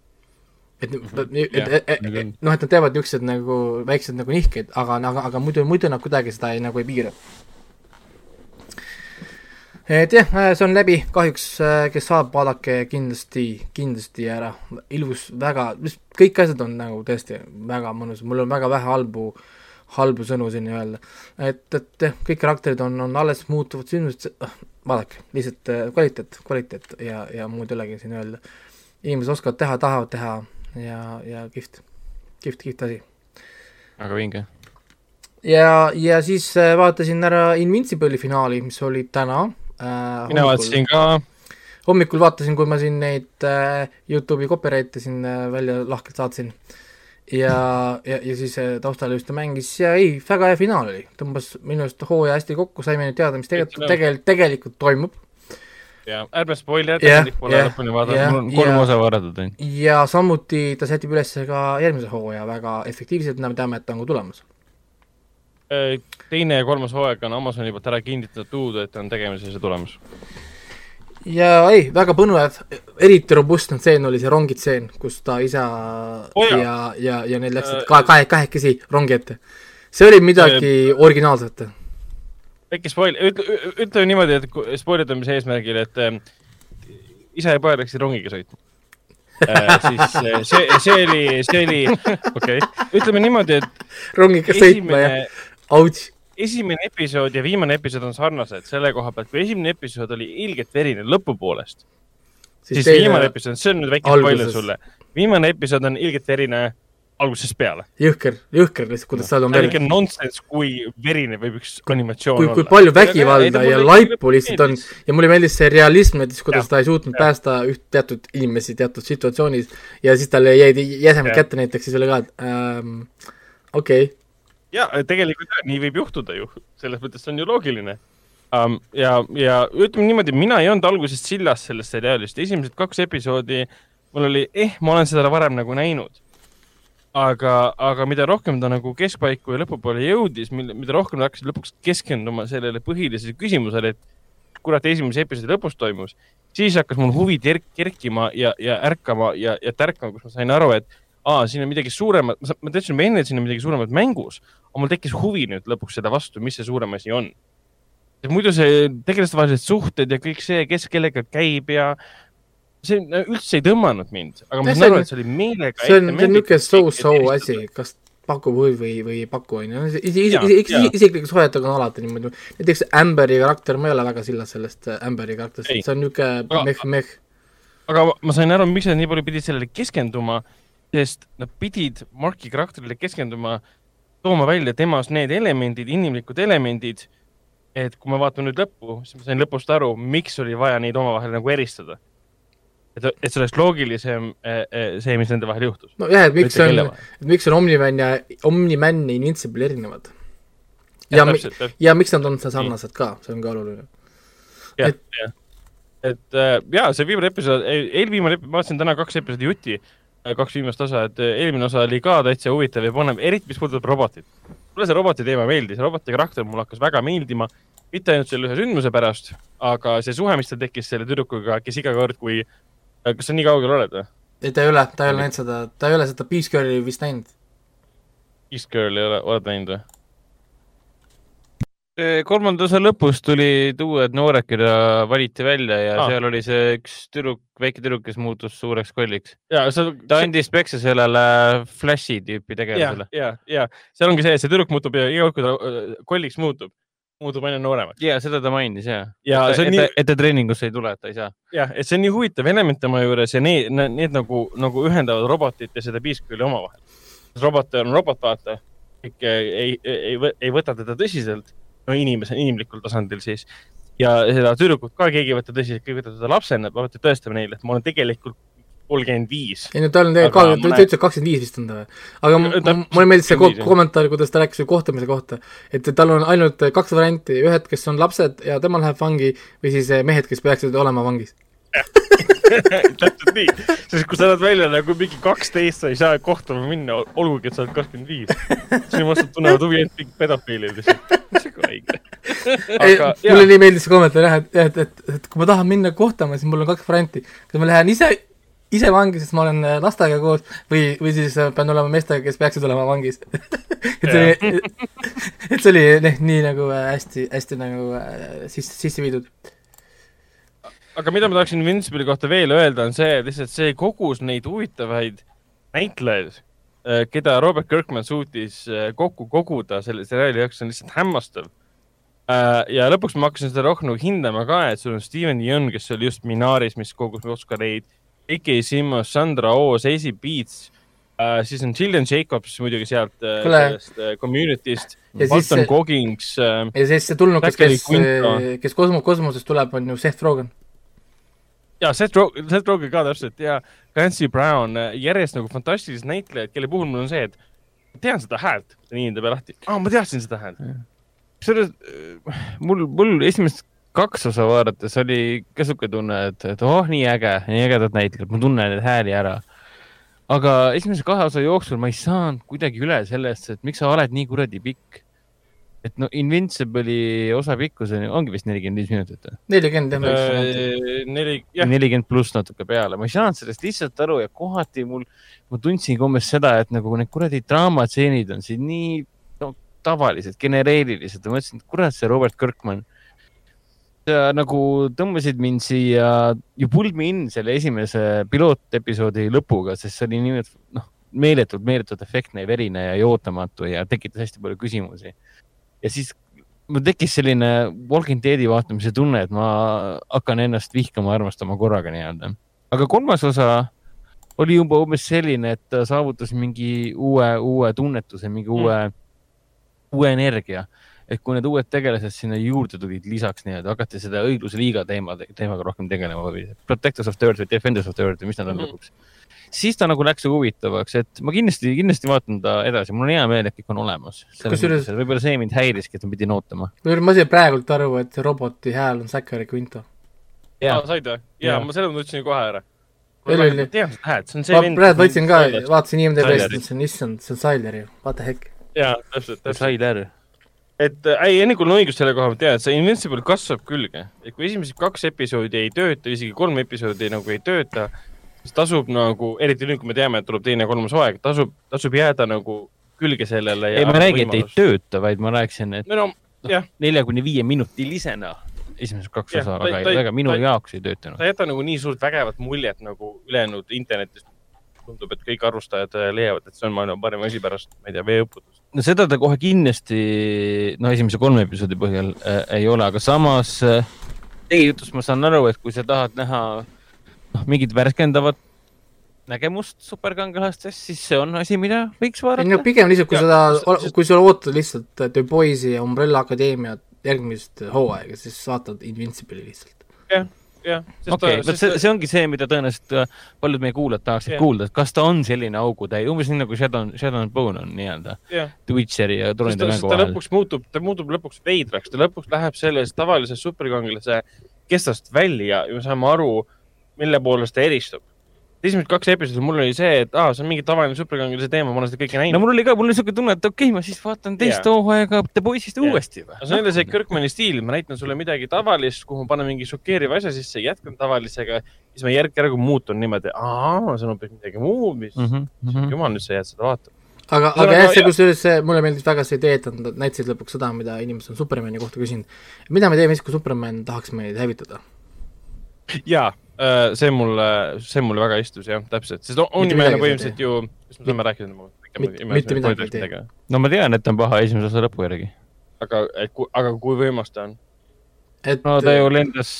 et, mhm. et, noh, et nad teevad niisugused nagu väiksed nagu nihked, aga, aga, aga muidu, muidu nad kuidagi seda ei, nagu ei piira. et jah, see on läbi, kahjuks kes saab, vaadake kindlasti, kindlasti ära, ilus, väga, kõik asjad on nagu tõesti väga mõnus, mul on väga vähe halbu, halbu sõnu siin öelda. et, et jah, kõik karakterid on, on alles muutuvad sündmused, ah, vaadake, lihtsalt kvaliteet, kvaliteet ja, ja muud ei olegi siin öelda. inimesed oskavad teha, tahavad teha ja, ja kihvt, kihvt, kihvt asi. väga vinge. ja, ja siis äh, vaatasin ära Invincible'i finaali, mis oli täna äh,. mina vaatasin ka. hommikul vaatasin, kui ma siin neid äh, Youtube'i copyright'e siin äh, välja lahkelt saatsin ja, ja, ja siis äh, taustal just ta mängis ja ei, väga hea finaal oli, tõmbas minu arust hooaja hästi kokku, saime nüüd teada, mis tegelikult, tegelikult, tegelikult toimub ja ärme spoilida yeah,, pole yeah, lõpuni vaadata yeah,, mul on kolm yeah, osa vaadatud ainult. ja samuti ta sätib üles ka järgmise hooaja väga efektiivselt, me teame, et ta on ka tulemas. Äh, teine ja kolmas hooaeg on Amazoni poolt ära kinnitatud, et on tegemises ja tulemas. ja ei, väga põnev, eriti robustne tseen oli see rongitseen, kus ta isa oh, ja, ja, ja need läksid äh, kahe, kahe, kahekesi rongi ette. see oli midagi äh, originaalset väike spoil, ütle, ütleme niimoodi, et spoilitamise eesmärgil, et äh, isa ja poja läksid rongiga sõitma äh, siis äh, see, see oli, see oli, okei okay., ütleme niimoodi, et. rongiga sõitma ja, auts. esimene episood ja viimane episood on sarnased selle koha pealt, kui esimene episood oli ilgelt verine lõpupoolest, siis, siis viimane episood, see on nüüd väike spoiler sulle, viimane episood on ilgelt verine algusest peale. jõhker, jõhker lihtsalt, kuidas seal on verine. ikka nonsense, kui verine võib üks animatsioon kui, olla. kui palju vägivalda ja, ja laipu lihtsalt on ja mulle meeldis see realism näiteks, kuidas ja, ta ei suutnud ja. päästa üht teatud inimesi teatud situatsioonis ja siis talle jäid jäsemed kätte näiteks, siis oli ka, et ähm, okei okay.. ja tegelikult nii võib juhtuda ju, selles mõttes see on ju loogiline um,. ja, ja ütleme niimoodi, mina ei olnud algusest sillas sellest seriaalist, esimesed kaks episoodi mul oli, eh, ma olen seda varem nagu näinud aga, aga mida rohkem ta nagu keskpaiku ja lõpupoole jõudis, mida rohkem ta hakkas lõpuks keskenduma sellele põhilisele küsimusele, et kurat, esimese episoodi lõpus toimus, siis hakkas mul huvi kerkima ja, ja ärkama ja, ja tärkama, kus ma sain aru, et aa, siin on midagi suuremat, ma teadsin juba enne, et siin on midagi suuremat mängus, aga mul tekkis huvi nüüd lõpuks seda vastu, mis see suurem asi on. muidu see tegelastevahelised suhted ja kõik see, kes kellega käib ja see üldse ei tõmmanud mind, aga ma saan aru, et see oli meelega see on, see on niisugune so-so asi, kas pakub huvi või, või ei paku, onju. isiklikus hoiatajaga on alati niimoodi. näiteks Amberi karakter, ma ei ole väga sillas sellest äh, Amberi karakterist, see on niisugune meh-meh. aga ma sain aru, miks nad nii palju pidid sellele keskenduma, sest nad pidid Marki karakterile keskenduma, tooma välja temas need elemendid, inimlikud elemendid, et kui ma vaatan nüüd lõppu, siis ma sain lõpust aru, miks oli vaja neid omavahel nagu eristada et, et see oleks loogilisem eh, eh, see, mis nende vahel juhtus. nojah, et miks on, et miks on Omniman ja, Omniman ja Invincible erinevad. ja, ja, ja miks nad on sarnased ka, see on ka oluline. jah, jah. et äh, jaa, see viimane episood, eelviimane, ma vaatasin täna kaks episoodi jutti, äh, kaks viimast osa, et eelmine osa oli ka täitsa huvitav ja põnev, eriti mis puudutab robotit. mulle see roboti teema meeldis, roboti karakter mulle hakkas väga meeldima, mitte ainult selle ühe sündmuse pärast, aga see suhe, mis tal tekkis selle tüdrukuga, kes iga kord, kui kas sa nii kaugel oled või? ei, ta ei ole, ta ei ole näinud seda, ta ei ole seda Peace Girli vist näinud. Peace Girl ei ole, oled näinud või? kolmanda osa lõpus tulid uued noored, keda valiti välja ja ah. seal oli see üks tüdruk, väike tüdruk, kes muutus suureks kolliks. See... ta andis peksa sellele Flashi tüüpi tegelasele. ja, ja, ja seal ongi see, et see tüdruk muutub ja iga kord, kui ta äh, kolliks muutub, muutub aina nooremaks. ja seda ta mainis ja, ja. et, et, nii... et ta treeningusse ei tule, et ta ei saa. jah, et see on nii huvitav element tema juures ja need, need nagu, nagu ühendavad robotit ja seda Peacekeeli omavahel. robot on robot, vaata, kõik ei, ei, ei, ei võta teda tõsiselt, no inimese, inimlikul tasandil siis. ja seda tüdrukut ka keegi ei võta tõsiselt, kõik võtavad teda lapsena, peavad tõestama neile, et ma olen tegelikult kolmkümmend viis. ei no tal on tegelikult ta ütles kakskümmend viis vist on ta või? aga mulle meeldis see kommentaar, kuidas ta rääkis kohtumise kohta, et tal on ainult kaks varianti, ühed, kes on lapsed ja tema läheb vangi või siis eh, mehed, kes peaksid olema vangis täpselt nii, sest kui sa oled välja nagu mingi kaksteist, sa ei saa kohtuma minna, olgugi, et sa oled kakskümmend viis. sinu vastu tunnevad huvi ainult mingid pedofiilid lihtsalt. see on haige. mulle nii meeldis see kommentaar jah, et, et, et, et kui ma tahan minna kohtama, siis mul on kaks varianti. kas ma lähen ise ise vangi, sest ma olen äh, lastega koos või, või siis äh, pean olema meestega, kes peaksid olema vangis. Et see oli, et see oli noh, nii nagu äh, hästi, hästi nagu sisse, sisse viidud. aga mida ma tahaksin Invincible'i kohta veel öelda, on see, lihtsalt see kogus neid huvitavaid näitlejaid, keda Robert Kirkman suutis kokku koguda selle seriaali jaoks, on lihtsalt hämmastav. Ja lõpuks ma hakkasin seda rohkem hindama ka, et sul on Steven Yeun, kes oli just Minaris, mis kogus Oscareid Ike Simmons, Sandra Oo, Seisi Beats uh,, siis on Gillian Jacobs muidugi sealt uh, sellest uh, community'st. Barton Coggins ja siis see tulnukas, kes, kes kosmo-, kosmosest tuleb, on ju Seth Rogen. ja Seth Rogen, Seth Rogen ka täpselt ja Clancy Brown, järjest nagu fantastilised näitlejad, kelle puhul mul on see, et tean seda häält, nii hindab lahti. aa, ma teadsin seda häält. selles, mul, mul esimest kaks osa vaadates oli ka sihuke tunne, et, et oh, nii äge, nii ägedad näitlejad, ma tunnen neid hääli ära. aga esimese kahe osa jooksul ma ei saanud kuidagi üle sellest, et miks sa oled nii kuradi pikk. et no Invincible'i osa pikkus on, ongi vist nelikümmend viis minutit või? nelikümmend jah. nelikümmend pluss natuke peale, ma ei saanud sellest lihtsalt aru ja kohati mul, ma tundsin umbes seda, et nagu need kuradi draamatseenid on siin nii no, tavalised, genereerilised ma mõtlesin, et kurat, see Robert Kirkman sa nagu tõmbasid mind siia, you pulled me in selle esimese pilootepisoodi lõpuga, sest see oli niivõrd, noh, meeletult, meeletult efektne ja verine ja ootamatu ja tekitas hästi palju küsimusi. ja siis mul tekkis selline Walking Deadi vaatamise tunne, et ma hakkan ennast vihkama, armastama korraga nii-öelda. aga kolmas osa oli juba umbes selline, et ta saavutas mingi uue, uue tunnetuse, mingi uue mm., uue energia et kui need uued tegelased sinna juurde tulid lisaks nii-öelda, hakati seda õigluse liiga teema, teemaga rohkem tegelema või Protectors of the Earth või Defenders of the Earth või mis nad on mm -hmm. lõpuks. siis ta nagu läks huvitavaks, et ma kindlasti, kindlasti vaatan ta edasi, mul on hea meel, et kõik on olemas. kusjuures. võib-olla see mind häiriski, et ma pidin ootama. ma sain praegult aru, et roboti hääl on Zachary Quinto. jaa, said või? jaa, ma selle mõtlesin kohe ära veel oli. tean seda häält, see on see vend. praegu võtsin ka, vaatasin IMDB-st, mõtlesin, issand, see on Siler ju, what the heck. jaa, täpselt, täpselt. Siler et äh, ei, enne kui on õigus selle koha pealt teha, et see Invincible kasvab külge, et kui esimesed kaks episoodi ei tööta, isegi kolm episoodi nagu ei tööta, siis tasub nagu, eriti nüüd, kui me teame, et tuleb teine ja kolmas hooaeg, tasub, tasub jääda nagu külge sellele. ei, ma ei räägi, et ei tööta, vaid ma rääkisin, et no, no, nelja kuni viie minutilisena esimesed kaks ja, osa väga, väga minu ta, jaoks ei töötanud. ta ei jäta nagu nii suurt vägevat muljet nagu ülejäänud internetist. Tundub, et kõik arvustajad äh, leiavad, et see on maailma parim asi pärast, ma ei tea, veeõputust no seda ta kohe kindlasti, no esimese kolme episoodi põhjal äh, ei ole, aga samas äh, teie jutust ma saan aru, et kui sa tahad näha noh, mingit värskendavat nägemust superkangelastest, siis see on asi, mida võiks vaadata. no pigem lihtsalt, kui seda, kui sa ootad lihtsalt The Boys'i ja Umbrella Akadeemia järgmist hooaega, siis vaatad Invincible'i lihtsalt. jah, jah. okei, vot see, see ongi see, mida tõenäoliselt äh, paljud meie kuulajad tahaksid yeah. kuulda, et kas ta on selline augutäie, umbes nii nagu Shadow, Shadow and Bone on nii-öelda yeah. Twitcheri ja Tronide mängu vahel. ta lõpuks muutub, ta muutub lõpuks veidraks, ta lõpuks läheb sellest tavalisest superkangelase kestast välja ja me saame aru, mille poolest ta eristub esimesed kaks episoodi mul oli see, et aa, see on mingi tavaline superkangelase teema, ma olen seda kõike näinud. no mul oli ka, mul oli siuke tunne, et okei okay,, ma siis vaatan teist yeah. hooaega The Boys'ist yeah. uuesti või. see on jälle see Kirkmani stiil, ma näitan sulle midagi tavalist, kuhu ma panen mingi šokeeriva asja sisse, jätkan tavalisega, siis ma järk-järgu muutun niimoodi, aa, see on hoopis midagi muud, mis mm, -hmm. jumal, nüüd sa jääd seda vaatama aga, aga jah, see kusjuures mulle meeldis väga see idee, et nad näitasid lõpuks seda, mida inimesed on Supermani kohta küsinud. mida me teeme siis, kui Superman tahaks meid hävitada? jaa see mulle, see mulle väga istus jah, täpselt, sest on nimelt põhimõtteliselt ju, mis me saame rääkida nagu mitte, midagi ei tee. no ma tean, et ta on paha esimese osa lõpu järgi. aga, aga kui võimas ta on? et no ta ju lendas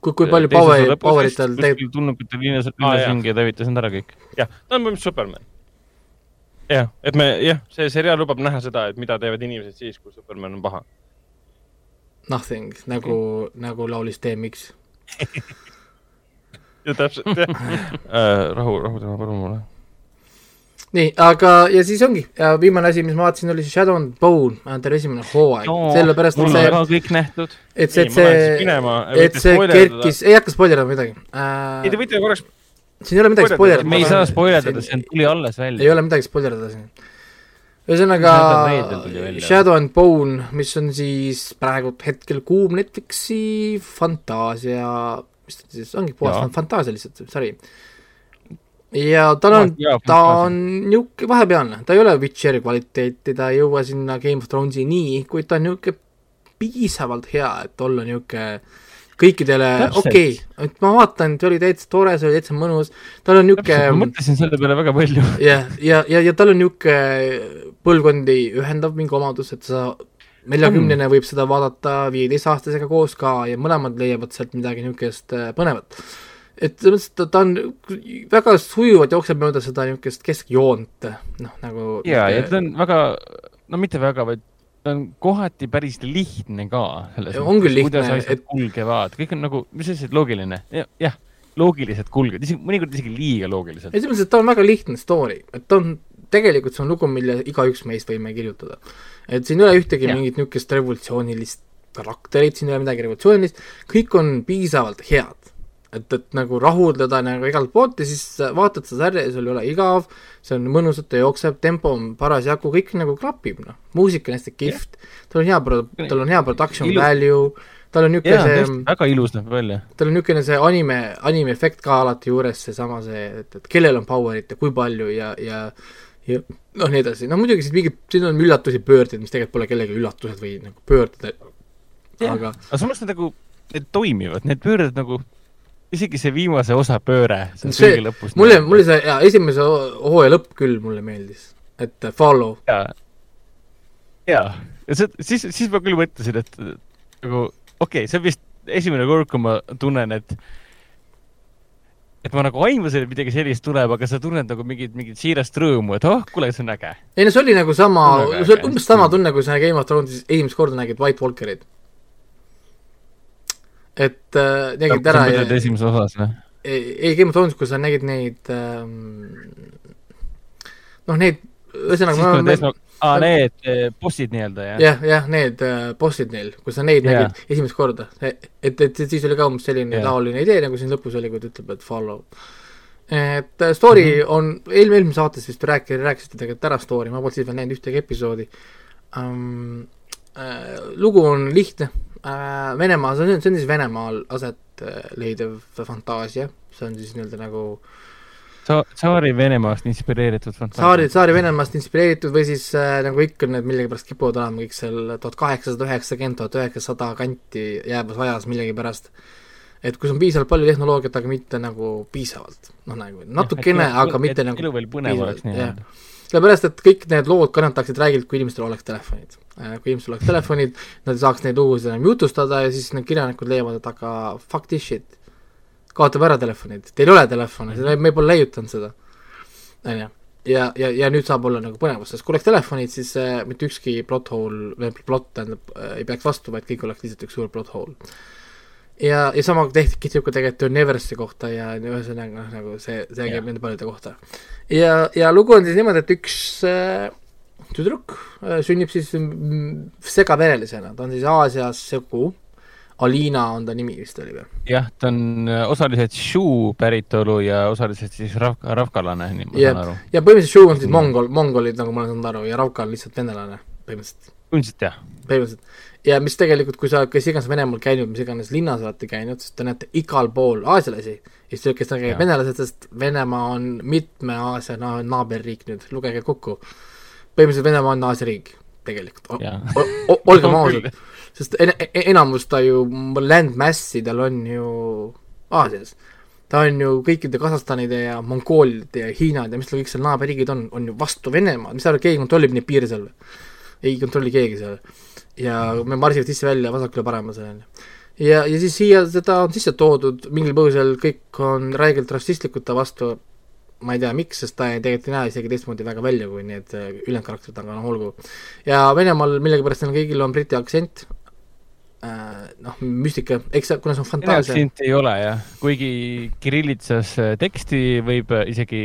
kui, kui palju power, power'it tal tegelikult tundub, et ta linnas, linnas ringi ja ta hävitas nad ära kõik. jah, ta on põhimõtteliselt Superman. jah, et me, jah, see seriaal lubab näha seda, et mida teevad inimesed siis, kui Superman on paha. Nothing, nagu nagu laulis DMX ja täpselt, jah äh,. rahu, rahu tema palun mulle. nii, aga, ja siis ongi, ja viimane asi, mis ma vaatasin, oli see Shadow and Bone, ta oli esimene hooaeg no,, sellepärast et see. kõik nähtud. et see, et see, et see kerkis, ei hakka spoilerdama midagi äh,. ei, te võite korraks. siin ei ole midagi spoilerdada. me ei saa spoilerdada, see tuli alles välja. ei ole midagi spoilerdada siin ühesõnaga Shadow and Bone, mis on siis praegu hetkel kuum Netflixi fantaasia mis ta siis ongi, puhas fantaasia lihtsalt, sari. ja tal on, ta on niisugune vahepealne, ta ei ole Witcheri kvaliteeti, ta ei jõua sinna Game of Thronesi nii, kuid ta on niisugune piisavalt hea, et olla niisugune kõikidele okei okay., et ma vaatan, see oli täitsa tore, see oli täitsa mõnus, tal on niisugune ma mõtlesin selle peale väga palju. jah, ja, ja, ja, ja tal on niisugune põlvkondi ühendav mingi omadus, et sa neljakümnene mm. võib seda vaadata viieteistaastasega koos ka ja mõlemad leiavad sealt midagi niisugust äh, põnevat. et selles mõttes, et ta on väga sujuvalt jookseb mööda seda niisugust keskjoont, noh, nagu jaa, ja ta on väga, no mitte väga, vaid ta on kohati päris lihtne ka selles mõttes, kuidas asjad et... kulgevad, kõik on nagu, mis asi, loogiline ja,, jah, loogiliselt kulgevad, isegi mõnikord isegi liiga loogiliselt. selles mõttes, et ta on väga lihtne story, et ta on, tegelikult see on lugu, mille igaüks meist võime kirjutada et siin ei ole ühtegi ja. mingit niisugust revolutsioonilist karakterit, siin ei ole midagi revolutsioonilist, kõik on piisavalt head. et, et nagu rahuldada nagu igalt poolt ja siis vaatad seda sarja ja sul ei ole igav, see on mõnusalt, ta jookseb, tempo on parasjagu, kõik nagu klapib, noh. muusika on hästi kihvt, tal on hea pro-, tal on hea production Ilu. value, tal on niisugune see väga ilus näeb välja. tal on niisugune see anime, anime efekt ka alati juures, seesama see, et, et kellel on power'it ja kui palju ja, ja ja noh, nii edasi, no muidugi siis mingid, siin on üllatusi, pöörded, mis tegelikult pole kellegi üllatused või nagu pöörded, aga aga samas nad nagu need toimivad, need pöörded nagu, isegi see viimase osa pööre. see, mulle, mulle see, jaa, esimese hooaja lõpp küll mulle meeldis, et follow. jaa, jaa, ja see, siis, siis ma küll mõtlesin, et nagu okei okay,, see on vist esimene kord, kui ma tunnen, et et ma nagu aimasin, et midagi sellist tuleb, aga sa tunned nagu mingit, mingit siirast rõõmu, et oh, kuule, see on äge. ei no see oli nagu sama, see oli umbes sama tunne, kui sa Game of Thrones'is esimest korda nägid White Walkerit. et äh, nägid ära ja esimeses osas või? ei, ei Game of Thrones'is, kui sa nägid neid ähm, noh, neid ühesõnaga ma, ma, aa, need eh, bossid nii-öelda, jah? jah, jah, need uh, bossid neil, kui sa neid yeah. nägid esimest korda, et, et, et siis oli ka umbes selline yeah. taoline idee, nagu siin lõpus oli, kui ta ütleb, et follow. et story mm -hmm. on, eelmine, eelmises saates vist rääkisite, rääkisite tegelikult ära story, ma polnud siis veel näinud ühtegi episoodi um,. Uh, lugu on lihtne uh,, Venemaa, see on, see on siis Venemaal aset leidev fantaasia, see on siis nii-öelda nagu uh, Tsaari Venemaast inspireeritud fantaasia. Tsaari, Tsaari Venemaast inspireeritud või siis äh, nagu ikka need millegipärast kipuvad olema kõik seal tuhat kaheksasada üheksakümmend, tuhat üheksasada kanti jäävas ajas millegipärast. et kus on piisavalt palju tehnoloogiat, aga mitte nagu piisavalt, noh nagu natukene, aga mitte et nagu elu veel põnev oleks nii-öelda sellepärast, et kõik need lood kannataksid räägilt, kui inimestel oleks telefonid. Äh, kui inimestel oleks telefonid, nad ei saaks neid lugusid enam jutustada ja siis need kirjanikud leiavad, et aga fuck this shit kaotab ära telefonid, teil ei ole telefone, me pole leiutanud seda, on ju. ja, ja, ja nüüd saab olla nagu põnevus, sest kui oleks telefonid, siis äh, mitte ükski plot hole, või plot tähendab äh,, ei peaks vastu, vaid kõik oleks lihtsalt üks suur plot hole. ja, ja sama tehti, kehtib ka tegelikult Neversi kohta ja ühesõnaga noh, nagu see, see käib nende paljude kohta. ja, ja lugu on siis niimoodi, et üks äh, tüdruk äh, sünnib siis mm, segaverelisena, ta on siis Aasias segu Alina on ta nimi vist oli või? jah, ta on äh, osaliselt Shu päritolu ja osaliselt siis rav-, ravkalane, nii ma saan aru. ja põhimõtteliselt Shu on siis mongol, mongolid, nagu ma olen saanud aru, ja ravka on lihtsalt venelane, põhimõtteliselt. põhimõtteliselt jah. põhimõtteliselt. ja mis tegelikult, kui sa kes iganes Venemaal käinud, mis iganes linnas olete käinud, siis te näete igal pool aasialasi, ja siis kes nägid venelased, sest Venemaa on mitme Aasia na naaberriik nüüd, lugege kokku. põhimõtteliselt Venemaa on Aasia riik, tegelikult, olgem ausad sest en-, enamus ta ju, landmass'i tal on ju Aasias. ta on ju kõikide Kasahstanide ja Mongoolide ja Hiinad ja mis tal kõik seal naaberriigid on, on ju vastu Venemaad, mis sa arvad, keegi kontrollib neid piire seal või? ei kontrolli keegi seal. ja me marsivad sisse-välja vasakule-paremale, on ju. ja, ja siis siia seda on sisse toodud, mingil põhjusel kõik on räigelt rassistlikud ta vastu, ma ei tea, miks, sest ta ei, tegelikult ei näe isegi teistmoodi väga välja kui need ülejäänud karakterid, aga noh, olgu. ja Venemaal millegipärast neil kõigil on briti aktsent, Äh, noh, müstika, eks kuna see on fantaasia. aktsenti ei ole jah, kuigi kirillitsas äh, teksti võib äh, isegi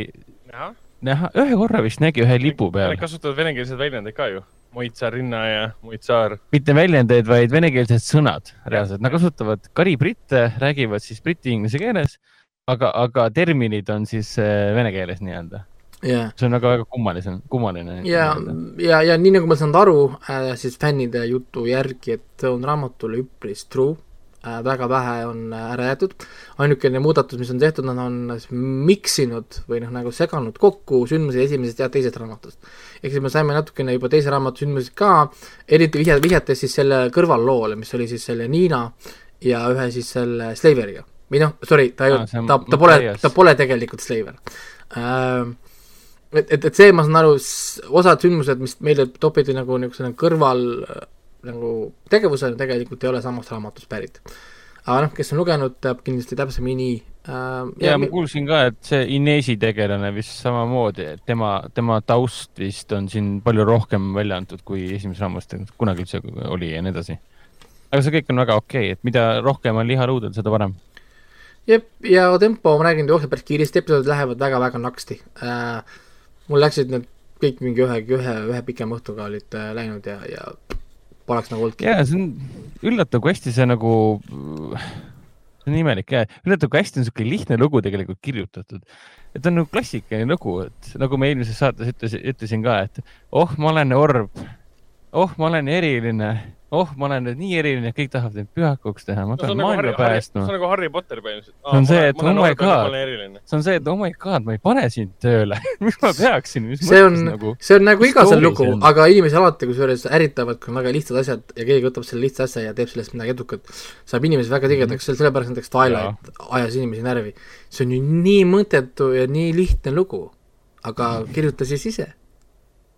näha, näha, ühe korra vist nägi ühe lipu peal. Nad kasutavad venekeelseid väljendeid ka ju, Moitsarinna ja Moitsaar. mitte väljendeid, vaid venekeelsed sõnad reaalselt, nad kasutavad kari britte, räägivad siis briti-inglise keeles, aga, aga terminid on siis vene keeles nii-öelda yeah.. see on väga-väga kummaline, kummaline. ja, ja, ja nii nagu ma saan aru äh, siis fännide jutu järgi, et see on raamatule üpris true äh,, väga vähe on äh, ära jäetud, ainukene muudatus, mis on tehtud, nad on miksinud või noh, nagu seganud kokku sündmusi esimesest ja teisest raamatust. ehk siis me saime natukene juba teise raamatu sündmusi ka, eriti vihja, vihjates siis selle kõrvalloole, mis oli siis selle Niina ja ühe siis selle Slaveriga. Või noh, sorry, ta ei olnud, ta, ta pole, ta pole tegelikult Slaver äh, et, et, et see, ma saan aru, osad sündmused, mis meile topiti nagu niisuguse kõrval nagu tegevusena, tegelikult ei ole samast raamatust pärit. aga noh, kes on lugenud, teab kindlasti täpsemini äh,. ja ma kuulsin ka, et see Inesi tegelane vist samamoodi, et tema, tema taust vist on siin palju rohkem välja antud, kui esimeses raamatus kunagi üldse oli ja nii edasi. aga see kõik on väga okei okay,, et mida rohkem on liha luudel, seda parem jep, ja tempo, ma räägin, jookseb päris kiiresti, episoodid lähevad väga-väga naksti äh, mul läksid need kõik mingi ühe, ühe, ühe pikema õhtuga olid äh, läinud ja, ja poleks nagu olnudki. jaa, see on üllatav, kui hästi see nagu, see on imelik jah, üllatav, kui hästi on niisugune lihtne lugu tegelikult kirjutatud. et on nagu klassikaline lugu, et nagu ma eelmises saates ütlesin, ütlesin ka, et oh, ma olen orb, oh, ma olen eriline, oh, ma olen nüüd nii eriline, kõik tahavad mind pühakuks teha, ma pean no, maailma nagu päästma. see on nagu Harry Potter põhimõtteliselt. see on see, et oh my god, see on see, et oh my god, ma ei pane sind tööle. Miks ma peaksin, mis see on, nagu, see on nagu iga see lugu, aga inimesed alati kusjuures ärritavad, kui on väga lihtsad asjad ja keegi võtab selle lihtsa asja ja teeb sellest midagi edukat, saab inimesi väga tigedaks, sellepärast näiteks Twilight ajas inimesi närvi. see on ju nii mõttetu ja nii lihtne lugu, aga kirjuta siis ise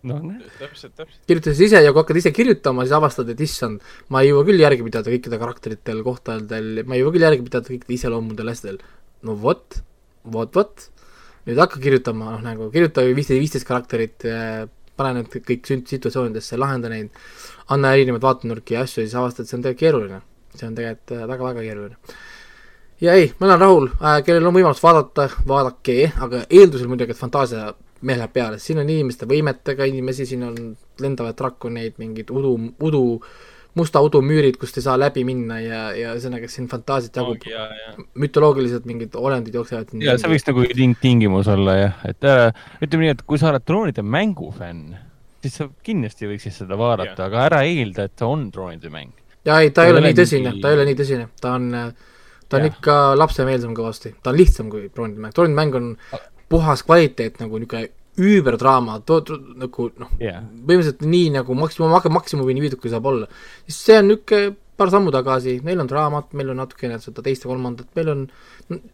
noh, täpselt, täpselt. kirjutasid ise ja kui hakkad ise kirjutama, siis avastad, et issand, ma ei jõua küll järgi pidada kõikide karakteritel, kohtadel, ma ei jõua küll järgi pidada kõikide iseloomudel, asjadel. no vot, vot, vot, nüüd hakka kirjutama, noh nagu kirjuta viisteist, viisteist karakterit, pane need kõik situatsioonidesse, lahenda neid, anna erinevaid vaatenurki ja asju ja siis avastad, et see on tegelikult keeruline. see on tegelikult väga-väga keeruline ja ei, ma olen rahul äh,, kellel on võimalus vaadata, vaadake, aga eeldusel muidugi, et fantaasia meil läheb peale, siin on inimeste võimetega inimesi, siin on lendavaid drakoneid, mingid udu, udu, musta udumüürid, kust ei saa läbi minna ja, ja ühesõnaga siin fantaasiat jagub oh,, mütoloogilised mingid olendid jooksevad. ja see võiks nagu ting-, tingimus olla jah, et äh, ütleme nii, et kui sa oled troonide mängu fänn, siis sa kindlasti võiksid seda vaadata, aga ära eelda, et see on troonide mäng. ja ei, ta ei ole nii tõsine ta ei ole nii tõsine, ta on ta on ja. ikka lapsemeelsem kõvasti, ta on lihtsam kui troonide mäng, troonide mäng on puhas kvaliteet nagu niisugune üüberdraama, nagu noh yeah., põhimõtteliselt nii nagu maksimum, maksimumini viidud, kui saab olla. siis see on niisugune paar sammu tagasi, meil on draamat, meil on natukene seda teist ja kolmandat, meil on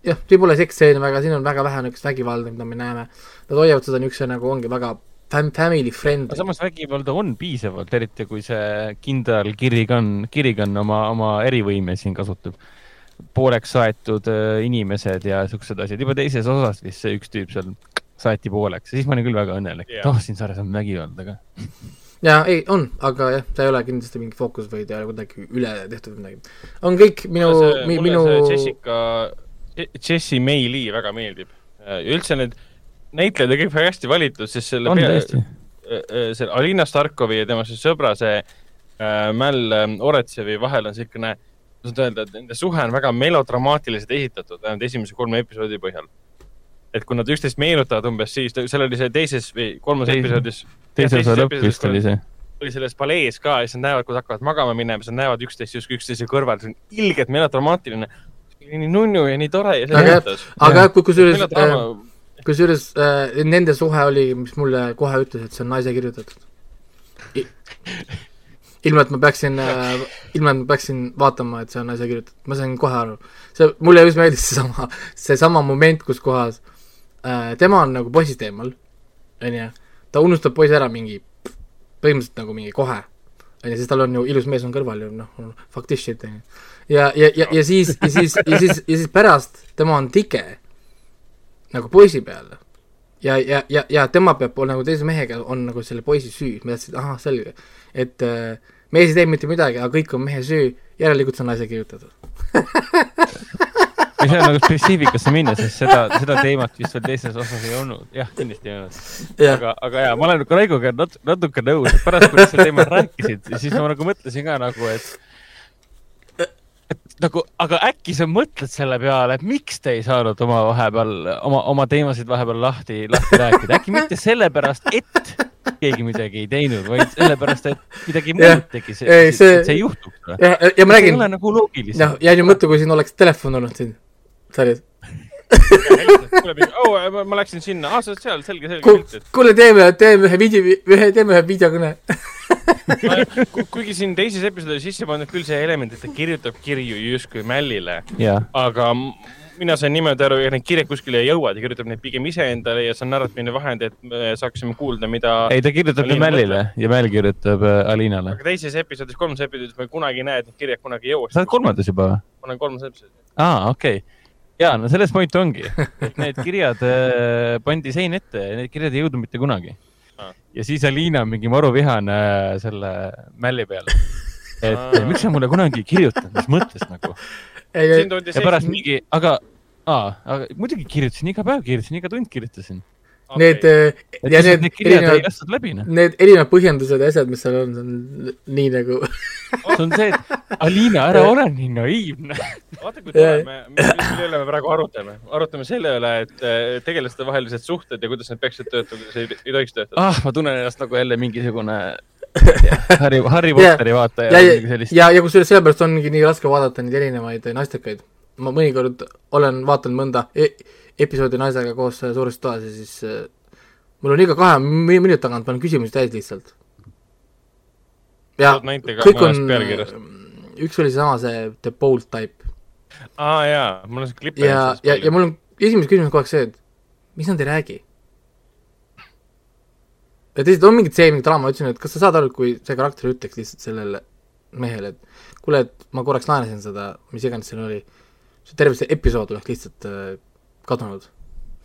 jah, siin pole seksstseene väga, siin on väga vähe niisugust vägivalda, mida me näeme. Nad hoiavad seda niisuguse nagu ongi väga fam-, family friendly. samas vägivalda on piisavalt, eriti kui see kindral Kirigan, Kirigan oma, oma erivõime siin kasutab pooleks saetud äh, inimesed ja siuksed asjad. juba teises osas vist see üks tüüp seal saeti pooleks ja siis ma olin küll väga õnnelik yeah., et oh, siin sarjas on vägivalda ka. ja ei, on, aga jah, see ei ole kindlasti mingi fookus või ta ei ole kuidagi üle tehtud või midagi. on kõik minu, minu. Jessica, Jessie May Lee väga meeldib ja üldse need näitlejad on kõik väga hästi valitud, sest selle on pea, äh, äh, selle Alina Starkovi ja tema see sõbra, see äh, Mäll Oretsevi vahel on siukene äh, kuidas nüüd öelda, et nende suhe on väga melodramaatiliselt esitatud, vähemalt esimese kolme episoodi põhjal. et kui nad üksteist meenutavad umbes, siis seal oli see teises või kolmandas episoodis. teise osa lõpp vist oli see. oli selles palees ka ja siis nad näevad, kui nad hakkavad magama minema, siis nad näevad üksteist justkui üksteise kõrval, see on ilgelt melodramaatiline. nii nunnu ja nii tore ja see aga, aga kusjuures, äh, kusjuures äh, nende suhe oli, mis mulle kohe ütles, et see on naise kirjutatud ilma, et ma peaksin äh,, ilma, et ma peaksin vaatama, et see on asja kirjutatud, ma sain kohe aru. see, mulle just meeldis seesama, seesama moment, kus kohas äh, tema on nagu poisist eemal, on ju, ta unustab poisi ära mingi, põhimõtteliselt nagu mingi kohe, on ju, sest tal on ju ilus mees on kõrval ju, noh, fuck this shit, on ju. ja, ja, ja, ja siis, ja siis, ja siis, ja siis pärast tema on tige nagu poisi peale ja, ja, ja, ja tema peab nagu teise mehega on nagu selle poisi süü, ma et ahah, selge, et äh, mees ei teinud mitte midagi, aga kõik on mehe süü, järelikult see on naise kirjutatud. Ei, on nagu spetsiifikasse minna, sest seda, seda teemat vist veel teises osas ei olnud, jah, kindlasti ei olnud. aga, aga jaa, ma olen Raigoga nat-, natuke nõus, pärast kui sa teemat rääkisid, siis ma nagu mõtlesin ka nagu, et nagu, aga äkki sa mõtled selle peale, et miks te ei saanud oma vahepeal, oma, oma teemasid vahepeal lahti, lahti rääkida, äkki mitte sellepärast, et keegi midagi ei teinud, vaid sellepärast, et midagi muud tegi, see, see, see, see juhtub. ja, ja ma räägin. see ei ole nagu loogiline. noh, ja nüüd mõtle, kui siin oleks telefon olnud siin sarjas oh, ma, ma läksin sinna, aa, sa oled seal, selge, selge. kuule, teeme, teeme ühe video, ühe, teeme ühe videokõne kuigi siin teises episoodis sisse pandud küll see element, et ta kirjutab kirju justkui Mällile yeah., aga mina sain niimoodi aru, et need kirjad kuskile ei jõua, ta kirjutab neid pigem iseendale ja see on narratiivne vahend, et me saaksime kuulda, mida. ei, ta kirjutab neid Mällile ja Mäll kirjutab äh, Alinale. aga teises episoodis, kolmandas episoodis me kunagi ei näe, et need kirjad kunagi ei jõua. sa oled kolmandas juba või? ma olen kolmandas episoodis. aa, okei okay ja no selles point ongi, et need kirjad äh, pandi sein ette ja need kirjad ei jõudnud mitte kunagi ah.. ja siis Aliina on mingi maruvihane äh, selle mälli peale. et ah. miks sa mulle kunagi ei kirjutanud, mis mõttes nagu. ja pärast mingi, aga, aa, aga muidugi kirjutasin iga päev, kirjutasin iga tund, kirjutasin. Need äh, ja need, need erinevad, need erinevad põhjendused ja asjad, mis seal on, see on nii nagu see on see, et Aliina, ära ole nii naiivne. vaata, kui tore, me, mille üle me praegu arutame. arutame selle üle, et äh, tegelaste vahelised suhted ja kuidas need peaksid töötama, kuidas ei, ei tohiks töötada. ah, ma tunnen ennast nagu jälle mingisugune Harry, Harry Potteri vaataja ja, ja, ja, ja kusjuures sellepärast ongi nii raske vaadata neid erinevaid naistekaid. ma mõnikord olen vaadanud mõnda e episoodi naisega koos suures toas ja siis äh, mul on iga kahe minuti tagant panen küsimusi täis lihtsalt. ja kõik on, üks oli seesama see The Bold Type. aa ah, jaa, mul on see klipp. ja, ja, ja mul on esimene küsimus kogu aeg see, et miks nad ei räägi ja teised, on mingid see, mingi draama, ütlesin, et kas sa saad aru, kui see karakter ütleks lihtsalt sellele mehele, et kuule, et ma korraks laenasin seda, mis iganes seal oli, see terve see episood oleks lihtsalt äh, kadunud.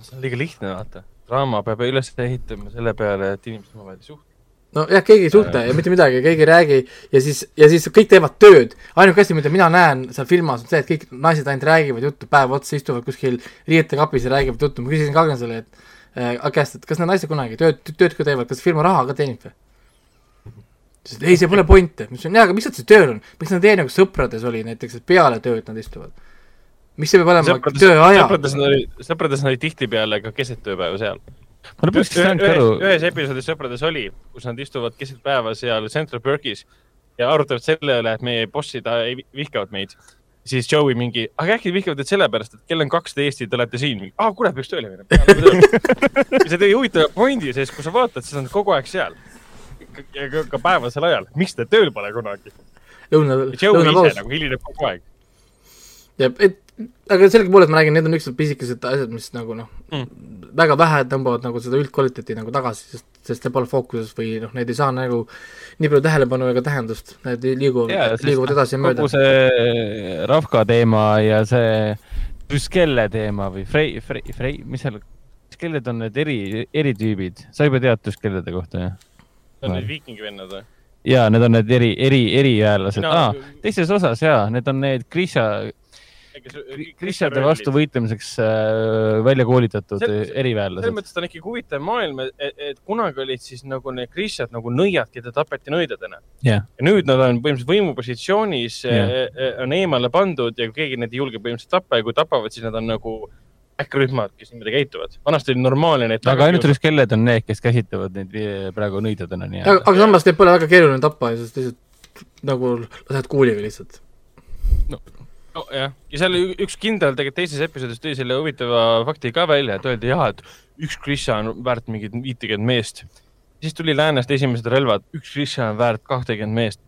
see on liiga lihtne, vaata. draama peab üles ehitama selle peale, et inimesed omavahel ei suhtle nojah, keegi ei suhtle ja mitte midagi, keegi ei räägi ja siis, ja siis kõik teevad tööd. ainuke asi, mida mina näen seal filmas, on see, et kõik naised ainult räägivad juttu päev otsa, istuvad kuskil riietekapis ja räägivad juttu. ma küsisin Kagnesele, et äh, käest, et kas need naised kunagi tööd, tööd ka teevad, kas firma raha ka teenib või? ta ütles, et ei, see pole point, ma ütlesin, jaa, aga miks nad siis tööl on, miks nad ei tee nagu sõprades oli näiteks, et peale tööd nad istuvad? Mis see peab olema tööaja? sõprades olid, sõprades olid tihtipeale ka keset tööpäeva seal. ma lõpuks ei saanud aru. ühes episoodis Sõprades oli, kus nad istuvad keset päeva seal Central Perkis ja arutavad selle üle, et meie bossid äh, vihkavad meid siis Joey mingi, aga äkki vihkavad teid sellepärast, et kell on kaksteist Eesti, te olete siin. aa, kurat, peaks tööle minema. ja see tõi huvitava pointi, sest kui sa vaatad, siis on kogu aeg seal. ja ka, ka päevasel ajal, miks te tööl pole kunagi? lõuna, lõunapaus. nagu hilineb kogu aeg. et aga sellegipoolest ma räägin, need on niisugused pisikesed asjad, mis nagu noh mm., väga vähe tõmbavad nagu seda üldkvaliteeti nagu tagasi, sest, sest see pole fookuses või noh, need ei saa nagu nii palju tähelepanu ega tähendust, need liiguvad, liiguvad edasi ja mööda. kogu see Ravka teema ja see Tuskelle teema või Frey, Frey, Frey, mis seal, Tuskelled on need eri, eritüübid, sa juba tead Tuskellede kohta, jah? Need on need viikingi vennad või? jaa, need on need eri, eri, eriväelased no,. Ah, teises osas jaa, need on need Grisha Kristjade vastu võitlemiseks äh, välja koolitatud eriväelased. selles mõttes ta on ikkagi huvitav maailm, et, et kunagi olid siis nagu need Kristjad nagu nõiad, keda tapeti nõidadena yeah.. ja nüüd nad on põhimõtteliselt võimupositsioonis yeah., on eemale pandud ja keegi neid ei julge põhimõtteliselt tappa ja kui tapavad, siis nad on nagu äkkrühmad, kes niimoodi käituvad. vanasti oli normaalne neid. aga ainult riskelled on need, kes käsitlevad neid praegu nõidadena nii-öelda. aga, aga samas neid pole väga keeruline tappa, sest lihtsalt nagu lased kuuliga lihtsalt. no no jah, ja seal üks kindral tegelikult teises episoodis tõi selle huvitava fakti ka välja, et öeldi jah, et üks Grisha on väärt mingit viitekümmet meest. siis tuli läänest esimesed relvad, üks Grisha on väärt kahtekümmet meest.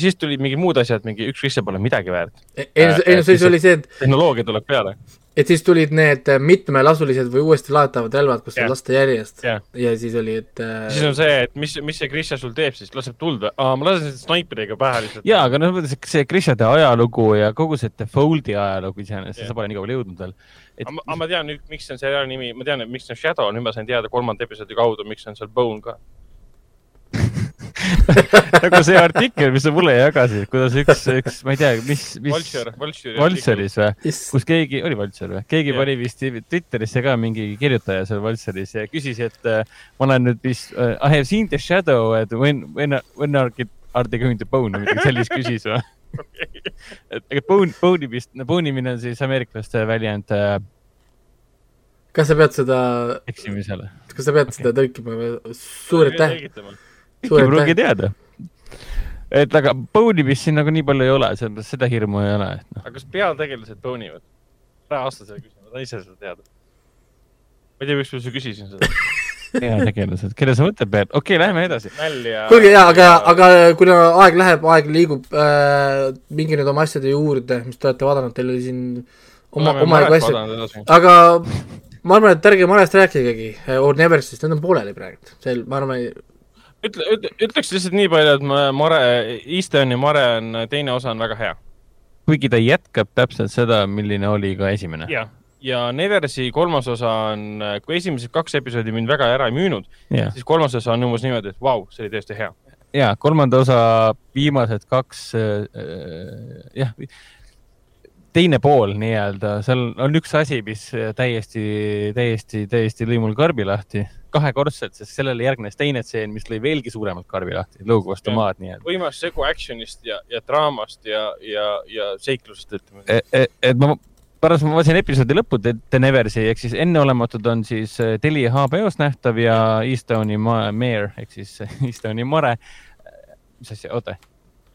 Siis tulid mingid muud asjad, mingi üks Grisha pole midagi väärt. ei, ei no siis oli see, et tehnoloogia tuleb peale et siis tulid need äh, mitmelasulised või uuesti laetavad relvad, kus saab lasta järjest yeah. ja siis oli, et äh... siis on see, et mis, mis see Grisha sul teeb siis, laseb tuld või? aa, ma lasen snaiperiga pähe lihtsalt. jaa, aga noh, see Grishade ajalugu ja kogu see Default'i ajalugu iseenesest sa pole nii kaugele jõudnud veel et.... aga ma tean nüüd, miks on seriaali nimi, ma tean, miks on Shadow, nüüd ma sain teada kolmanda episoodi kaudu, miks on seal Bone ka nagu see artikkel, mis sa mulle jagasid, kuidas üks, üks, ma ei tea, mis, mis. Vulture, Vulture'is või, kus keegi, oli Vulture või, keegi yeah. pani vist Twitterisse ka mingi kirjutaja seal Vulture'is ja küsis, et uh, ma olen nüüd vist uh,, I have seen the shadow, et when, when, when are, are they going to bone või midagi sellist küsis või et ega bone, bone imist, no bone imine on siis ameeriklaste väljend uh, kas sa pead seda eksimisele? kas sa pead okay. seda tõlkima või? suur aitäh ei pruugi teada. et aga bone imist siin nagu nii palju ei ole, sellepärast seda hirmu ei ole, et noh. aga kas peategelased bone ivad? ära vasta selle küsimusele, ma tahan ise seda teada. ma ei tea, miks ma sulle küsisin seda peategelased, kelle sa mõtled pead, okei okay,, lähme edasi. kuulge ja, aga, aga kuna aeg läheb, aeg liigub äh,, minge nüüd oma asjade juurde, mis te olete vaadanud, teil oli siin oma, omajagu asju, aga ma arvan, et ärge Marest rääkigegi, Or Neversist, need on pooleli praegu, seal, ma arvan, ütle, ütle, ütleks lihtsalt nii palju, et Mare, Eastoni Mare on, teine osa on väga hea. kuigi ta jätkab täpselt seda, milline oli ka esimene. jah, ja Neversi kolmas osa on, kui esimesed kaks episoodi mind väga ära ei müünud, siis kolmas osa on umbes niimoodi, et vau, see oli tõesti hea. ja kolmanda osa viimased kaks äh,, jah teine pool nii-öelda, seal on üks asi, mis täiesti, täiesti, täiesti lõi mul karbi lahti kahekordselt, sest sellele järgnes teine stseen, mis lõi veelgi suuremalt karbi lahti, lõugu vastu maad nii-öelda. võimas segu action'ist ja, ja draamast ja, ja, ja seiklusest, ütleme e,. E, et ma pärast ma vaatasin episoodi lõppu The Neversi ehk siis enneolematud on siis Telia HBO-s nähtav ja Eastoni Mare ehk siis Eastoni mare. mis asja, oota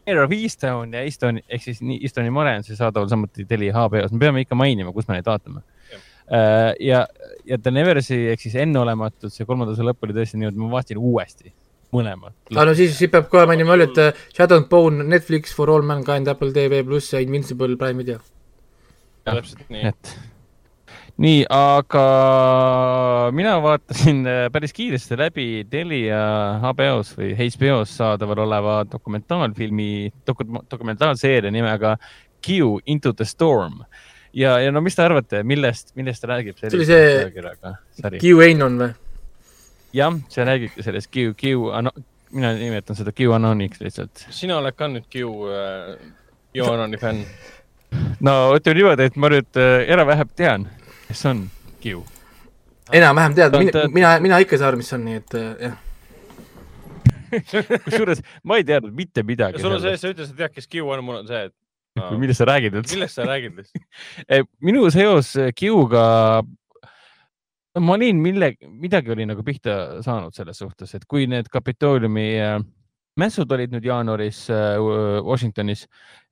Air of Easttown ja Easton ehk siis Eastoni mare on see saadaval samuti Telia HBO-s, me peame ikka mainima, kus me neid vaatame. Äh, ja, ja The Neversi ehk siis enneolematud, see kolmanda osa lõpp oli tõesti nii, et ma vaatasin uuesti mõlemad. aa ah, no siis, siis peab kohe mainima veel, et äh, Shadow and Bone, Netflix, For All Mankind, Apple TV pluss ja Invincible Prime video. täpselt nii. et nii, aga mina vaatasin äh, päris kiiresti läbi Telia HBO-s või HBO-s saadaval oleva dokumentaalfilmi doku,, dokumentaalseeria nimega Q Into the Storm. ja, ja no mis te arvate, millest, millest ta räägib? see oli see Q Anon või? jah, see räägibki sellest Q, Q, mina nimetan seda Q Anoniks lihtsalt. sina oled ka nüüd Q äh,, Q Anoni fänn? no ütleme niimoodi, et ma nüüd äh, era-vähem tean kes on Kiu? enam-vähem tead, mina, mina, mina ikka ei saa aru, mis see on, nii et äh, jah kusjuures ma ei teadnud mitte midagi. sul on see, sa ütlesid, et tead, kes Kiu on, mul on see, et no.. millest sa räägid üldse? millest sa räägid üldse eh, minu seos Kiuga, ma olin mille, midagi oli nagu pihta saanud selles suhtes, et kui need Kapitooliumi äh, mässud olid nüüd jaanuaris äh, Washingtonis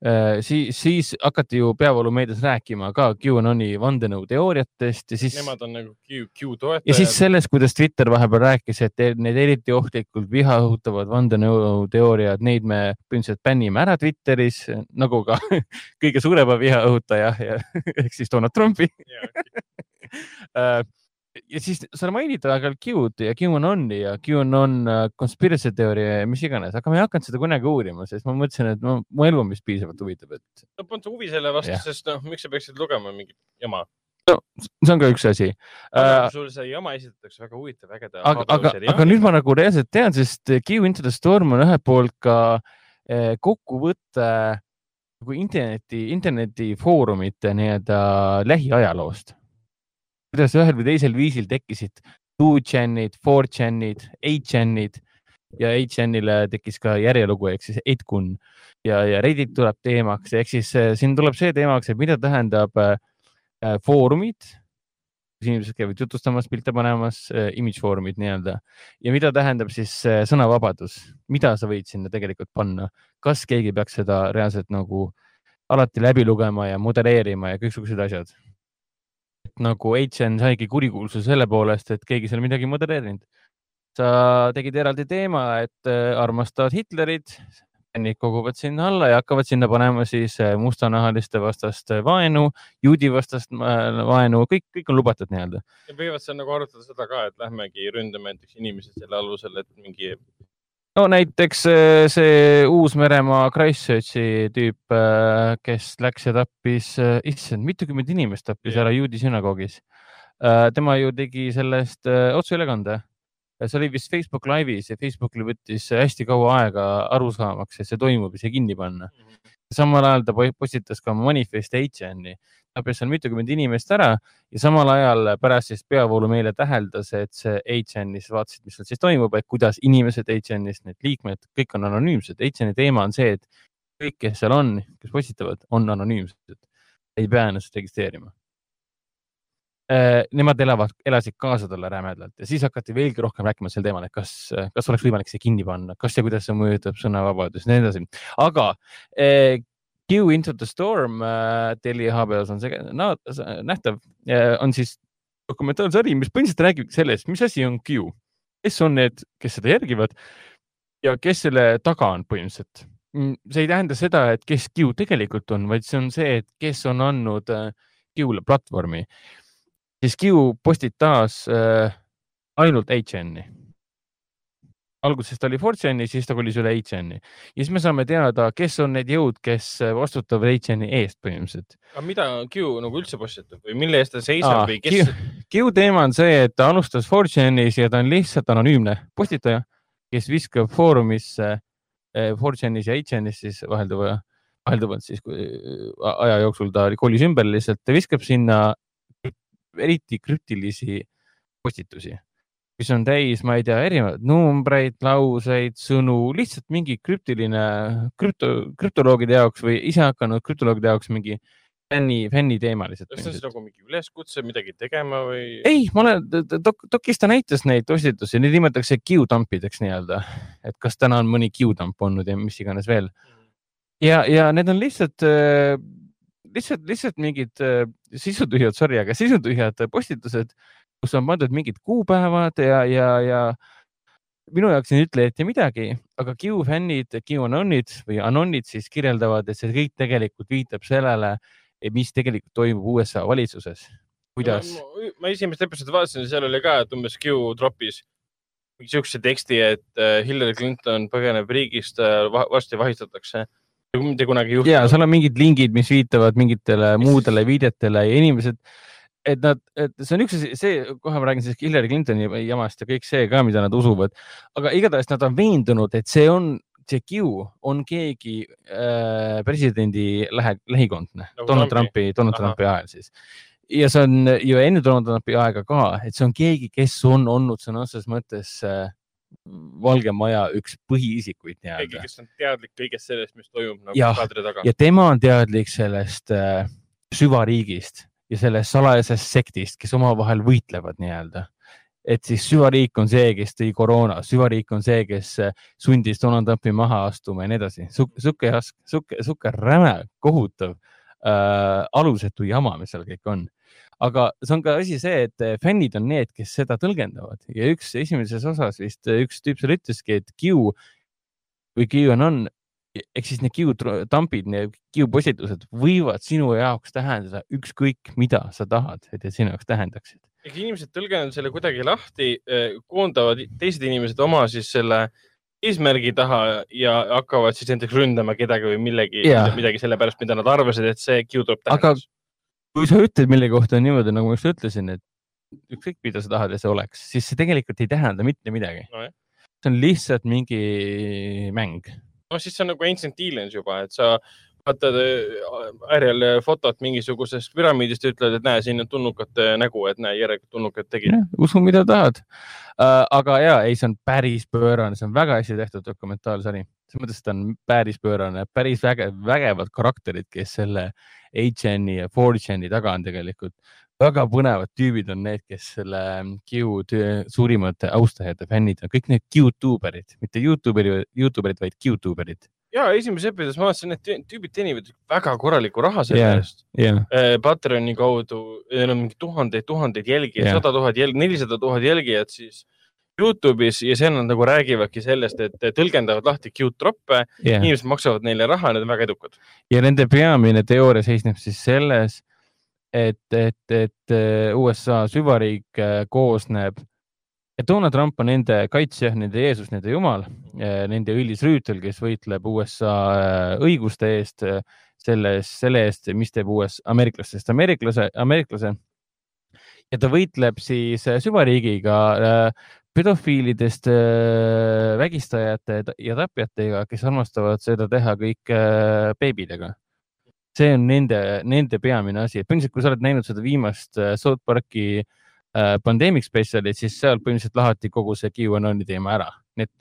äh,, siis, siis hakati ju peavoolumeedias rääkima ka QAnoni vandenõuteooriatest ja siis. Nemad on nagu Q, Q toetajad. ja siis sellest, kuidas Twitter vahepeal rääkis, et need eriti ohtlikult viha õhutavad vandenõuteooriad, neid me põhimõtteliselt bännime ära Twitteris nagu ka kõige suurema viha õhutaja ehk siis Donald Trumpi ja siis sa mainid aeg-ajalt Q-d ja QAnoni ja QAnon uh, conspiracy teooria ja mis iganes, aga ma ei hakanud seda kunagi uurima, sest ma mõtlesin, et no mu elu on vist piisavalt huvitav, et. no polnud huvi selle vastu, sest noh, miks sa peaksid lugema mingit jama? no see on ka üks asi. Uh, sul see jama esitatakse väga huvitav, ägeda. aga, aga, aga nüüd ma nagu reaalselt tean, sest Q Into the Storm on ühelt poolt ka eh, kokkuvõte nagu interneti, internetifoorumite nii-öelda lähiajaloost kuidas ühel või teisel viisil tekkisid 2chan'id, 4chan'id, 8chan'id ja 8chan'ile tekkis ka järjelugu ehk siis 8kun ja, ja Reddit tuleb teemaks, ehk siis äh, siin tuleb see teemaks, et mida tähendab äh, äh foorumid, kus inimesed käivad jutustamas, pilte panemas äh,, image foorumid nii-öelda. Ja mida tähendab siis äh, sõnavabadus, mida sa võid sinna tegelikult panna, kas keegi peaks seda reaalselt nagu alati läbi lugema ja modelleerima ja kõiksugused asjad nagu HN saigi kurikuulsuse selle poolest, et keegi seal midagi modelleerinud. sa tegid eraldi teema, et äh, armastavad Hitlerit, fännid koguvad sinna alla ja hakkavad sinna panema siis äh, mustanahaliste vastast vaenu, juudi vastast äh, vaenu, kõik, kõik on lubatud nii-öelda. ja võivad seal nagu arutada seda ka, et lähmegi ründame näiteks inimesi selle alusel, et mingi no näiteks äh, see Uus-Meremaa Christchurchi tüüp, äh, kes läks ja tappis, äh, issand, mitukümmend inimest tappis ära juudi sünagoogis. tema ju tegi sellest otseülekande. see oli vist Facebook Live'is ja Facebookil võttis hästi kaua aega aru saamaks, et see toimub ja see kinni panna. -hmm. samal ajal ta postitas ka manifest HN-i tapis seal mitukümmend inimest ära ja samal ajal pärast siis peavoolu meile täheldas, et see HN-is vaatasid, mis seal siis toimub, et kuidas inimesed HN-ist, need liikmed, kõik on anonüümsed. HN-i teema on see, et kõik, kes seal on, kes postitavad, on anonüümsed, ei pea ennast registreerima. Äh, nemad elavad, elasid kaasa talle rämedalt ja siis hakati veelgi rohkem rääkima sel teemal, et kas, kas oleks võimalik see kinni panna, kas ja kuidas see mõjutab sõnavabadust ja nii edasi. aga Q Into the Storm äh, Telia HBO-s on see no, nähtav, on siis dokumentaalsari, mis põhimõtteliselt räägib sellest, mis asi on Q, kes on need, kes seda järgivad ja kes selle taga on põhimõtteliselt. Mm, see ei tähenda seda, et kes Q tegelikult on, vaid see on see, et kes on andnud äh, Q-le platvormi. siis Q postitas äh, ainult HN-i alguses ta oli Fortune'i, siis ta kolis üle HN-i ja siis me saame teada, kes on need jõud, kes vastutavad HN-i eest põhimõtteliselt. aga mida Q nagu üldse postitab või mille eest ta seisab Aa, või kes? Q teema on see, et ta alustas Fortune'is ja ta on lihtsalt anonüümne postitaja, kes viskab foorumisse eh, Fortune'is ja HN-is siis vahelduva, vahelduvalt siis aja jooksul ta kolis ümber lihtsalt, ta viskab sinna eriti krüptilisi postitusi mis on täis, ma ei tea, erinevaid numbreid, lauseid, sõnu, lihtsalt mingi krüptiline krüpto, krüptoloogide jaoks või isehakanud krüptoloogide jaoks mingi fänni, fänniteemalised. kas see on nagu mingi üleskutse midagi tegema või? ei, ma olen dok,, dokis ta näitas neid postitusi, neid nimetatakse Q-tampideks nii-öelda, et kas täna on mõni Q-tamp olnud ja mis iganes veel. ja, ja need on lihtsalt, äh, lihtsalt, lihtsalt mingid äh, sisutühjad, sorry, aga sisutühjad postitused, kus on pandud mingid kuupäevad ja, ja, ja minu jaoks ei ütle ette midagi, aga Q-fännid, Q-anonid või anonid siis kirjeldavad, et see kõik tegelikult viitab sellele, mis tegelikult toimub USA valitsuses. kuidas ma esimest episoodi vaatasin, seal oli ka, et umbes Q tropis niisuguse teksti, et äh, Hillary Clinton põgeneb riigist, äh, varsti vahistatakse mitte kunagi ei juhtu. ja seal on mingid lingid, mis viitavad mingitele muudele viidetele ja inimesed, et nad, et see on üks asi, see, kohe ma räägin siis Hillary Clintoni jamast ja kõik see ka, mida nad usuvad, aga igatahes nad on veendunud, et see on see Q on keegi äh, presidendi lähe, lähikondne nagu Donald Trumpi, Donald Aha. Trumpi ajal siis. ja see on ju enne Donald Trumpi aega ka, et see on keegi, kes on olnud sõna otseses mõttes äh, Valge Maja üks põhiisikuid nii-öelda. keegi, kes on teadlik kõigest sellest, mis toimub nagu kaadri taga. ja tema on teadlik sellest äh, süvariigist ja sellest salajasest sektist, kes omavahel võitlevad nii-öelda et siis süvariik on see, kes tõi koroona, süvariik on see, kes äh, sundis Donald Trumpi maha astuma ja nii edasi. sihuke, sihuke, sihuke räme, kohutav äh,, alusetu jama, mis seal kõik on. aga see on ka asi see, et äh, fännid on need, kes seda tõlgendavad ja üks esimeses osas vist äh, üks tüüp seal ütleski, et Q või Q on on ehk siis need Q-tampid, need Q-postitused võivad sinu jaoks tähendada ükskõik, mida sa tahad, et need sinu jaoks tähendaksid ehk inimesed tõlgendavad selle kuidagi lahti, eh, koondavad teised inimesed oma siis selle eesmärgi taha ja hakkavad siis näiteks ründama kedagi või millegi, midagi selle pärast, mida nad arvasid, et see Q-top tähendas. kui sa ütled millegi kohta niimoodi, nagu ma just ütlesin, et ükskõik, mida sa tahad, et see oleks, siis see tegelikult ei tähenda mitte midagi no,. see on lihtsalt mingi mäng. No siis see on nagu Ancient Aliens juba, et sa vaatad äärel fotot mingisugusest püramiidist ja ütled, et näe, siin on tulnukate nägu, et näe, järelikult tulnukad tegid. usu, mida tahad uh,. aga ja, ei, see on päris pöörane, see on väga hästi tehtud dokumentaalsari. selles mõttes, et ta on päris pöörane, päris vägev, vägevad karakterid, kes selle HN-i ja 4chan'i taga on tegelikult. Väga põnevad tüübid on need, kes selle Q suurimad austajad ja fännid on, kõik need Q-tuuberid, mitte Youtuberid, Youtuberid, vaid Q-tuuberid ja esimeses episoodis ma vaatasin, et tüübid teenivad väga korralikku raha selle yeah, eest. yeah.. Äh, Patreoni kaudu, neil on mingi tuhandeid, tuhandeid jälgijaid, sada tuhat jälg-, nelisada tuhat jälgijat siis Youtube'is ja seal nad nagu räägivadki sellest, et tõlgendavad lahti cute troppe. Yeah., inimesed maksavad neile raha, need on väga edukad. ja nende peamine teooria seisneb siis selles, et, et, et äh, USA süvariik äh, koosneb et Donald Trump on nende kaitsja, nende Jeesus, nende Jumal, eh, nende õilis rüütel, kes võitleb USA õiguste eest, selles, selle eest, mis teeb US ameeriklastest ameeriklase, ameeriklase. ja ta võitleb siis süvariigiga pedofiilidest, vägistajate ja tapjatega, kes armastavad seda teha kõik beebidega see on nende, nende peamine asi, et põhimõtteliselt, kui sa oled näinud seda viimast South Park'i äh, Äh, Pandemic Specialit, siis seal põhimõtteliselt lahati kogu see QAnoni teema ära. nii et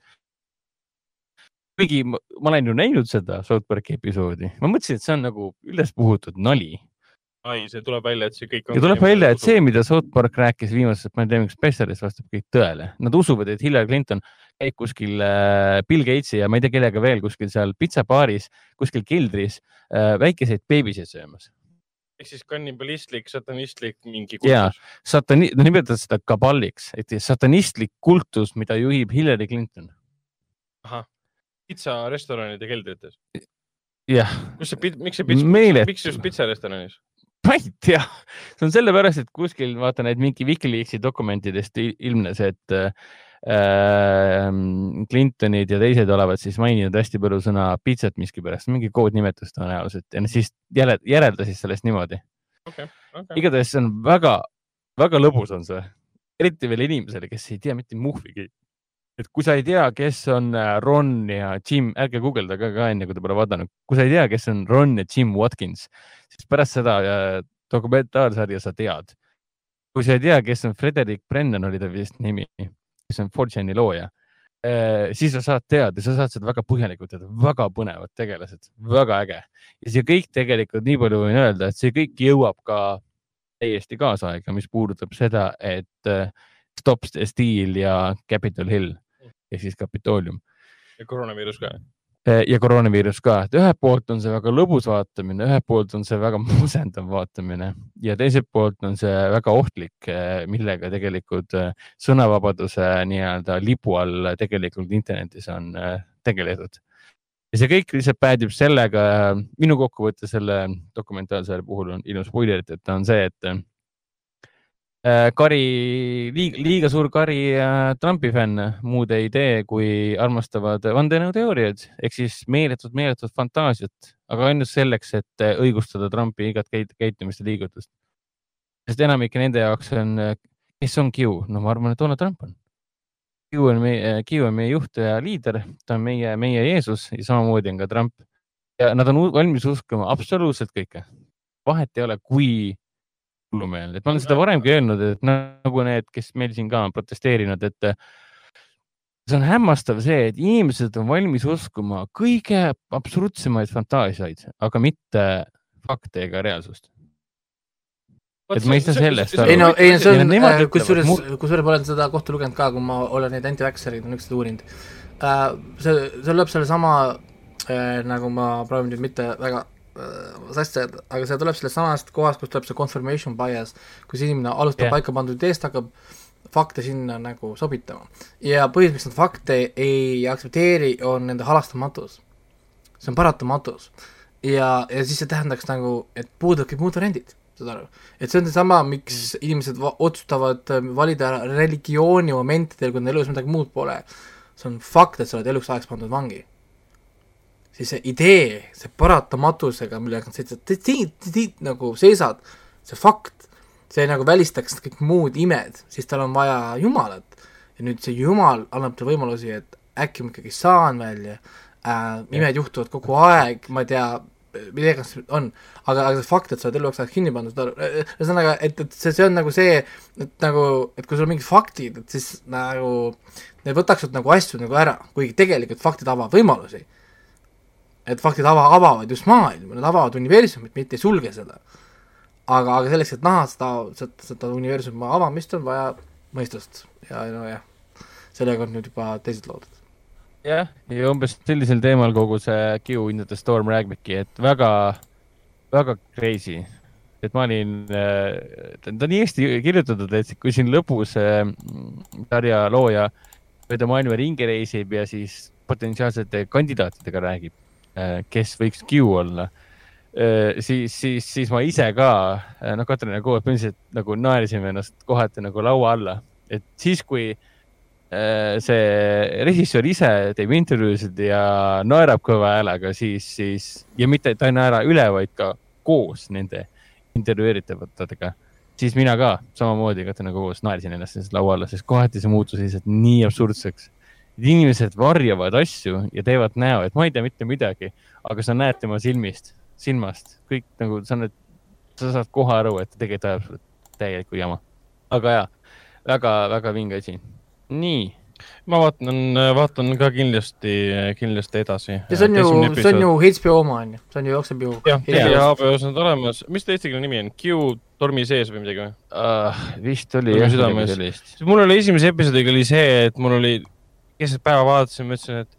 kuigi ma, ma olen ju näinud seda South Park'i episoodi, ma mõtlesin, et see on nagu üles puhutud nali. Ai, see tuleb välja, et see kõik on. ja tuleb välja, et see, mida South Park rääkis viimases Pandemic Specialis, vastab kõik tõele. Nad usuvad, et Hillary Clinton käib kuskil äh, Bill Gatesi ja ma ei tea kellega veel kuskil seal pitsabaaris, kuskil keldris äh, väikeseid beebiseid söömas ehk siis kannibalistlik, satanistlik mingi kultus. ja, satani-, no nimetavad seda kaballiks, et satanistlik kultus, mida juhib Hillary Clinton. ahah, pitsarestoranide keldrites? jah. kus see, miks see Meelet... miks just pitsarestoranis? ma ei tea, see on sellepärast, et kuskil vaata need mingi Wikileaksi dokumentidest ilmnes, et äh, Clintonid ja teised olevat siis maininud hästi palju sõna pitsat miskipärast, mingi koodnimetus tõenäoliselt ja siis järeldasid sellest niimoodi okay,. Okay. igatahes see on väga-väga lõbus on see, eriti veel inimesele, kes ei tea mitte muhvigi. Et kui sa ei tea, kes on äh, Ron ja Jim, ärge guugeldage ka enne, kui te pole vaadanud, kui sa ei tea, kes on Ron ja Jim Watkins, siis pärast seda äh, dokumentaalsarja sa tead. kui sa ei tea, kes on Frederick Brennan, oli ta vist nimi kes on 4chan'i looja, äh, siis sa saad teada, sa saad seda väga põhjalikult teada, väga põnevad tegelased, väga äge. ja see kõik tegelikult, nii palju võin öelda, et see kõik jõuab ka täiesti kaasaega, mis puudutab seda, et Stop Steel ja Capitol Hill ehk siis Kapitoolium. ja koroonaviirus ka Eh, ja koroonaviirus ka, et ühelt poolt on see väga lõbus vaatamine, ühelt poolt on see väga musendav vaatamine ja teiselt poolt on see väga ohtlik, eh, millega tegelikult eh, sõnavabaduse nii-öelda lipu all tegelikult internetis on tegeletud. ja see kõik lihtsalt päädib sellega, minu kokkuvõte selle dokumentaalseri puhul on ilma spoileriteta on see, et Äh, kari, liiga, liiga suur kari äh, Trumpi fänn muud ei tee, kui armastavad vandenõuteooriaid ehk siis meeletut, meeletut fantaasiat, aga ainult selleks, et äh, õigustada Trumpi igat käitumist ja liigutust. sest enamik nende jaoks on, kes on Q? no ma arvan, et Donald Trump on. Q on meie, Q on meie juht ja liider, ta on meie, meie Jeesus ja samamoodi on ka Trump. ja nad on valmis uskuma absoluutselt kõike. vahet ei ole, kui hullumeelne, et ma olen seda varemgi öelnud, et nagu need, kes meil siin ka on protesteerinud, et see on hämmastav see, et inimesed on valmis uskuma kõige absurdsemaid fantaasiaid, aga mitte fakte ega reaalsust. et ma ei saa sellest aru. ei no, ei see on, äh, kusjuures, kusjuures ma olen seda kohta lugenud ka, kui ma olen neid anti-vaxxereid on üksteist uurinud uh,. see, see lööb sellesama uh, nagu ma proovin nüüd mitte väga Äh, ajada, aga see tuleb sellest samast kohast, kust tuleb see confirmation bias, kus inimene alustab yeah. paika pandud ideest, hakkab fakte sinna nagu sobitama. ja põhjus, miks nad fakte ei aktsepteeri, on nende halastamatus. see on paratamatus. ja, ja siis see tähendaks nagu, et puuduvad kõik muud variandid, saad aru. et see on seesama, miks mm. inimesed otsustavad äh, valida religiooni momentidel, kui neil elus midagi muud pole. see on fakt, et sa oled eluks ajaks pandud vangi siis see idee, see paratamatusega, millega nad seisavad, nagu seisad, see fakt, see nagu välistaks kõik muud imed, siis tal on vaja Jumalat. ja nüüd see Jumal annab talle võimalusi, et äkki ma ikkagi saan välja. Äh,, imed juhtuvad kogu aeg, ma ei tea, mida iganes on, aga, aga see fakt, et sa oled eluks ajaks kinni pandud, ühesõnaga, et, et see, see on nagu see, et nagu, et kui sul on mingid faktid, et siis nagu need võtaksid nagu asju nagu ära, kuigi tegelikult faktid avavad võimalusi et faktid ava, avavad just maailma, nad avavad universumit, mitte ei sulge seda. aga, aga selleks, et näha seda, seda, seda universumi avamist, on vaja mõistust ja nojah, sellega on nüüd juba teised loodud. jah, ja umbes sellisel teemal kogu see Q in the Storm räägibki, et väga, väga crazy et ma olin, äh, ta on nii hästi kirjutatud, et kui siin lõpus äh, sarja looja mööda maailma ringi reisib ja siis potentsiaalsete kandidaatidega räägib kes võiks Q olla, äh, siis, siis, siis ma ise ka, äh, noh, Katrin ja Koos põhimõtteliselt nagu naersime ennast kohati nagu laua alla, et siis, kui see režissöör ise teeb intervjuusid ja naerab kõva häälega, siis, siis ja mitte, ta ei naera üle, vaid ka koos nende intervjueeritavatega, siis mina ka samamoodi Katrin ja Koos naersin ennast laua alla, sest kohati see muutus lihtsalt nii absurdseks et inimesed varjavad asju ja teevad näo, et ma ei tea mitte midagi, aga sa näed tema silmist, silmast, kõik nagu sa näed, sa saad kohe aru, et tegelikult ajab sulle täielikku jama. aga ja, väga-väga vinge asi. nii. ma vaatan, vaatan ka kindlasti, kindlasti edasi. ja see on ju, see on ju HBO oma on ju, see on ju jookseb ju. jah, ja HBO-s on ta olemas, mis ta eestikeelne nimi on, Q tormi sees või midagi või uh,? vist oli jah, midagi sellist. mul oli esimese episoodiga oli see, et mul oli keset päeva vaatasin, mõtlesin, et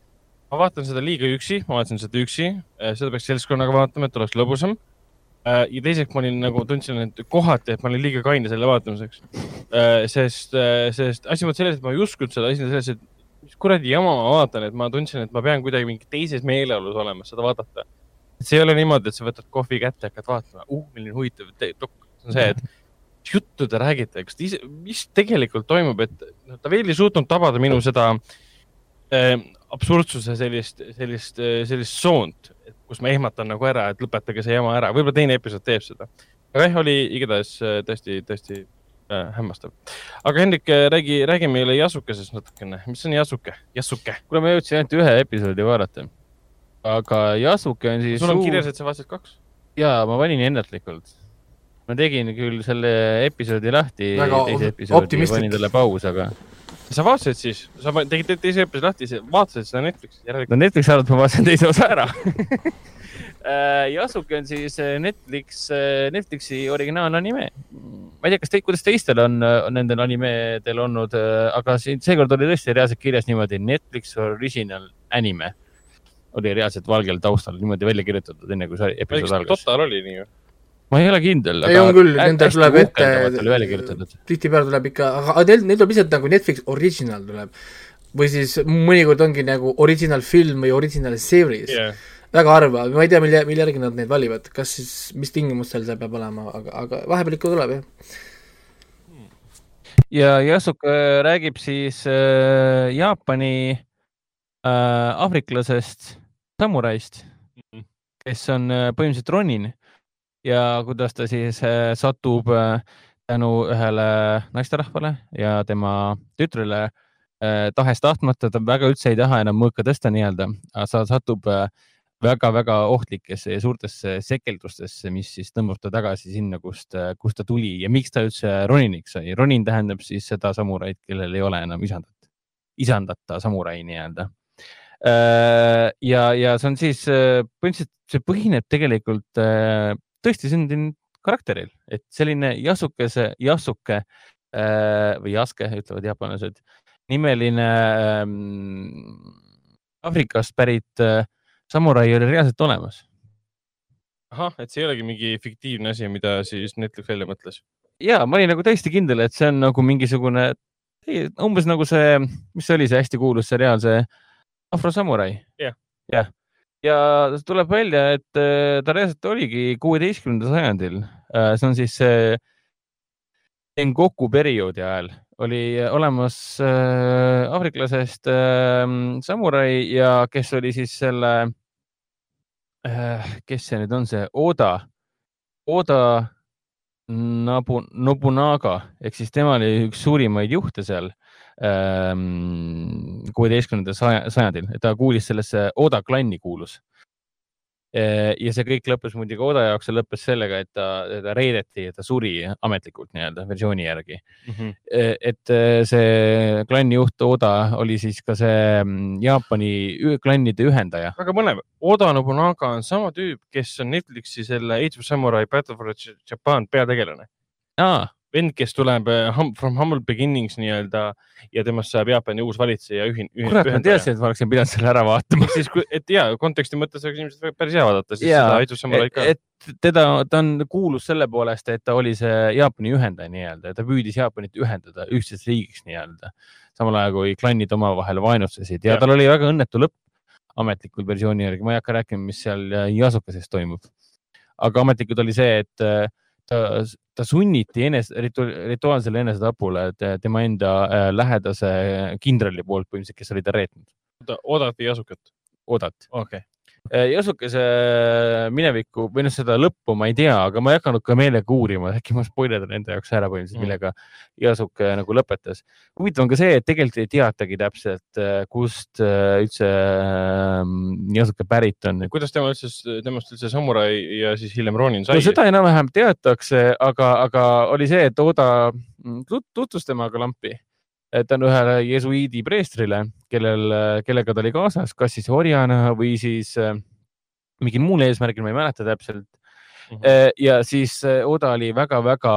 ma vaatan seda liiga üksi, ma vaatasin seda üksi, äh, seda peaks seltskonnaga vaatama, et oleks lõbusam. Äh, ja teiseks ma olin nagu, tundsin, et kohati, et ma olin liiga kaine selle vaatamiseks. Äh, sest, sest asi on selles, et ma ei uskunud seda, asi on selles, et mis kuradi jama ma vaatan, et ma tundsin, et ma pean kuidagi mingi teises meeleolus olema seda vaadata. et see ei ole niimoodi, et sa võtad kohvi kätte hakkad vaatama, uh, milline huvitav dok. see on see, et mis juttu te räägite, kas te ise, mis tegelikult toimub, et ta veel ei suutnud tabada minu seda äh, absurdsuse sellist, sellist, äh, sellist soont, kus ma ehmatan nagu ära, et lõpetage see jama ära, võib-olla teine episood teeb seda. aga jah, oli igatahes äh, tõesti, tõesti äh, hämmastav. aga Hendrik, räägi, räägi meile Jasukesest natukene, mis on Jasuke, Jasuke? kuule, ma jõudsin ainult ühe episoodi vaadata. aga Jasuke on siis. sul on kirjas, et sa vaatasid kaks? ja, ma panin ennatlikult ma tegin küll selle episoodi lahti, teise episoodi ja panin talle paus, aga sa vaatasid siis, sa tegid teise episoodi lahti, vaatasid seda Netflixis järelikult? no Netflix arvab, et ma vaatasin teise osa ära Yasuke on siis Netflix, Netflixi originaalanime. ma ei tea, kas te, kuidas teistel on, on nendel animedel olnud, aga siin seekord oli tõesti reaalselt kirjas niimoodi Netflix original anime oli reaalselt valgel taustal niimoodi välja kirjutatud, enne kui see episood algas. Total oli nii ju? Ma ei ole kindel. ei, on küll, nendel tuleb ette, tihtipeale tuleb ikka, aga neil, neil tuleb lihtsalt nagu Netflix original tuleb. või siis mõnikord ongi nagu original film või original series yeah.. väga harva, ma ei tea, mille, mille järgi nad neid valivad, kas siis, mis tingimustel see peab olema, aga, aga vahepeal ikka tuleb, jah ja Yasuke räägib siis äh, Jaapani äh, aafriklasest samuraist, mhm. kes on äh, põhimõtteliselt ronin ja kuidas ta siis äh, satub äh, tänu ühele naisterahvale ja tema tütrele tahes-tahtmata, ta väga üldse ei taha enam mõõka tõsta nii-öelda, aga satub väga-väga ohtlikesse ja suurtesse sekeldustesse, mis siis tõmbab ta tagasi sinna, kust, kust ta tuli ja miks ta üldse roniniks sai. ronin tähendab siis seda samuraid, kellel ei ole enam isandat, isandata samurai nii-öelda Äh, ja, ja see on siis äh, põhimõtteliselt, see põhineb tegelikult äh, tõesti sündinud karakteril, et selline Yasukese, Yasuke või Jaske ütlevad jaapanlased, nimeline ähm, Aafrikast pärit samurai oli reaalselt olemas. ahah, et see ei olegi mingi fiktiivne asi, mida siis Netflix välja mõtles? ja ma olin nagu täiesti kindel, et see on nagu mingisugune, umbes nagu see, mis see oli, see hästi kuulus seriaal, see afrosamurai yeah.. jah, ja tuleb välja, et äh, ta reaalselt oligi kuueteistkümnendal sajandil. Äh, see on siis see Sengoku perioodi ajal. Oli olemas äh, aafriklasest samurai ja kes oli siis selle, kes see nüüd on, see Oda, Oda Nobunaga. Ehk siis tema oli üks suurimaid juhte seal. Ähm, kuueteistkümnendal sajandil, et ta kuulis sellesse Oda klanni kuulus. Äh, ja see kõik lõppes muidugi Oda jaoks, see lõppes sellega, et ta, ta reedeti, ta suri ametlikult nii-öelda versiooni järgi mm. -hmm. et äh, see klanni juht Oda oli siis ka see mm, Jaapani klannide ühendaja. väga põnev, Oda Nobunaga on sama tüüp, kes on Netflixi selle Age of Samurai Battle for Japan peategelane. aa vend, kes tuleb eh, hum, from humble beginnings nii-öelda ja temast saab Jaapani uus valitseja ühin-. kurat, ma teadsin, et ma oleksin pidanud selle ära vaatama. siis, et ja konteksti mõttes oleks ilmselt päris hea vaadata, siis ja, seda Aitus Samurai ka. et teda, ta on kuulus selle poolest, et ta oli see Jaapani ühendaja nii-öelda ja ta püüdis Jaapanit ühendada ühtseks riigiks nii-öelda. samal ajal kui klannid omavahel vaenutsesid ja, ja tal oli väga õnnetu lõpp ametlikul versiooni järgi, ma ei hakka rääkima, mis seal Yasukases toimub. aga ametlikult oli see, et ta, ta sunniti enes, ritu, rituaalsele enesetapule tema enda äh, lähedase kindrali poolt põhimõtteliselt, kes oli ta reetnud. oodati Jasukat? Odat. okei okay Äh, Jasukese äh, minevikku või noh, seda lõppu ma ei tea, aga ma ei hakanud ka meelega uurima, äkki ma spoilerdan enda jaoks ära põhimõtteliselt mm., millega Jasuke nagu lõpetas. huvitav on ka see, et tegelikult ei teatagi täpselt, äh, kust üldse Jasuke ähm, pärit on. kuidas tema üldse, temast üldse samurai ja siis hiljem Ronin sai? no seda enam-vähem teatakse, aga, aga oli see, et Oda mm, tutvus temaga lampi on ühele jesuiidi preestrile, kellel, kellega ta oli kaasas, kas siis orjana või siis äh, mingil muul eesmärgil, ma ei mäleta täpselt mm. -hmm. ja siis äh, Oda oli väga-väga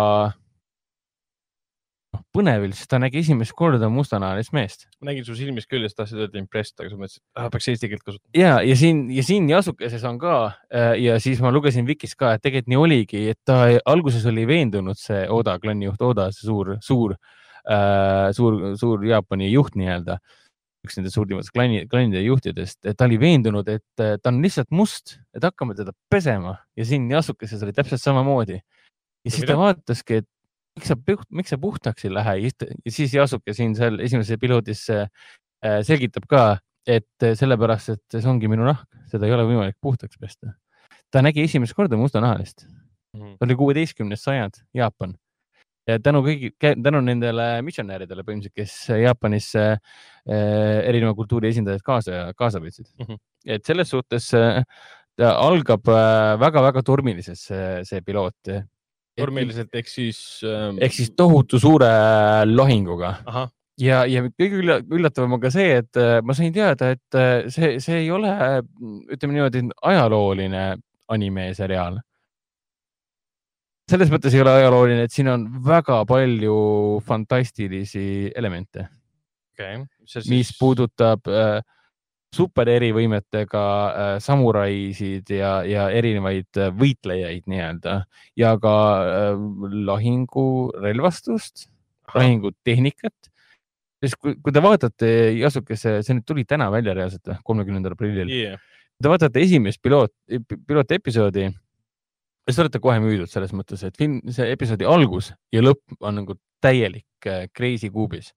noh, põnevil, sest ta nägi esimest korda mustanahalist meest. ma nägin su silmist küll ja sa tahtsid öelda impressed, aga sa mõtlesid, et peaks eesti keelt kasutama. ja, ja siin ja siin Jasukeses on ka ja siis ma lugesin Vikis ka, et tegelikult nii oligi, et ta alguses oli veendunud, see Oda klanni juht Oda, see suur, suur äh, suur, suur Jaapani juht nii-öelda, üks nendest suurtimatest klanni, klannide juhtidest, et ta oli veendunud, et ta on lihtsalt must, et hakkame teda pesema ja siin Yasukeses oli täpselt samamoodi. ja siis ta vaataski, et miks sa, miks sa puhtaks ei lähe ja siis Yasuke siin seal esimeses piloodis äh, selgitab ka, et sellepärast, et see ongi minu nahk, seda ei ole võimalik puhtaks pesta. ta nägi esimest korda mustanahalist mm. -hmm. ta oli kuueteistkümnes sajand, Jaapan ja tänu kõigi, tänu nendele missionäridele põhimõtteliselt, kes Jaapanisse äh, erineva kultuuri esindajad kaasa, kaasa võtsid mm. -hmm. et selles suhtes äh, ta algab väga-väga äh, tormiliselt see, see piloot. tormiliselt ehk siis ähm.... ehk siis tohutu suure lahinguga. ja, ja kõige üllatavam on ka see, et äh, ma sain teada, et äh, see, see ei ole, ütleme niimoodi, ajalooline animeseriaal. Selles mõttes ei ole ajalooline, et siin on väga palju fantastilisi elemente. Okay.. Siis... mis puudutab äh, super erivõimetega äh, samuraisid ja, ja erinevaid äh, võitlejaid nii-öelda ja ka äh, lahingurelvastust, lahingutehnikat. sest kui, kui te vaatate Yasukese, see nüüd tuli täna välja reaalselt kolmekümnendal aprillil. Yeah.. Te vaatate esimest piloot, pilootepisoodi te olete kohe müüdud selles mõttes, et film, see episoodi algus ja lõpp on nagu täielik äh, crazy kuubis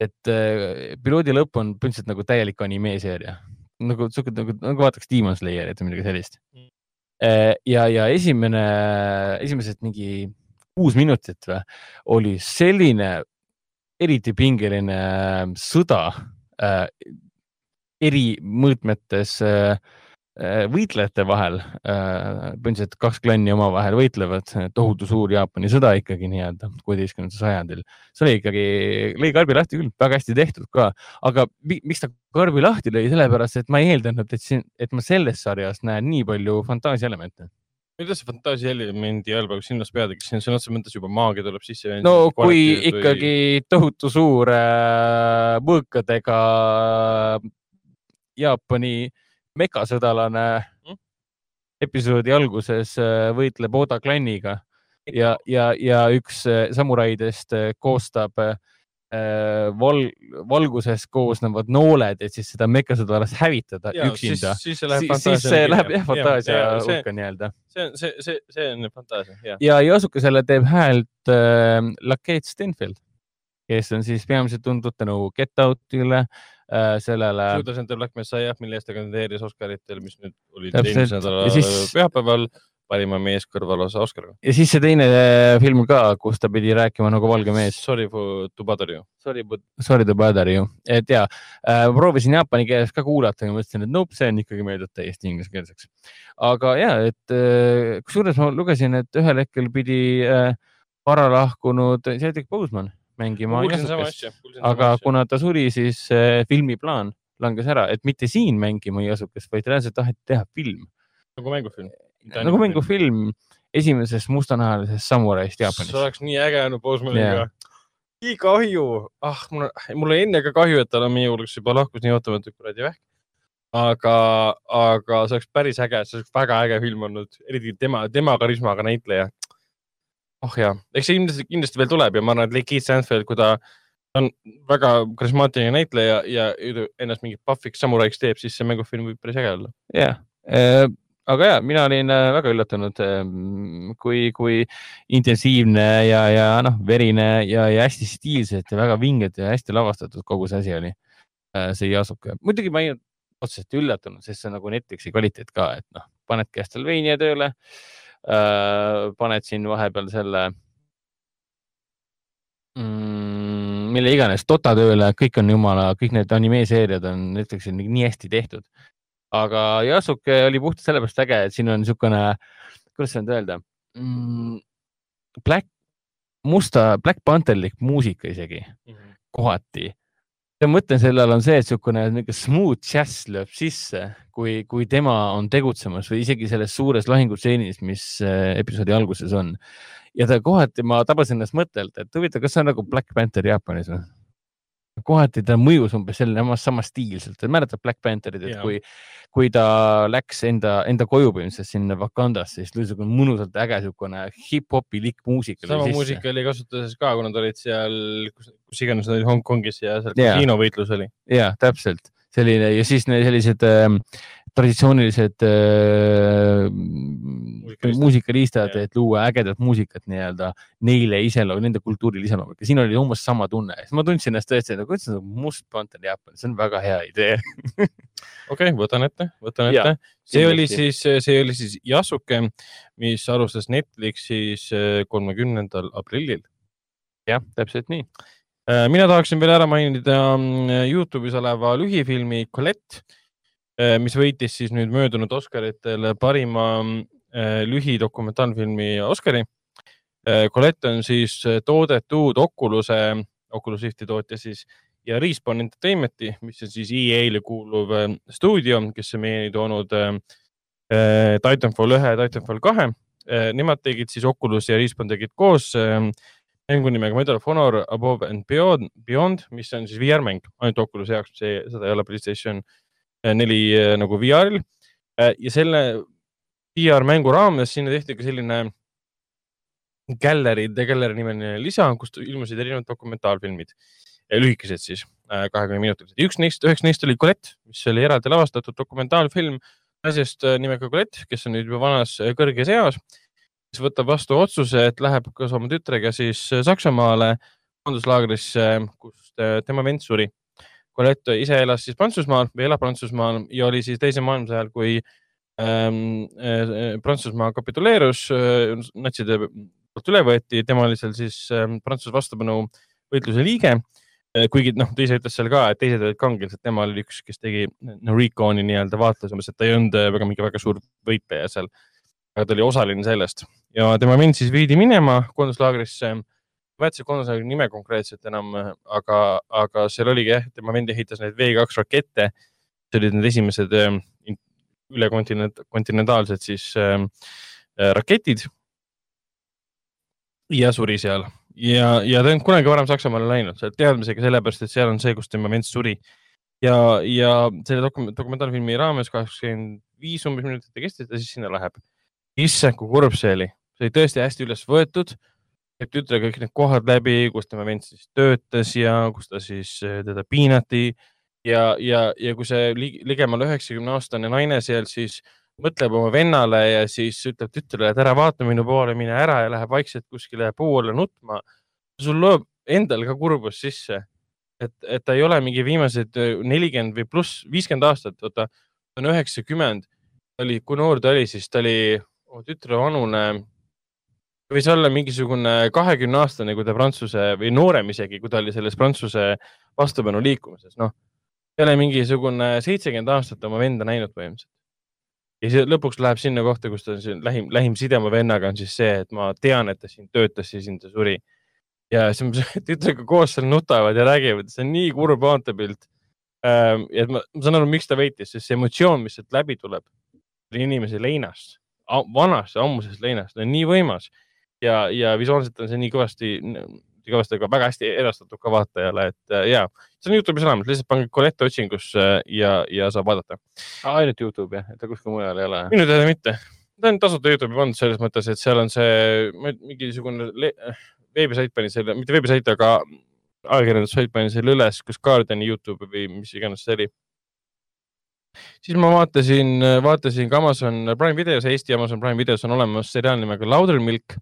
et äh, piloodi lõpp on põhimõtteliselt nagu täielik animeeseeria, nagu sihuke nagu, nagu vaataks Demon Slayerit või midagi sellist. Mm.. Äh, ja, ja esimene, esimesed mingi kuus minutit või, oli selline eriti pingeline sõda äh, eri mõõtmetes äh, Äh, võitlejate vahel, äh, põhimõtteliselt kaks klanni omavahel võitlevad, tohutu suur Jaapani sõda ikkagi nii-öelda kuueteistkümnendal sajandil. see oli ikkagi, lõi karbi lahti küll, väga hästi tehtud ka, aga miks ta karbi lahti lõi, sellepärast et ma ei eeldanud, et siin, et ma selles sarjas näen nii palju fantaasiaelemente mida see fantaasiaelemendi all praegu silmas pead, kas siin sõna otseses mõttes juba maagia tuleb sisse? no kui ikkagi või... tohutu suur äh, mõõkadega Jaapani äh, mekasõdalane mm? episoodi alguses äh, võitleb Oda klanniga ja, ja, ja üks äh, samuraidest äh, koostab val, valgusest koosnevad nooled, et siis seda mekasõdalast hävitada ja, üksinda. siis, see läheb fantaasia. siis see läheb jah fantaasia hulka nii-öelda. see on, see, see, see on fantaasia, jah. ja Jasukesele teeb häält äh, Lakeet Stenfield, kes on siis peamiselt tuntud tänu Get Outile Äh, sellele. Judas and the Black Messiah, mille eest ta kandideeris Oscaritel, mis nüüd olid eelmise nädala siis... pühapäeval parima mees kõrvalosa Oscariga. ja siis see teine äh, film ka, kus ta pidi rääkima nagu valge mees. Sorry to bother you. Sorry, sorry to bother you, et ja äh, proovisin jaapani keeles ka kuulata ja mõtlesin, et nope, see on ikkagi meeldib täiesti ingliskeelseks. aga ja, et äh, kusjuures ma lugesin, et ühel hetkel pidi äh, vara lahkunud Cedric Boseman mängima aga kuna ta suri, siis filmiplaan langes ära, et mitte siin mängima Jasukest, vaid reaalselt taheti teha film. nagu mängufilm? nagu mängufilm esimesest mustanahalisest samuraist Jaapanis. see oleks nii äge olnud Postmaniga yeah.. nii kahju, ah, mul, mul oli enne ka kahju, et ta meie juures juba lahkus nii ootamatult kuradi vähk. aga, aga see oleks päris äge, see oleks väga äge film olnud, eriti tema, tema karismaga näitleja oh jaa, eks see kindlasti, kindlasti veel tuleb ja ma arvan, et Keith Stanfield, kui ta on väga karismaatiline näitleja ja ennast mingit pahviks samuraiks teeb, siis see mängufilm võib päris äge olla. jah äh,, aga ja mina olin äh, väga üllatunud äh,, kui, kui intensiivne ja, ja noh, verine ja, ja hästi stiilselt ja väga vinged ja hästi lavastatud kogu see asi oli äh,. see Yasuke, muidugi ma ei otseselt üllatunud, sest see on nagu Netflixi kvaliteet ka, et noh, paned Castlevania tööle Äh, paned siin vahepeal selle mm, mille iganes, Dota tööle, kõik on jumala, kõik need animeeseeriad on Netflixil nii hästi tehtud. aga Yasuke oli puhtalt sellepärast äge, et siin on niisugune, kuidas seda öelda mm,, Black, musta, Black Pantherlik muusika isegi mm -hmm. kohati mõte sellel on see, et niisugune niisugune smooth jazz lööb sisse, kui, kui tema on tegutsemas või isegi selles suures lahingutseenis, mis äh, episoodi alguses on. ja ta kohati, ma tabasin ennast mõttelt, et huvitav, kas see on nagu Black Panther Jaapanis või? Kohati ta mõjus umbes selline samastiilselt, mäletad Black Pantherit, et ja. kui, kui ta läks enda, enda koju põhimõtteliselt sinna Wakandasse, siis tuli niisugune mõnusalt äge niisugune hip-hopilik muusika. sama muusika oli kasutuses ka, kui nad olid seal, kus, iganes nad olid Hongkongis ja seal kasiinovõitlus oli. ja täpselt selline ja siis sellised äh, traditsioonilised äh, muusikariistad, et luua ägedat muusikat nii-öelda neile iseloom, nende kultuurile iseloomulik ja siin oli umbes sama tunne, siis ma tundsin ennast tõesti nagu, ütlesin nagu Must Panther Jaapanis, see on väga hea idee. Okei okay,, võtan ette, võtan ette. see oli siis, see oli siis Yasuke, mis alustas Netflixis äh, kolmekümnendal aprillil. jah, täpselt nii mina tahaksin veel ära mainida mm, Youtube'is oleva lühifilmi Colette Äh, mis võitis siis nüüd möödunud Oscaritel parima äh, lühidokumentaalfilmi Oscari. Äh, Colette on siis toodetud Oculus'e Oculus Rifti tootja siis ja Respawn Entertainmenti, mis on siis EA-le kuuluv äh, stuudio, kes on meieni toonud äh, äh, Titanfall ühe Titanfall kahe äh,. Nemad tegid siis Oculus ja Respawn tegid koos äh, mängu nimega Medal of Honor Above and Beyond, Beyond, mis on siis VR-mäng, ainult Oculus'i jaoks, see, seda ei ole Playstation äh, neli äh, nagu VR-il äh,. ja selle VR-mängu raames sinna tehti ka selline Gallery, The Gallery nimeline lisa, kust ilmusid erinevad dokumentaalfilmid lühikesed siis, kahekümne minutilised. üks neist, üheks neist oli Colette, mis oli eraldi lavastatud dokumentaalfilm naisest nimega Colette, kes on nüüd juba vanas kõrges eas, kes võtab vastu otsuse, et läheb koos oma tütrega siis Saksamaale koonduslaagrisse, kus tema vend suri. Colette ise elas siis Prantsusmaal või elab Prantsusmaal ja oli siis teise maailmasõja ajal, kui ähm, äh, Prantsusmaa kapituleerus äh,, natside poolt üle võeti, tema oli seal siis äh, Prantsuse vastupanu võitluse liige Äh, kuigi noh, ta ise ütles seal ka, et teised olid kangelased, tema oli üks, kes tegi no, Reconi nii-öelda vaatluse, umbes, et ta ei olnud äh, väga mingi väga suur võitleja seal. Aga ta oli osaline sellest ja tema vend siis viidi minema koonduslaagrisse. ma ei mäleta koonduslaagri nime konkreetselt enam, aga, aga seal oligi jah, tema vend ehitas neid V2 rakette. see olid need esimesed äh, ülekontinentaalsed siis äh, raketid. ja suri seal ja, ja ta ei olnud kunagi varem Saksamaale läinud, teadmisega sellepärast, et seal on see, kus tema vend suri. ja, ja selle dokument, dokumentaalfilmi raames kakskümmend viis umbes minutit ta kestis ja siis sinna läheb. Issand, kui kurb see oli, see oli tõesti hästi üles võetud. teeb tütre kõik need kohad läbi, kus tema vend siis töötas ja kus ta siis eh, teda piinati ja, ja, ja kui see ligemale üheksakümne aastane naine seal siis mõtleb oma vennale ja siis ütleb tütrele, et ära vaata minu poole, mine ära ja läheb vaikselt kuskile puu alla nutma. sul lööb endal ka kurbus sisse, et, et ta ei ole mingi viimased nelikümmend või pluss viiskümmend aastat, oota, ta on üheksakümmend, oli, kui noor ta oli, siis ta oli oh, tütre vanune, võis olla mingisugune kahekümne aastane, kui ta prantsuse või noorem isegi, kui ta oli selles prantsuse vastupanu liikumises, noh. ei ole mingisugune seitsekümmend aastat oma venda näinud põhimõtteliselt ja see lõpuks läheb sinna kohta, kus ta on lähim, lähim side oma vennaga on siis see, et ma tean, et ta siin töötas ja siin ta suri. ja siis tütrega koos seal nutavad ja räägivad, see on nii kurb vaatepilt ähm,. ja ma, ma saan aru, miks ta võitis, sest see emotsioon, mis sealt läbi tuleb inimese leinast, vanast ja ammusest leinast, on nii võimas. Ja, ja visuaalselt on see nii kõvasti kõvasti, aga väga hästi edastatud ka vaatajale, et äh, ja see on Youtube'is olemas, lihtsalt pange Colette otsingusse ja, ja saab vaadata. ainult Youtube jah, et ta kuskil mujal ei ole? minu teada mitte, ta on tasuta Youtube'i pandud selles mõttes, et seal on see mingisugune veebisait pani selle, mitte veebisait, aga ajakirjandussait pani selle üles, kas Guardiani Youtube või mis iganes see oli siis ma vaatasin, vaatasin ka Amazon Prime videos, Eesti Amazon Prime videos on olemas seriaal nimega Laudermilk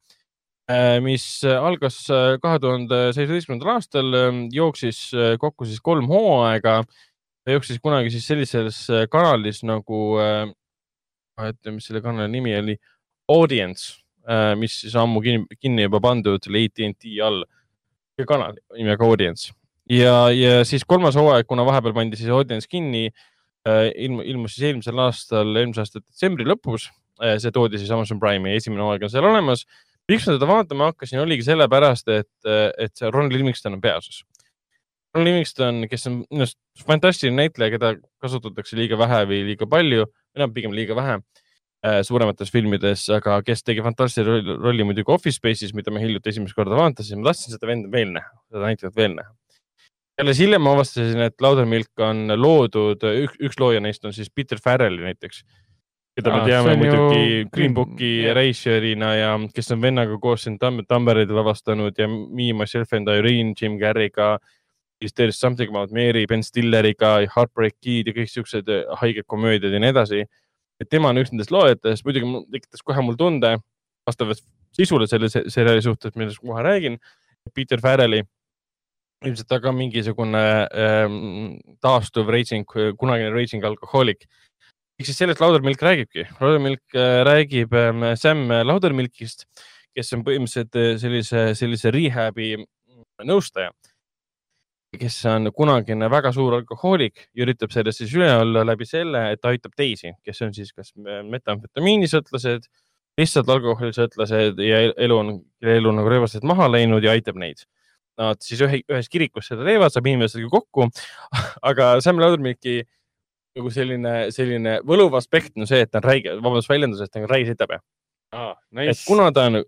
Äh, mis äh, algas äh, kahe tuhande seitsmeteistkümnendal aastal, ähm, jooksis kokku siis kolm hooaega. jooksis kunagi siis sellises kanalis nagu, ma ei tea, mis selle kanali nimi oli, Audience, mis siis ammu kinni, kinni juba pandud AT&T all, kanal nimega Audience ja, ja siis kolmas hooaeg, kuna vahepeal pandi siis Audience kinni, ilm, ilmus siis eelmisel aastal, eelmise aasta detsembri lõpus. see toodi siis Amazon Prime'i, esimene hooaeg on seal olemas miks ma teda vaatama hakkasin, oligi sellepärast, et, et see Ron Livingston on peaosas. Ron Livingston, kes on minu arust fantastiline näitleja, keda kasutatakse liiga vähe või liiga palju, või noh, pigem liiga vähe äh, suuremates filmides, aga kes tegi fantastilise rolli muidugi Office Space'is, mida me hiljuti esimest korda vaatasime, ma tahtsin seda venda veel näha, seda näitlejat veel näha. Alles hiljem ma avastasin, et Laudermilk on loodud, üks, üks looja neist on siis Peter Farrelli näiteks keda me teame muidugi ju... Green Booki reisijärina ja kes on vennaga koos siin Tam Tammereid lavastanud ja Me, Myself and Irene, Jim Carrey'ga. siis There is something about Mary, Ben Stilleriga, Heartbreak Kid ja kõik siuksed äh, haiged komöödiad ja nii edasi. et tema on üks nendest loojatest, muidugi tekitas kohe mul tunde vastavalt sisule selle seriaali suhtes, millest kohe räägin. Peter Farrelli ilmselt ta ka mingisugune ähm, taastuv raging, kunagine raging alkohoolik ehk siis sellest Laudermilk räägibki. Laudermilk äh, räägib ähm, Sam Laudermilkist, kes on põhimõtteliselt äh, sellise, sellise rehab'i nõustaja, kes on kunagine väga suur alkohoolik ja üritab sellest siis üle olla läbi selle, et ta aitab teisi, kes on siis kas metamfetamiinisõltlased, lihtsalt alkoholisõltlased ja elu on, elu on nagu rööbastelt maha läinud ja aitab neid. Nad siis ühe, ühes kirikus seda teevad, saab inimestega kokku. aga Sam Laudermilki nagu selline, selline võluv aspekt on see, et ta on räige, vabandust väljenduse eest, ta on räige sitapea ah,. Nice. et kuna ta on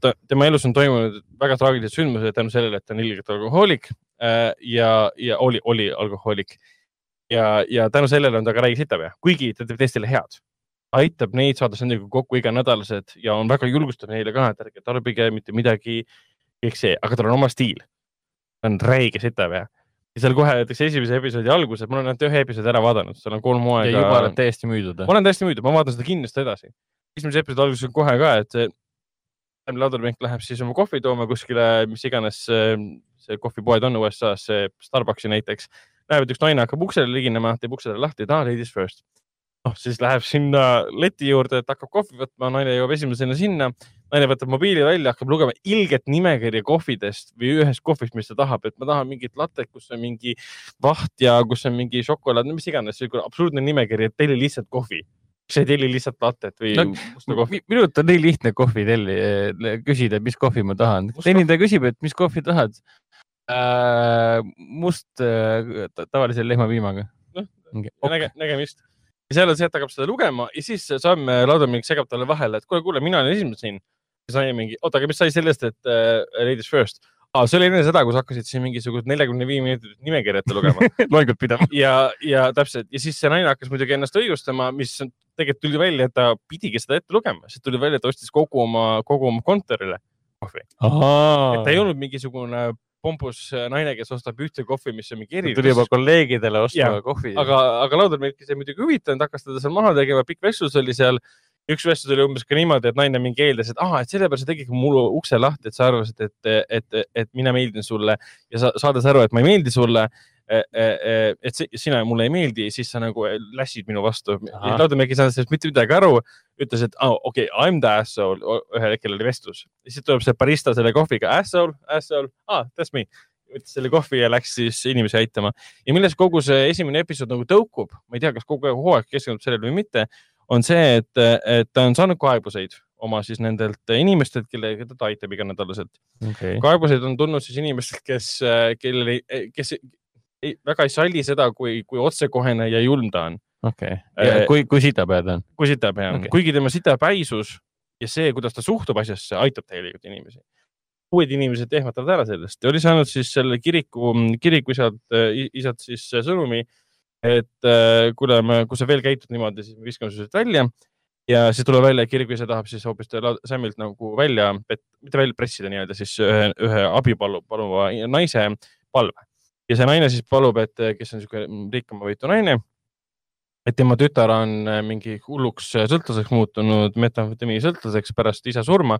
ta,, tema elus on toimunud väga traagilised sündmused tänu sellele, et ta on ilgelt alkohoolik äh, ja, ja oli, oli alkohoolik ja, ja tänu sellele on ta ka räige sitapea, kuigi ta teeb teistele head. aitab neid saada nendega kokku iganädalased ja on väga julgustav neile ka, et ärge tarbige mitte midagi, kõik see, aga tal on oma stiil. ta on räige sitapea ja seal kohe näiteks esimese episoodi alguses, ma olen ainult ühe episoodi ära vaadanud, seal on kolm hooaega. ja juba oled täiesti müüdud? ma olen täiesti müüdud, ma vaatan seda kindlasti edasi. esimese episoodi alguses kohe ka, et see Laudermink läheb siis oma kohvi tooma kuskile, mis iganes see kohvipoed on USA-s, see Starbucksi näiteks näeb, et üks naine hakkab uksele liginema, teeb ukse lahti, et aa, ladies first. Noh, siis läheb sinna leti juurde, et hakkab kohvi võtma, naine jõuab esimesena sinna, naine võtab mobiili välja, hakkab lugema ilget nimekirja kohvidest või ühest kohvist, mis ta tahab, et ma tahan mingit latet, kus on mingi vaht ja kus on mingi šokolaad, no mis iganes, absurdne nimekiri, et telli lihtsalt kohvi sa ei telli lihtsalt latet või no, musta kohvi? minu arust on nii lihtne kohvi telli, eh, küsida, mis kohvi ma tahan. teenindaja küsib, et mis kohvi tahad äh,? must äh, tavalise lehmapiimaga no,. näge, nägemist. Ja seal on see, et ta hakkab seda lugema ja siis Sam Laudermink segab talle vahele, et kuule, kuule, mina olen esimene siin. siis naine mingi, oota, aga mis sai sellest, et äh, ladies first ah,? see oli enne seda, kus hakkasid siin mingisugust neljakümne viie minutit nimekirja ette lugema loengut pidama. ja, ja täpselt ja siis see naine hakkas muidugi ennast õigustama, mis tegelikult tuli välja, et ta pidigi seda ette lugema, sest tuli välja, et ta ostis kogu oma, kogu oma kontorile kohvi. et ta ei olnud mingisugune pompus äh, naine, kes ostab ühte kohvi, mis on mingi eriline. tuli juba kolleegidele ostma kohvi. aga, aga Laudermilki see muidugi huvitanud, hakkas teda seal maha tegema, pikk vestlus oli seal. üks vestlus oli umbes ka niimoodi, et naine mingi eeldas, et ah, et sellepärast sa tegidki mul ukse lahti, et sa arvasid, et, et, et, et mina meeldin sulle ja sa saades aru, et ma ei meeldi sulle et sina mulle ei meeldi, siis sa nagu lässid minu vastu. Laudemägi ei saanud sellest mitte midagi aru, ütles, et oh, okei okay,, I m the asshole, ühel hetkel oli vestlus. siis tuleb see barista selle kohviga, asshole, asshole, ah, that's me. Võttis selle kohvi ja läks siis inimesi aitama. ja milles kogu see esimene episood nagu tõukub, ma ei tea, kas kogu hooaeg keskendub sellele või mitte, on see, et, et ta on saanud kaebuseid oma siis nendelt inimestelt, kellega ta aitab iganädalaselt. Okay.. kaebuseid on tulnud siis inimestelt, kes, kellel kes ei, väga ei salli seda, kui, kui otsekohene ja julm ta on. okei okay., äh, kui, kui sitapea ta on? kui sitapea on okay., kuigi tema sitapäisus ja see, kuidas ta suhtub asjasse, aitab tegelikult inimesi. uued inimesed ehmatavad ära sellest ja oli saanud siis selle kiriku, kiriku isalt, isalt siis sõnumi, et äh, kuule, kui sa veel käitud niimoodi, siis me viskame su sealt välja ja siis tuleb välja, et kiriku ise tahab siis hoopis Samilt nagu välja, mitte välja pressida nii-öelda siis ühe, ühe abi palu, paluva naise palve ja see naine siis palub, et kes on niisugune rikkamavõitu naine, et tema tütar on äh, mingi hulluks äh, sõltlaseks muutunud, metamfetamiini sõltlaseks pärast isa surma.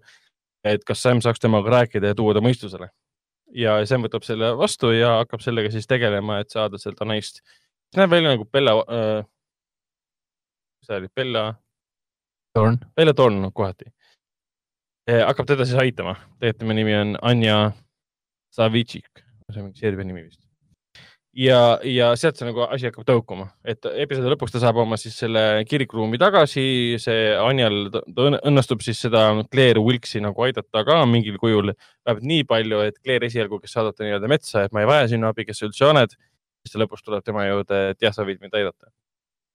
et kas Sam saaks temaga rääkida ja tuua ta mõistusele. ja Sam võtab selle vastu ja hakkab sellega siis tegelema, et saada seda naist. näeb välja nagu Bella äh,, mis ta oli, Bella? Thorn. Bella Thorn kohati eh,. hakkab teda siis aitama, tegelikult tema nimi on Anja Savitšik, see on mingi Serbia nimi vist ja, ja sealt see nagu asi hakkab tõukuma, et episoodi lõpuks ta saab oma siis selle kirikuruumi tagasi, see Anjal õnnestub siis seda Claire Wilkesi nagu aidata ka mingil kujul, vähemalt nii palju, et Claire esialgu, kes saadab ta nii-öelda metsa, et ma ei vaja sinu abi, kes sa üldse oled, siis lõpuks tuleb tema juurde, et jah, sa võid mind aidata.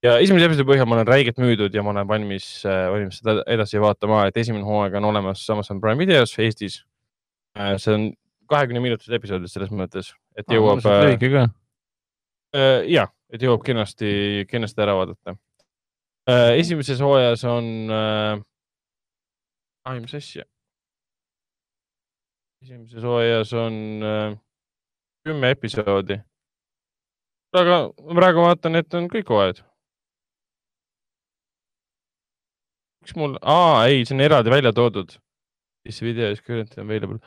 ja esimese episoodi põhjal ma olen räigelt müüdud ja ma olen valmis, valmis seda edasi vaatama, et esimene hooaeg on olemas Amazon Prime videos Eestis. see on kahekümne minutilised episoodid selles mõttes, et jõuab ah,. lühike ka Äh, ja, et jõuab kenasti, kenasti ära vaadata. Äh, esimeses hooajas on äh,, mis asja? esimeses hooajas on äh, kümme episoodi. aga praegu vaatan, et on kõik hooajad. miks mul, aa, ei, see on eraldi välja toodud. This video is currently available.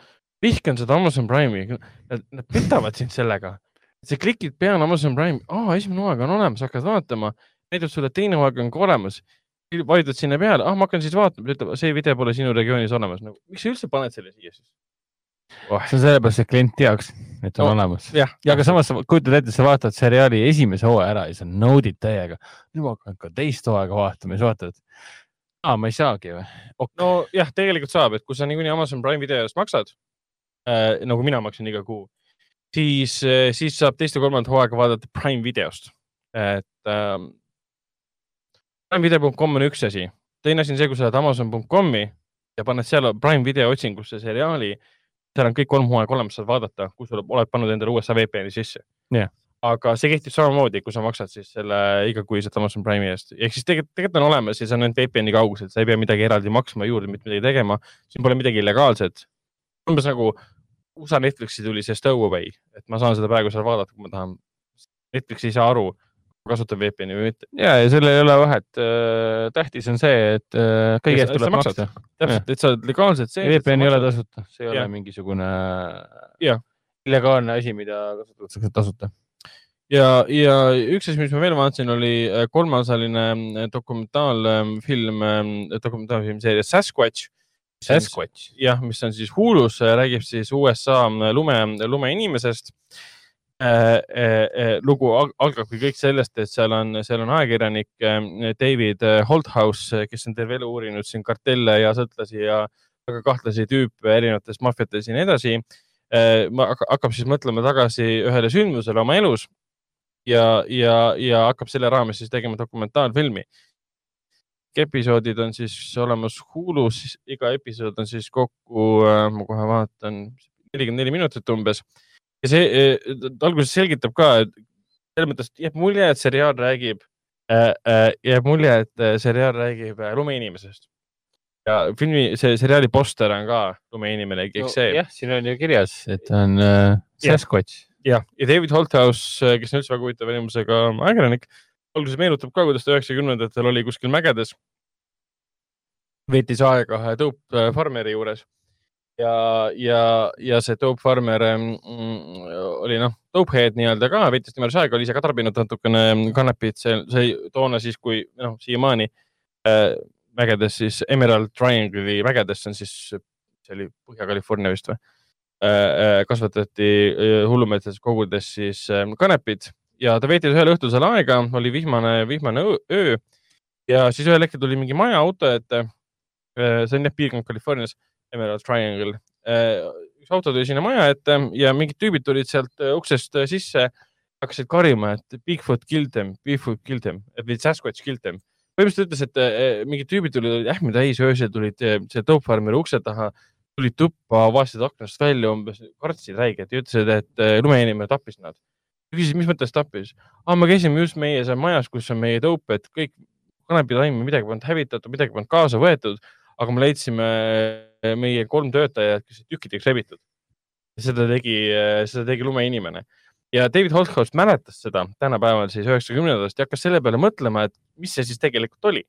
vihkan seda Amazon Prime'i, nad, nad petavad sind sellega sa klikid peale Amazon Prime, aa, esimene hooaeg on olemas, hakkad vaatama, näitab sulle, et teine hooaeg on ka olemas. vajutad sinna peale, ah, ma hakkan siis vaatama, ütleb, see video pole sinu regioonis olemas nagu,. miks sa üldse paned selle siia siis oh.? see on sellepärast, et klient teaks, et on oh, olemas. ja, ja aga samas kujutad ette, sa vaatad seriaali esimese hooaja ära ja sa naudid täiega. nüüd ma hakkan ka teist hooaega vaatama ja siis vaatad. aa, ma ei saagi või okay.? nojah, tegelikult saab, et kui sa niikuinii Amazon Prime video eest maksad äh, nagu mina maksan iga kuu, siis, siis saab teist ja kolmandat hooaega vaadata Prime videost. et äh, primevideo.com on üks asi, teine asi on see, kui sa lähed Amazon.com'i ja paned seal Prime video otsingusse seriaali, seal on kõik kolm hooaega olemas, saad vaadata, kui sa oled pannud endale USA VPN-i sisse. Yeah aga see kehtib samamoodi, kui sa maksad siis selle igakuiselt Amazon Prime'i eest, ehk siis tegelikult, tegelikult on olemas ja see on ainult VPN-i kaugusel, sa ei pea midagi eraldi maksma juurde, mitte midagi tegema, siin pole midagi illegaalset. umbes nagu USA Netflixi tuli see Stowaway, et ma saan seda praegu seal vaadata, kui ma tahan. Netflix ei saa aru, kasutab VPN-i või mitte. ja, ja seal ei ole vahet. Äh, tähtis on see, et äh, kõige eest tuleb maksta. täpselt, et sa oled legaalselt sees. VPN ei ole tasuta, see ei ja. ole mingisugune illegaalne asi, mida kasutatakse tasuta ja, ja üks asi, mis ma veel vaatasin, oli äh, kolmeosaline äh, dokumentaalfilm, dokumentaalfilm seeria Sasquatch. Sasquatch? jah, mis on siis Hulus, äh, räägib siis USA lume, lumeinimesest äh,. Äh, lugu algabki kõik sellest, et seal on, seal on ajakirjanik David Holthouse, kes on terve elu uurinud siin kartelle ja sõltlasi ja väga kahtlasi tüüpe erinevates maffiates ja nii edasi äh,. hakkab siis mõtlema tagasi ühele sündmusele oma elus ja, ja, ja hakkab selle raames siis tegema dokumentaalfilmi. Episoodid on siis olemas Hulus, iga episood on siis kokku, äh, ma kohe vaatan, nelikümmend neli minutit umbes. ja see äh, alguses selgitab ka, et selles mõttes jääb mulje, et seriaal räägib äh,, äh, jääb mulje, et äh, seriaal räägib lumeinimesest ja filmi, see seriaali poster on ka lumeinimene, kõik no, see. jah, siin on ju kirjas, et on äh, Sasquatch jah, ja David Holthouse, äh, kes on üldse väga huvitava inimesega ajakirjanik, alguses meenutab ka, kuidas ta üheksakümnendatel oli kuskil mägedes. veetis aega ühe Dope äh, Farmeri juures. Ja, ja, ja see Dope Farmer mm, oli noh, dopehead nii-öelda ka, veetis tema juures aega, oli ise ka tarbinud natukene kannepit, see, see toona siis, kui noh, siiamaani äh, mägedes siis Emerald Triangle'i mägedes, see on siis, see oli Põhja-California vist või? Äh, äh, kasvatati äh, hullumeelses kogudes siis ähm, kanepit ja ta veetis ühel õhtul seal aega, oli vihmane, vihmane öö ja siis ühel hetkel tuli mingi maja auto ette. see on jah piirkond Californias, Emerald Triangle. üks auto tuli sinna maja ette ja mingid tüübid tulid sealt uksest sisse, hakkasid karjuma, et Bigfoot killed them, Bigfoot killed them või Sasquatch killed them. põhimõtteliselt ütles, et mingid tüübid tulid ähmi täis öösel, tulid selle Dope Farmeri ukse taha tulid tuppa, vaatasid aknast välja umbes, kartsid räigelt ja ütlesid, et äh, lumeinimene tappis nad. Küsisin, mis mõttes tappis ah,? me käisime just meie seal majas, kus on meie tõup, et kõik kanepitaimi midagi polnud hävitatud, midagi polnud kaasa võetud, aga me leidsime äh, meie kolm töötajat, kes tükkideks rebitud. seda tegi, äh, seda tegi lumeinimene ja David Holthouse mäletas seda tänapäeval siis üheksakümnendatest ja hakkas selle peale mõtlema, et mis see siis tegelikult oli.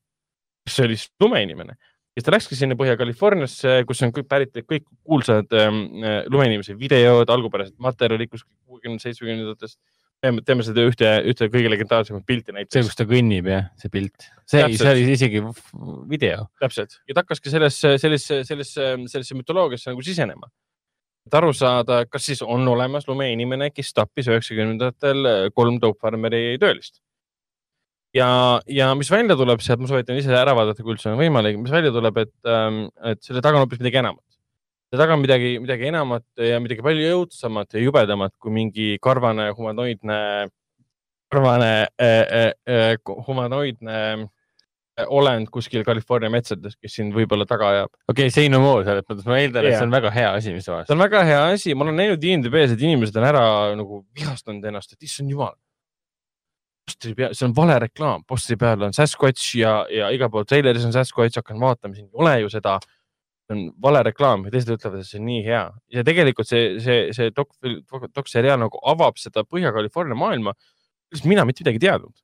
kas see oli lumeinimene siis ta läkski sinna Põhja-Californiasse, kus on kõik pärit kõik kuulsad ähm, äh, lumeinimese videod, algupärased materjalid kuskil kuuekümne, seitsmekümnendatest. teeme seda ühte, ühte kõige legendaarsemat pilti näiteks. see, kus ta kõnnib jah, see pilt, see, see oli isegi video. täpselt ja ta hakkaski sellesse, sellesse, sellesse, sellesse mütoloogiasse nagu sisenema. et aru saada, kas siis on olemas lumeinimene, kes tappis üheksakümnendatel kolm Dope Farmeri töölist ja, ja mis välja tuleb sealt, ma soovitan ise ära vaadata, kui üldse on võimalik, mis välja tuleb, et, ähm, et selle taga on hoopis midagi enamat. selle taga on midagi, midagi enamat ja midagi palju jõudsamat ja jubedamat kui mingi karvane humanoidne, karvane äh, äh, humanoidne olend kuskil California metsades, kes sind võib-olla taga ajab. okei okay,, say no more selles mõttes, ma eeldan yeah., et see on väga hea asi, mis sa vaatasid. see on väga hea asi, ma olen näinud IMDB-s, et inimesed on ära nagu vihastanud ennast, et issand jumal posteri peal, see on vale reklaam, posteri peal on Sasquatch ja, ja igal pool treileris on Sasquatch, hakkan vaatama, siin ei ole ju seda. see on vale reklaam ja teised ütlevad, et see on nii hea ja tegelikult see, see, see dok, dokseriaal nagu avab seda Põhja-California maailma, millest mina mitte midagi teadnud.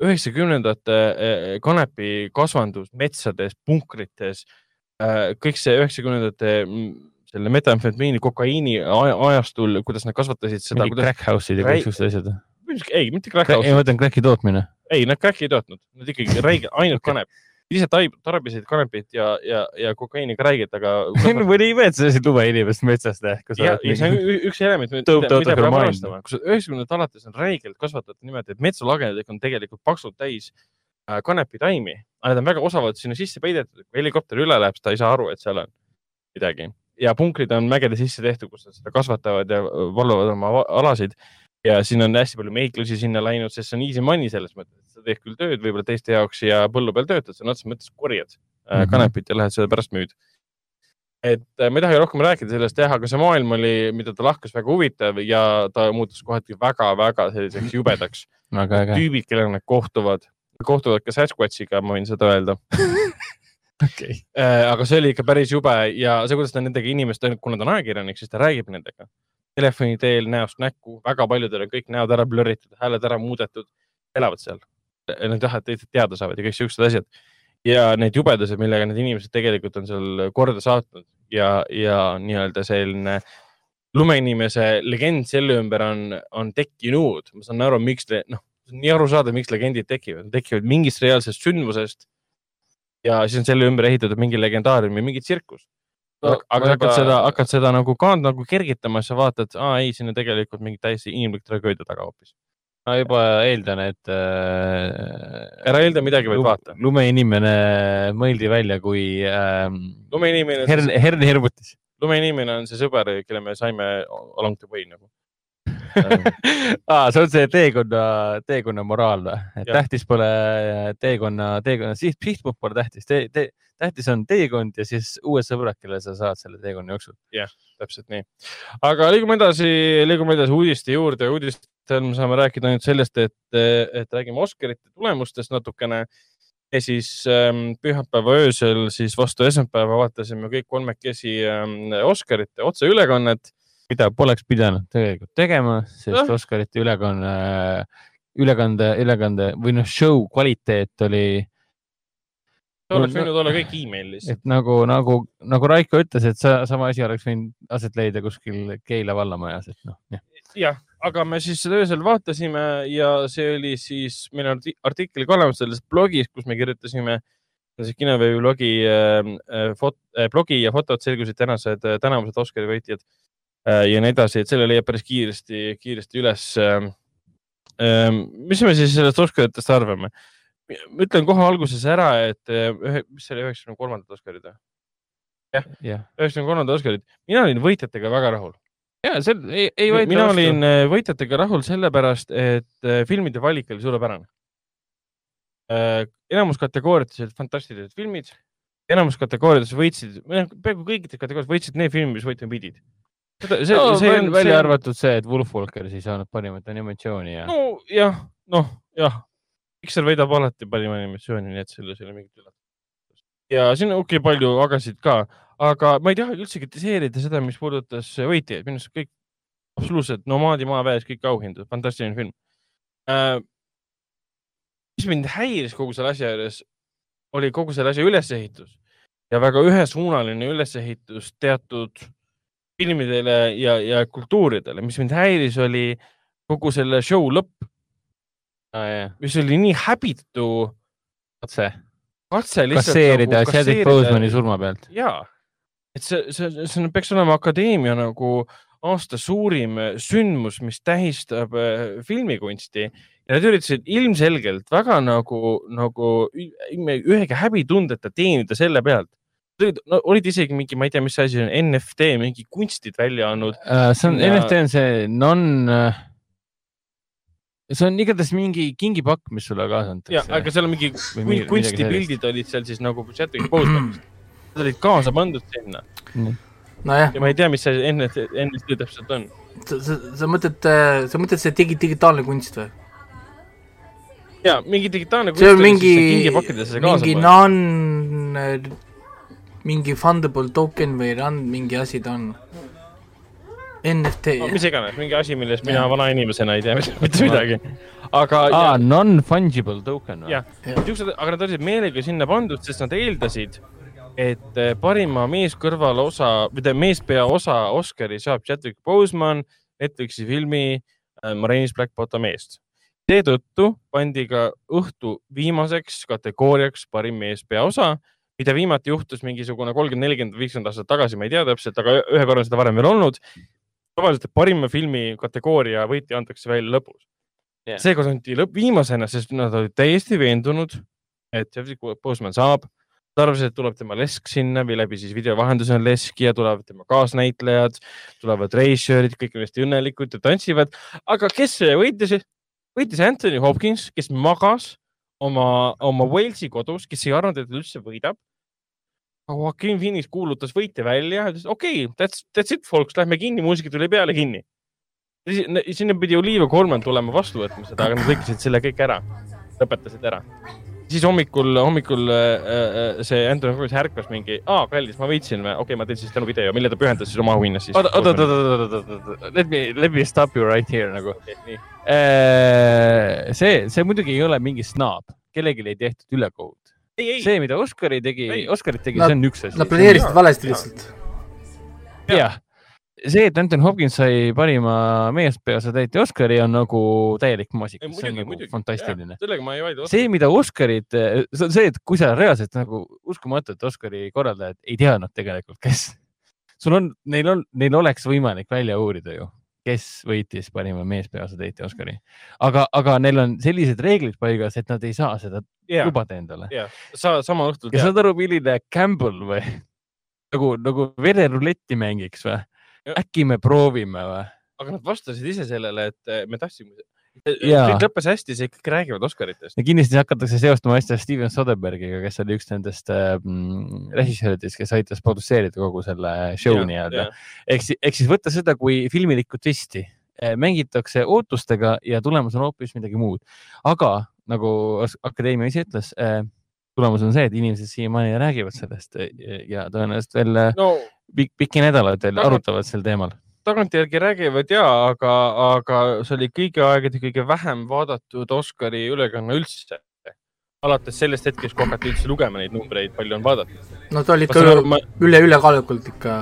üheksakümnendate eh, kanepi kasvandus metsades, punkrites, eh, kõik see üheksakümnendate mm, selle metamfetamiini, kokaiini ajastul, kuidas nad kasvatasid seda. mingid kuidas... crack house'id ja kõiksugused asjad ei, mitte crack house. ei, ma mõtlen crack'i tootmine. ei, nad crack'i ei tootnud, nad ikkagi räige, ainult kanep ise tarbisid kanepit ja, ja, ja kokaiini ka räigelt, aga mõni ime, et sa lasid lume inimest metsast ehk. ja, ja see on üks element, mida, mida peab arvestama, kui sa üheksakümnendat alates on räigelt kasvatatud niimoodi, et metsalagedik on tegelikult paksult täis äh, kanepitaimi, aga need on väga osavalt sinna sisse peidetud, kui helikopter üle läheb, siis ta ei saa aru, et seal on midagi ja punkrid on mägede sisse tehtud, kus nad seda kasvatavad ja valvavad oma alasid. Ja siin on hästi palju meiklusi sinna läinud, sest see on easy money selles mõttes, et sa teed küll tööd võib-olla teiste jaoks ja põllu peal töötad, sõna otseses mõttes korjad mm -hmm. kanepit ja lähed seda pärast müüd. Et äh, ma ei taha rohkem rääkida sellest jah, aga see maailm oli, mida ta lahkas, väga huvitav ja ta muutus kohati väga-väga selliseks jubedaks. Tüübid, kellega nad kohtuvad, kohtuvad ka Sasquatchiga, ma võin seda öelda. Okay.. Äh, aga see oli ikka päris jube ja see, kuidas ta nendega inimest, kuna ta on ajakirjanik, siis ta räägib nendega telefoni teel näost näkku, väga paljudel on kõik näod ära blurritud, hääled ära muudetud, elavad seal. Nad jah, et teada saavad ja kõik siuksed asjad ja need jubedused, millega need inimesed tegelikult on seal korda saatnud ja, ja nii-öelda selline lumeinimese legend selle ümber on, on tekkinud. ma saan aru, miks, noh, nii arusaadav, miks legendid tekivad, tekivad mingist reaalsest sündmusest. ja siis on selle ümber ehitatud mingi legendaarium ja mingi tsirkus no,. aga sa hakkad seda, hakkad seda nagu ka nagu kergitama, siis sa vaatad, aa ei, siin on tegelikult mingi täiesti inimlik tragöödia taga hoopis ma juba eeldan, et äh,. ära eelda midagi, vaid vaata. lumeinimene mõeldi välja kui äh, lumeinimene hern, hern hirmutis. lumeinimene on see sõber, kelle me saime along the way nagu ah, see on see teekonna, teekonna moraal või? tähtis pole teekonna, teekonna siht, sihtpunkt pole tähtis te,, te, tähtis on teekond ja siis uued sõbrad, kelle sa saad selle teekonna jooksul. jah, täpselt nii. aga liigume edasi, liigume edasi uudiste juurde. uudist hetkel me saame rääkida ainult sellest, et, et räägime Oscarite tulemustest natukene. ja siis ähm, pühapäeva öösel siis vastu esmaspäeva vaatasime kõik kolmekesi ähm, Oscarite otseülekannet. mida poleks pidanud tegelikult tegema, sest ja. Oscarite ülekanne, ülekande, ülekande või noh, show kvaliteet oli see oleks võinud olla kõik email lihtsalt. et nagu, nagu, nagu Raiko ütles, et sa, sama asi oleks võinud aset leida kuskil Keila vallamajas, et noh. jah, aga me siis seda öösel vaatasime ja see oli siis, meil on artikkel ka olemas selles blogis, kus me kirjutasime siis kinoveebi blogi äh, fot, äh, blogi ja fotod selgusid tänased äh, tänavused Oscari võitjad äh, ja nii edasi, et selle leiab päris kiiresti, kiiresti üles äh,. Äh, mis me siis sellest Oscaritest arvame? Ma ütlen kohe alguses ära, et äh, ühe, mis see oli, üheksakümne kolmandad Oscarid või? jah, üheksakümne kolmandad Oscarid, mina olin võitjatega väga rahul ja see ei, ei vaidle mina vastu. olin äh, võitjatega rahul sellepärast, et äh, filmide valik oli suurepärane. Enamus kategooriates olid fantastilised filmid, enamus kategooriates võitsid, peaaegu kõikides kategooriates võitsid need filmid, mis võitma pidid. see, see, no, see on välja see... arvatud see, et Wolf Walkeris ei saanud parimat animatsiooni ja. nojah, noh jah, Pixar võidab alati parima animatsiooni, nii et selles ei ole mingit üllatust. ja siin okei okay,, palju agasid ka aga ma ei taha üldse kritiseerida seda, mis puudutas võitjaid, minu arust kõik absoluutselt Nomaadi maaväes kõik auhindad, fantastiline film. Äh,. mis mind häiris kogu selle asja juures, oli kogu selle asja ülesehitus. Ja väga ühesuunaline ülesehitus teatud filmidele ja, ja kultuuridele, mis mind häiris, oli kogu selle show lõpp ah,. mis oli nii häbitu. katse. katse lihtsalt. kasseerida nagu, Chadwick Bosemani surma pealt. jaa et see, see, see peaks olema akadeemia nagu aasta suurim sündmus, mis tähistab äh, filmikunsti ja nad üritasid ilmselgelt väga nagu, nagu ühegi häbitundeta teenida selle pealt. No, olid isegi mingi, ma ei tea, mis asi on NFT, mingi kunstid välja andnud uh,. see on ja..., NFT on see non uh see on igatahes mingi kingipakk, mis sulle kaasa antakse. ja, aga seal on mingi kunstipildid olid seal siis nagu Chadwick Bosemanist Nad olid kaasa pandud sinna mm.. nojah. ja ma ei tea, mis see NFT, NFT täpselt on. sa, sa, sa mõtled, sa mõtled see digi-, digitaalne kunst või? ja, mingi digitaalne kunst. see on mingi, mingi non, mingi fundable token või run, mingi asi ta on. NFT no,. mis iganes, mingi asi, millest mina vana inimesena ei tea mitte midagi. aga ah,. Non-fungible token või? jah, siuksed, aga nad olid meelega sinna pandud, sest nad eeldasid et eh, parima meeskõrvalosa või tähendab meespeaosa Oscari saab Chadwick Boseman Netflixi filmi äh, Marines Black Bottom eest. seetõttu pandi ka õhtu viimaseks kategooriaks parim meespeaosa, mida viimati juhtus mingisugune kolmkümmend, nelikümmend, viiskümmend aastat tagasi, ma ei tea täpselt, aga ühe korra on seda varem veel olnud. Tavaliselt parima filmi kategooria võitja antakse välja lõpus yeah.. seekord anti lõpp viimasena, sest nad olid täiesti veendunud, et Chadwick Boseman saab ta arvas, et tuleb tema lesk sinna või läbi siis video vahendusel on lesk ja tulevad tema kaasnäitlejad, tulevad reisjöörid, kõik on hästi õnnelikud ja tantsivad. aga kes võitis? võitis Anthony Hopkins, kes magas oma, oma Walesi kodus, kes ei arvanud, et ta üldse võidab. Joaquin Phoenix kuulutas võitja välja, ütles okei okay,, that's, that's it folks, lähme kinni, muusika tuli peale kinni. sinna pidi Olivia Colman tulema vastu võtma seda, aga nad lõikasid selle kõik ära, lõpetasid ära siis hommikul, hommikul äh, äh see Anthony Hopkins ärkas mingi, aa, kallis, ma võitsin või, okei okay,, ma teen siis tänu video, mille ta pühendas siis oma auhinnas siis. oota, oota, oota, oota, oota, oota, let me, let me stop you right here nagu okay,. Äh, see, see muidugi ei ole mingi snaab, kellelegi ei tehtud ülekohut. See, mida Oscari tegi, Oscarit tegi, see on üks asi. Nad planeerisid valesti lihtsalt. jah see, et Anton Hopkins sai parima meespeaose täitja Oscari, on nagu täielik maasikas, see on nagu muidugi, fantastiline. sellega ma ei vaidle. see, mida Oscarid, see on see, et kui sa reaalselt nagu uskumatu, et Oscari korraldajad ei teadnud tegelikult, kes, sul on, neil on, neil oleks võimalik välja uurida ju, kes võitis parima meespeaose täitja Oscari. aga, aga neil on sellised reeglid paigas, et nad ei saa seda yeah. lubada endale yeah.. sa sama õhtul. ja saad aru, milline Campbell või nagu, nagu vereruletti mängiks või? äkki me proovime või? aga nad vastasid ise sellele, et eh, me tahtsime kõik lõppes hästi, see kõik räägivad Oscaritest. ja kindlasti hakatakse seostama asja Steven Soderbergiga, kes oli üks nendest äh, režissööridest, kes aitas produtseerida kogu selle show nii-öelda. ehk siis, ehk siis võtta seda kui filmilikku twisti, äh, mängitakse ootustega ja tulemus on hoopis midagi muud. aga nagu akadeemia ise ütles äh,, tulemus on see, et inimesed siiamaani räägivad sellest ja tõenäoliselt veel no, pikk, pikki nädalaid veel arutavad sel teemal. Tagantjärgi räägivad ja, aga, aga see oli kõigi aegade kõige vähem vaadatud Oscari ülekanne üldse. alates sellest hetkest, kui hakati üldse lugema neid numbreid, palju on vaadatud. no ta oli ikka üle ma..., üle, ülekaalukult ikka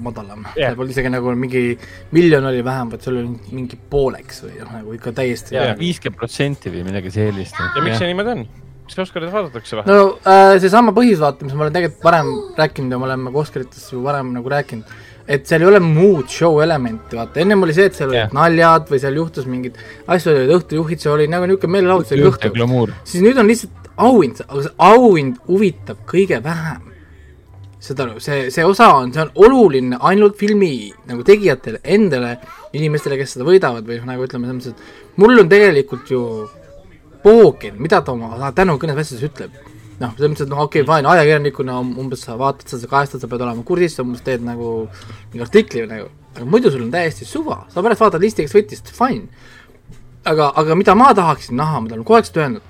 madalam yeah.. Polnud isegi nagu mingi miljon oli vähem, vaid see oli mingi pooleks või noh, nagu ikka täiesti. viiskümmend protsenti või midagi sellist. ja miks see niimoodi on? kas Oscarit vaadatakse või? no äh, seesama põhjusvaatamise ma olen tegelikult varem rääkinud ja me oleme ka Oscaritest ju varem nagu rääkinud, et seal ei ole muud show elementi, vaata, ennem oli see, et seal yeah. olid naljad või seal juhtus mingeid asju, olid õhtujuhid, see oli nagu niisugune meelelahutus oli õhtul. siis nüüd on lihtsalt auhind, aga see auhind huvitab kõige vähem. saad aru, see, see osa on, see on oluline ainult filmi nagu tegijatele endale, inimestele, kes seda võidavad või nagu ütleme, selles mõttes, et mul on tegelikult ju poogen, mida ta oma tänukõnes asjades ütleb. Noh, selles mõttes, et noh, okei okay,, fine, ajakirjanikuna umbes sa vaatad seda, kajastad, sa pead olema kursis, sa umbes teed nagu mingi artikli nagu, aga muidu sul on täiesti suva, sa pärast vaatad listi, kes võttis, fine. aga, aga mida ma tahaksin näha, ma olen kogu aeg seda öelnud,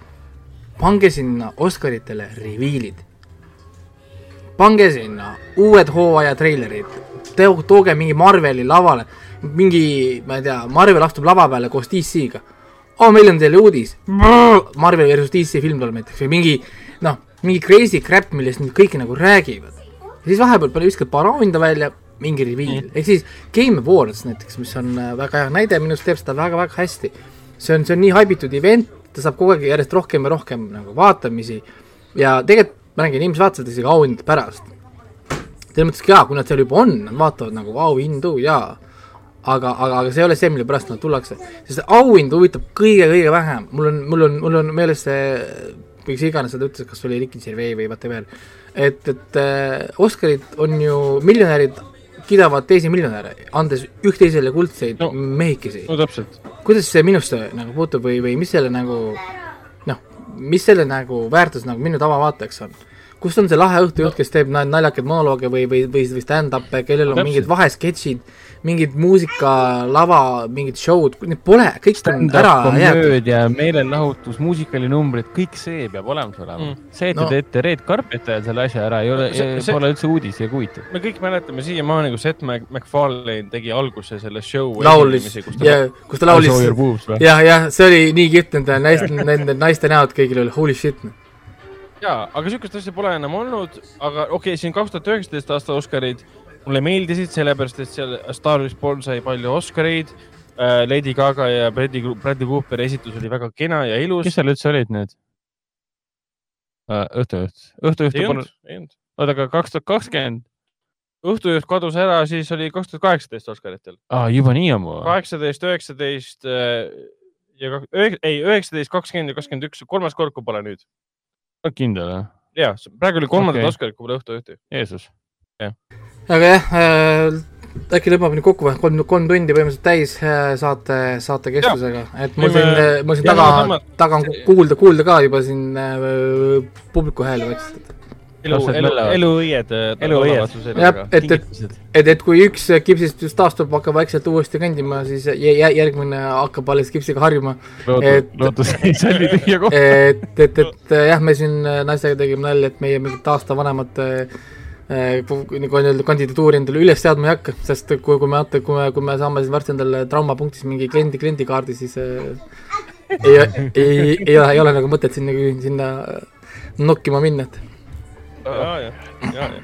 pange sinna Oscaritele reviilid. pange sinna uued hooaja treilerid, tooge mingi Marveli lavale, mingi, ma ei tea, Marvel astub lava peale koos DC-ga oo oh,, meil on teile uudis, Marvel versus DC film tuleb näiteks või mingi mingi crazy crap, millest nüüd kõik nagu räägivad. ja siis vahepeal pane, viskad paar auhinda välja, mingi reveal ehk siis Game Awards näiteks, mis on äh, väga hea näide, minu arust teeb seda väga-väga hästi. see on, see on nii haibitud event, ta saab kogu aeg järjest rohkem ja rohkem nagu vaatamisi ja tegelikult ma räägin, inimesed vaatavad isegi auhindade pärast. selles mõttes ka jaa, kui nad seal juba on, nad vaatavad nagu auhindu jaa aga, aga, aga see ei ole see, mille pärast nad tullakse. sest auhind huvitab kõige-kõige vähem, mul on, mul on, mul on meeles see, kes iganes seda ütles, kas oli Ricky Gervais või whatever, et, et äh, Oscarid on ju, miljonärid kiidavad teisi miljonäre, andes üksteisele kuldseid no, mehikesi. no täpselt. kuidas see minusse nagu puutub või, või mis selle nagu noh, mis selle nagu väärtus nagu minu tavavaatajaks on? kus on see lahe õhtujuht, kes teeb naljakaid monolooge või, või, või, või stand-up'e, kellel on Täpselt. mingid vahesketšid mingid muusikalava, mingid show'd, neid pole, kõik on ära jäetud. ja meelelahutus, muusikalinumbrid, kõik see peab olemas olema mm.. see, et te no. teete Red Carpetil selle asja ära, ei ole, pole üldse uudis ja huvitav. me kõik mäletame siiamaani, kui Seth MacFarlane tegi alguse selle show. laulis, ja kus ta laulis, jah, jah, see oli nii kihvt, nende naiste, nende naiste näod kõigil oli holy shit jaa, aga sihukest asja pole enam olnud, aga okei okay,, siin kaks tuhat üheksateist aasta Oscarid mulle meeldisid, sellepärast et seal Star Wars pool sai palju Oscareid. Äh, Lady Gaga ja Bradley, Bradley Cooperi esitus oli väga kena ja ilus. kes seal üldse olid nüüd uh,? õhtujuht, õhtujuht. ei olnud, ei olnud. oota, aga kaks tuhat kakskümmend? õhtujuht kadus ära, siis oli kaks tuhat kaheksateist Oscaritel. aa, juba nii ammu? kaheksateist, üheksateist äh, ja ei, üheksateist, kakskümmend ja kakskümmend üks, kolmas kord, kui pole nüüd. kindel jah? ja, praegu oli kolmandat okay. Oscarit, kui pole õhtu õhtu. Jeesus. Aga jah äh,, äkki lõpeb nüüd kokku või, kolm, kolm tundi põhimõtteliselt täis äh, saate, saate kestusega, et mul siin, mul siin taga, taga on kuulda, kuulda ka juba siin äh, publiku hääli vaikselt elu, elu, eluõied. eluõied. jah, et, et, et, et kui üks kipsist just taastub, hakkab vaikselt uuesti kõndima, siis järgmine hakkab alles kipsiga harjuma. kohta. et, et, et jah, me siin naisega tegime nalja, et meie mingit aasta vanemate nagu nii-öelda kandidatuuri endale üles seadma ei hakka, sest kui, kui me, kui me, kui me saame siis varsti endale traumapunktis mingi kliendi, kliendikaardi, siis äh, ei, ei, ei, ei ole, ei ole nagu mõtet sinna, sinna nokkima minna, et ja, ja, ja, ja.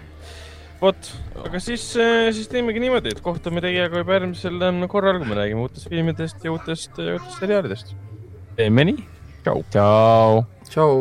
vot, aga siis, eh, siis teemegi niimoodi, et kohtume teiega juba järgmisel eh, korral, kui me räägime uutest filmidest ja uutest, uutest seriaalidest. teeme nii. tšau. tšau. tšau.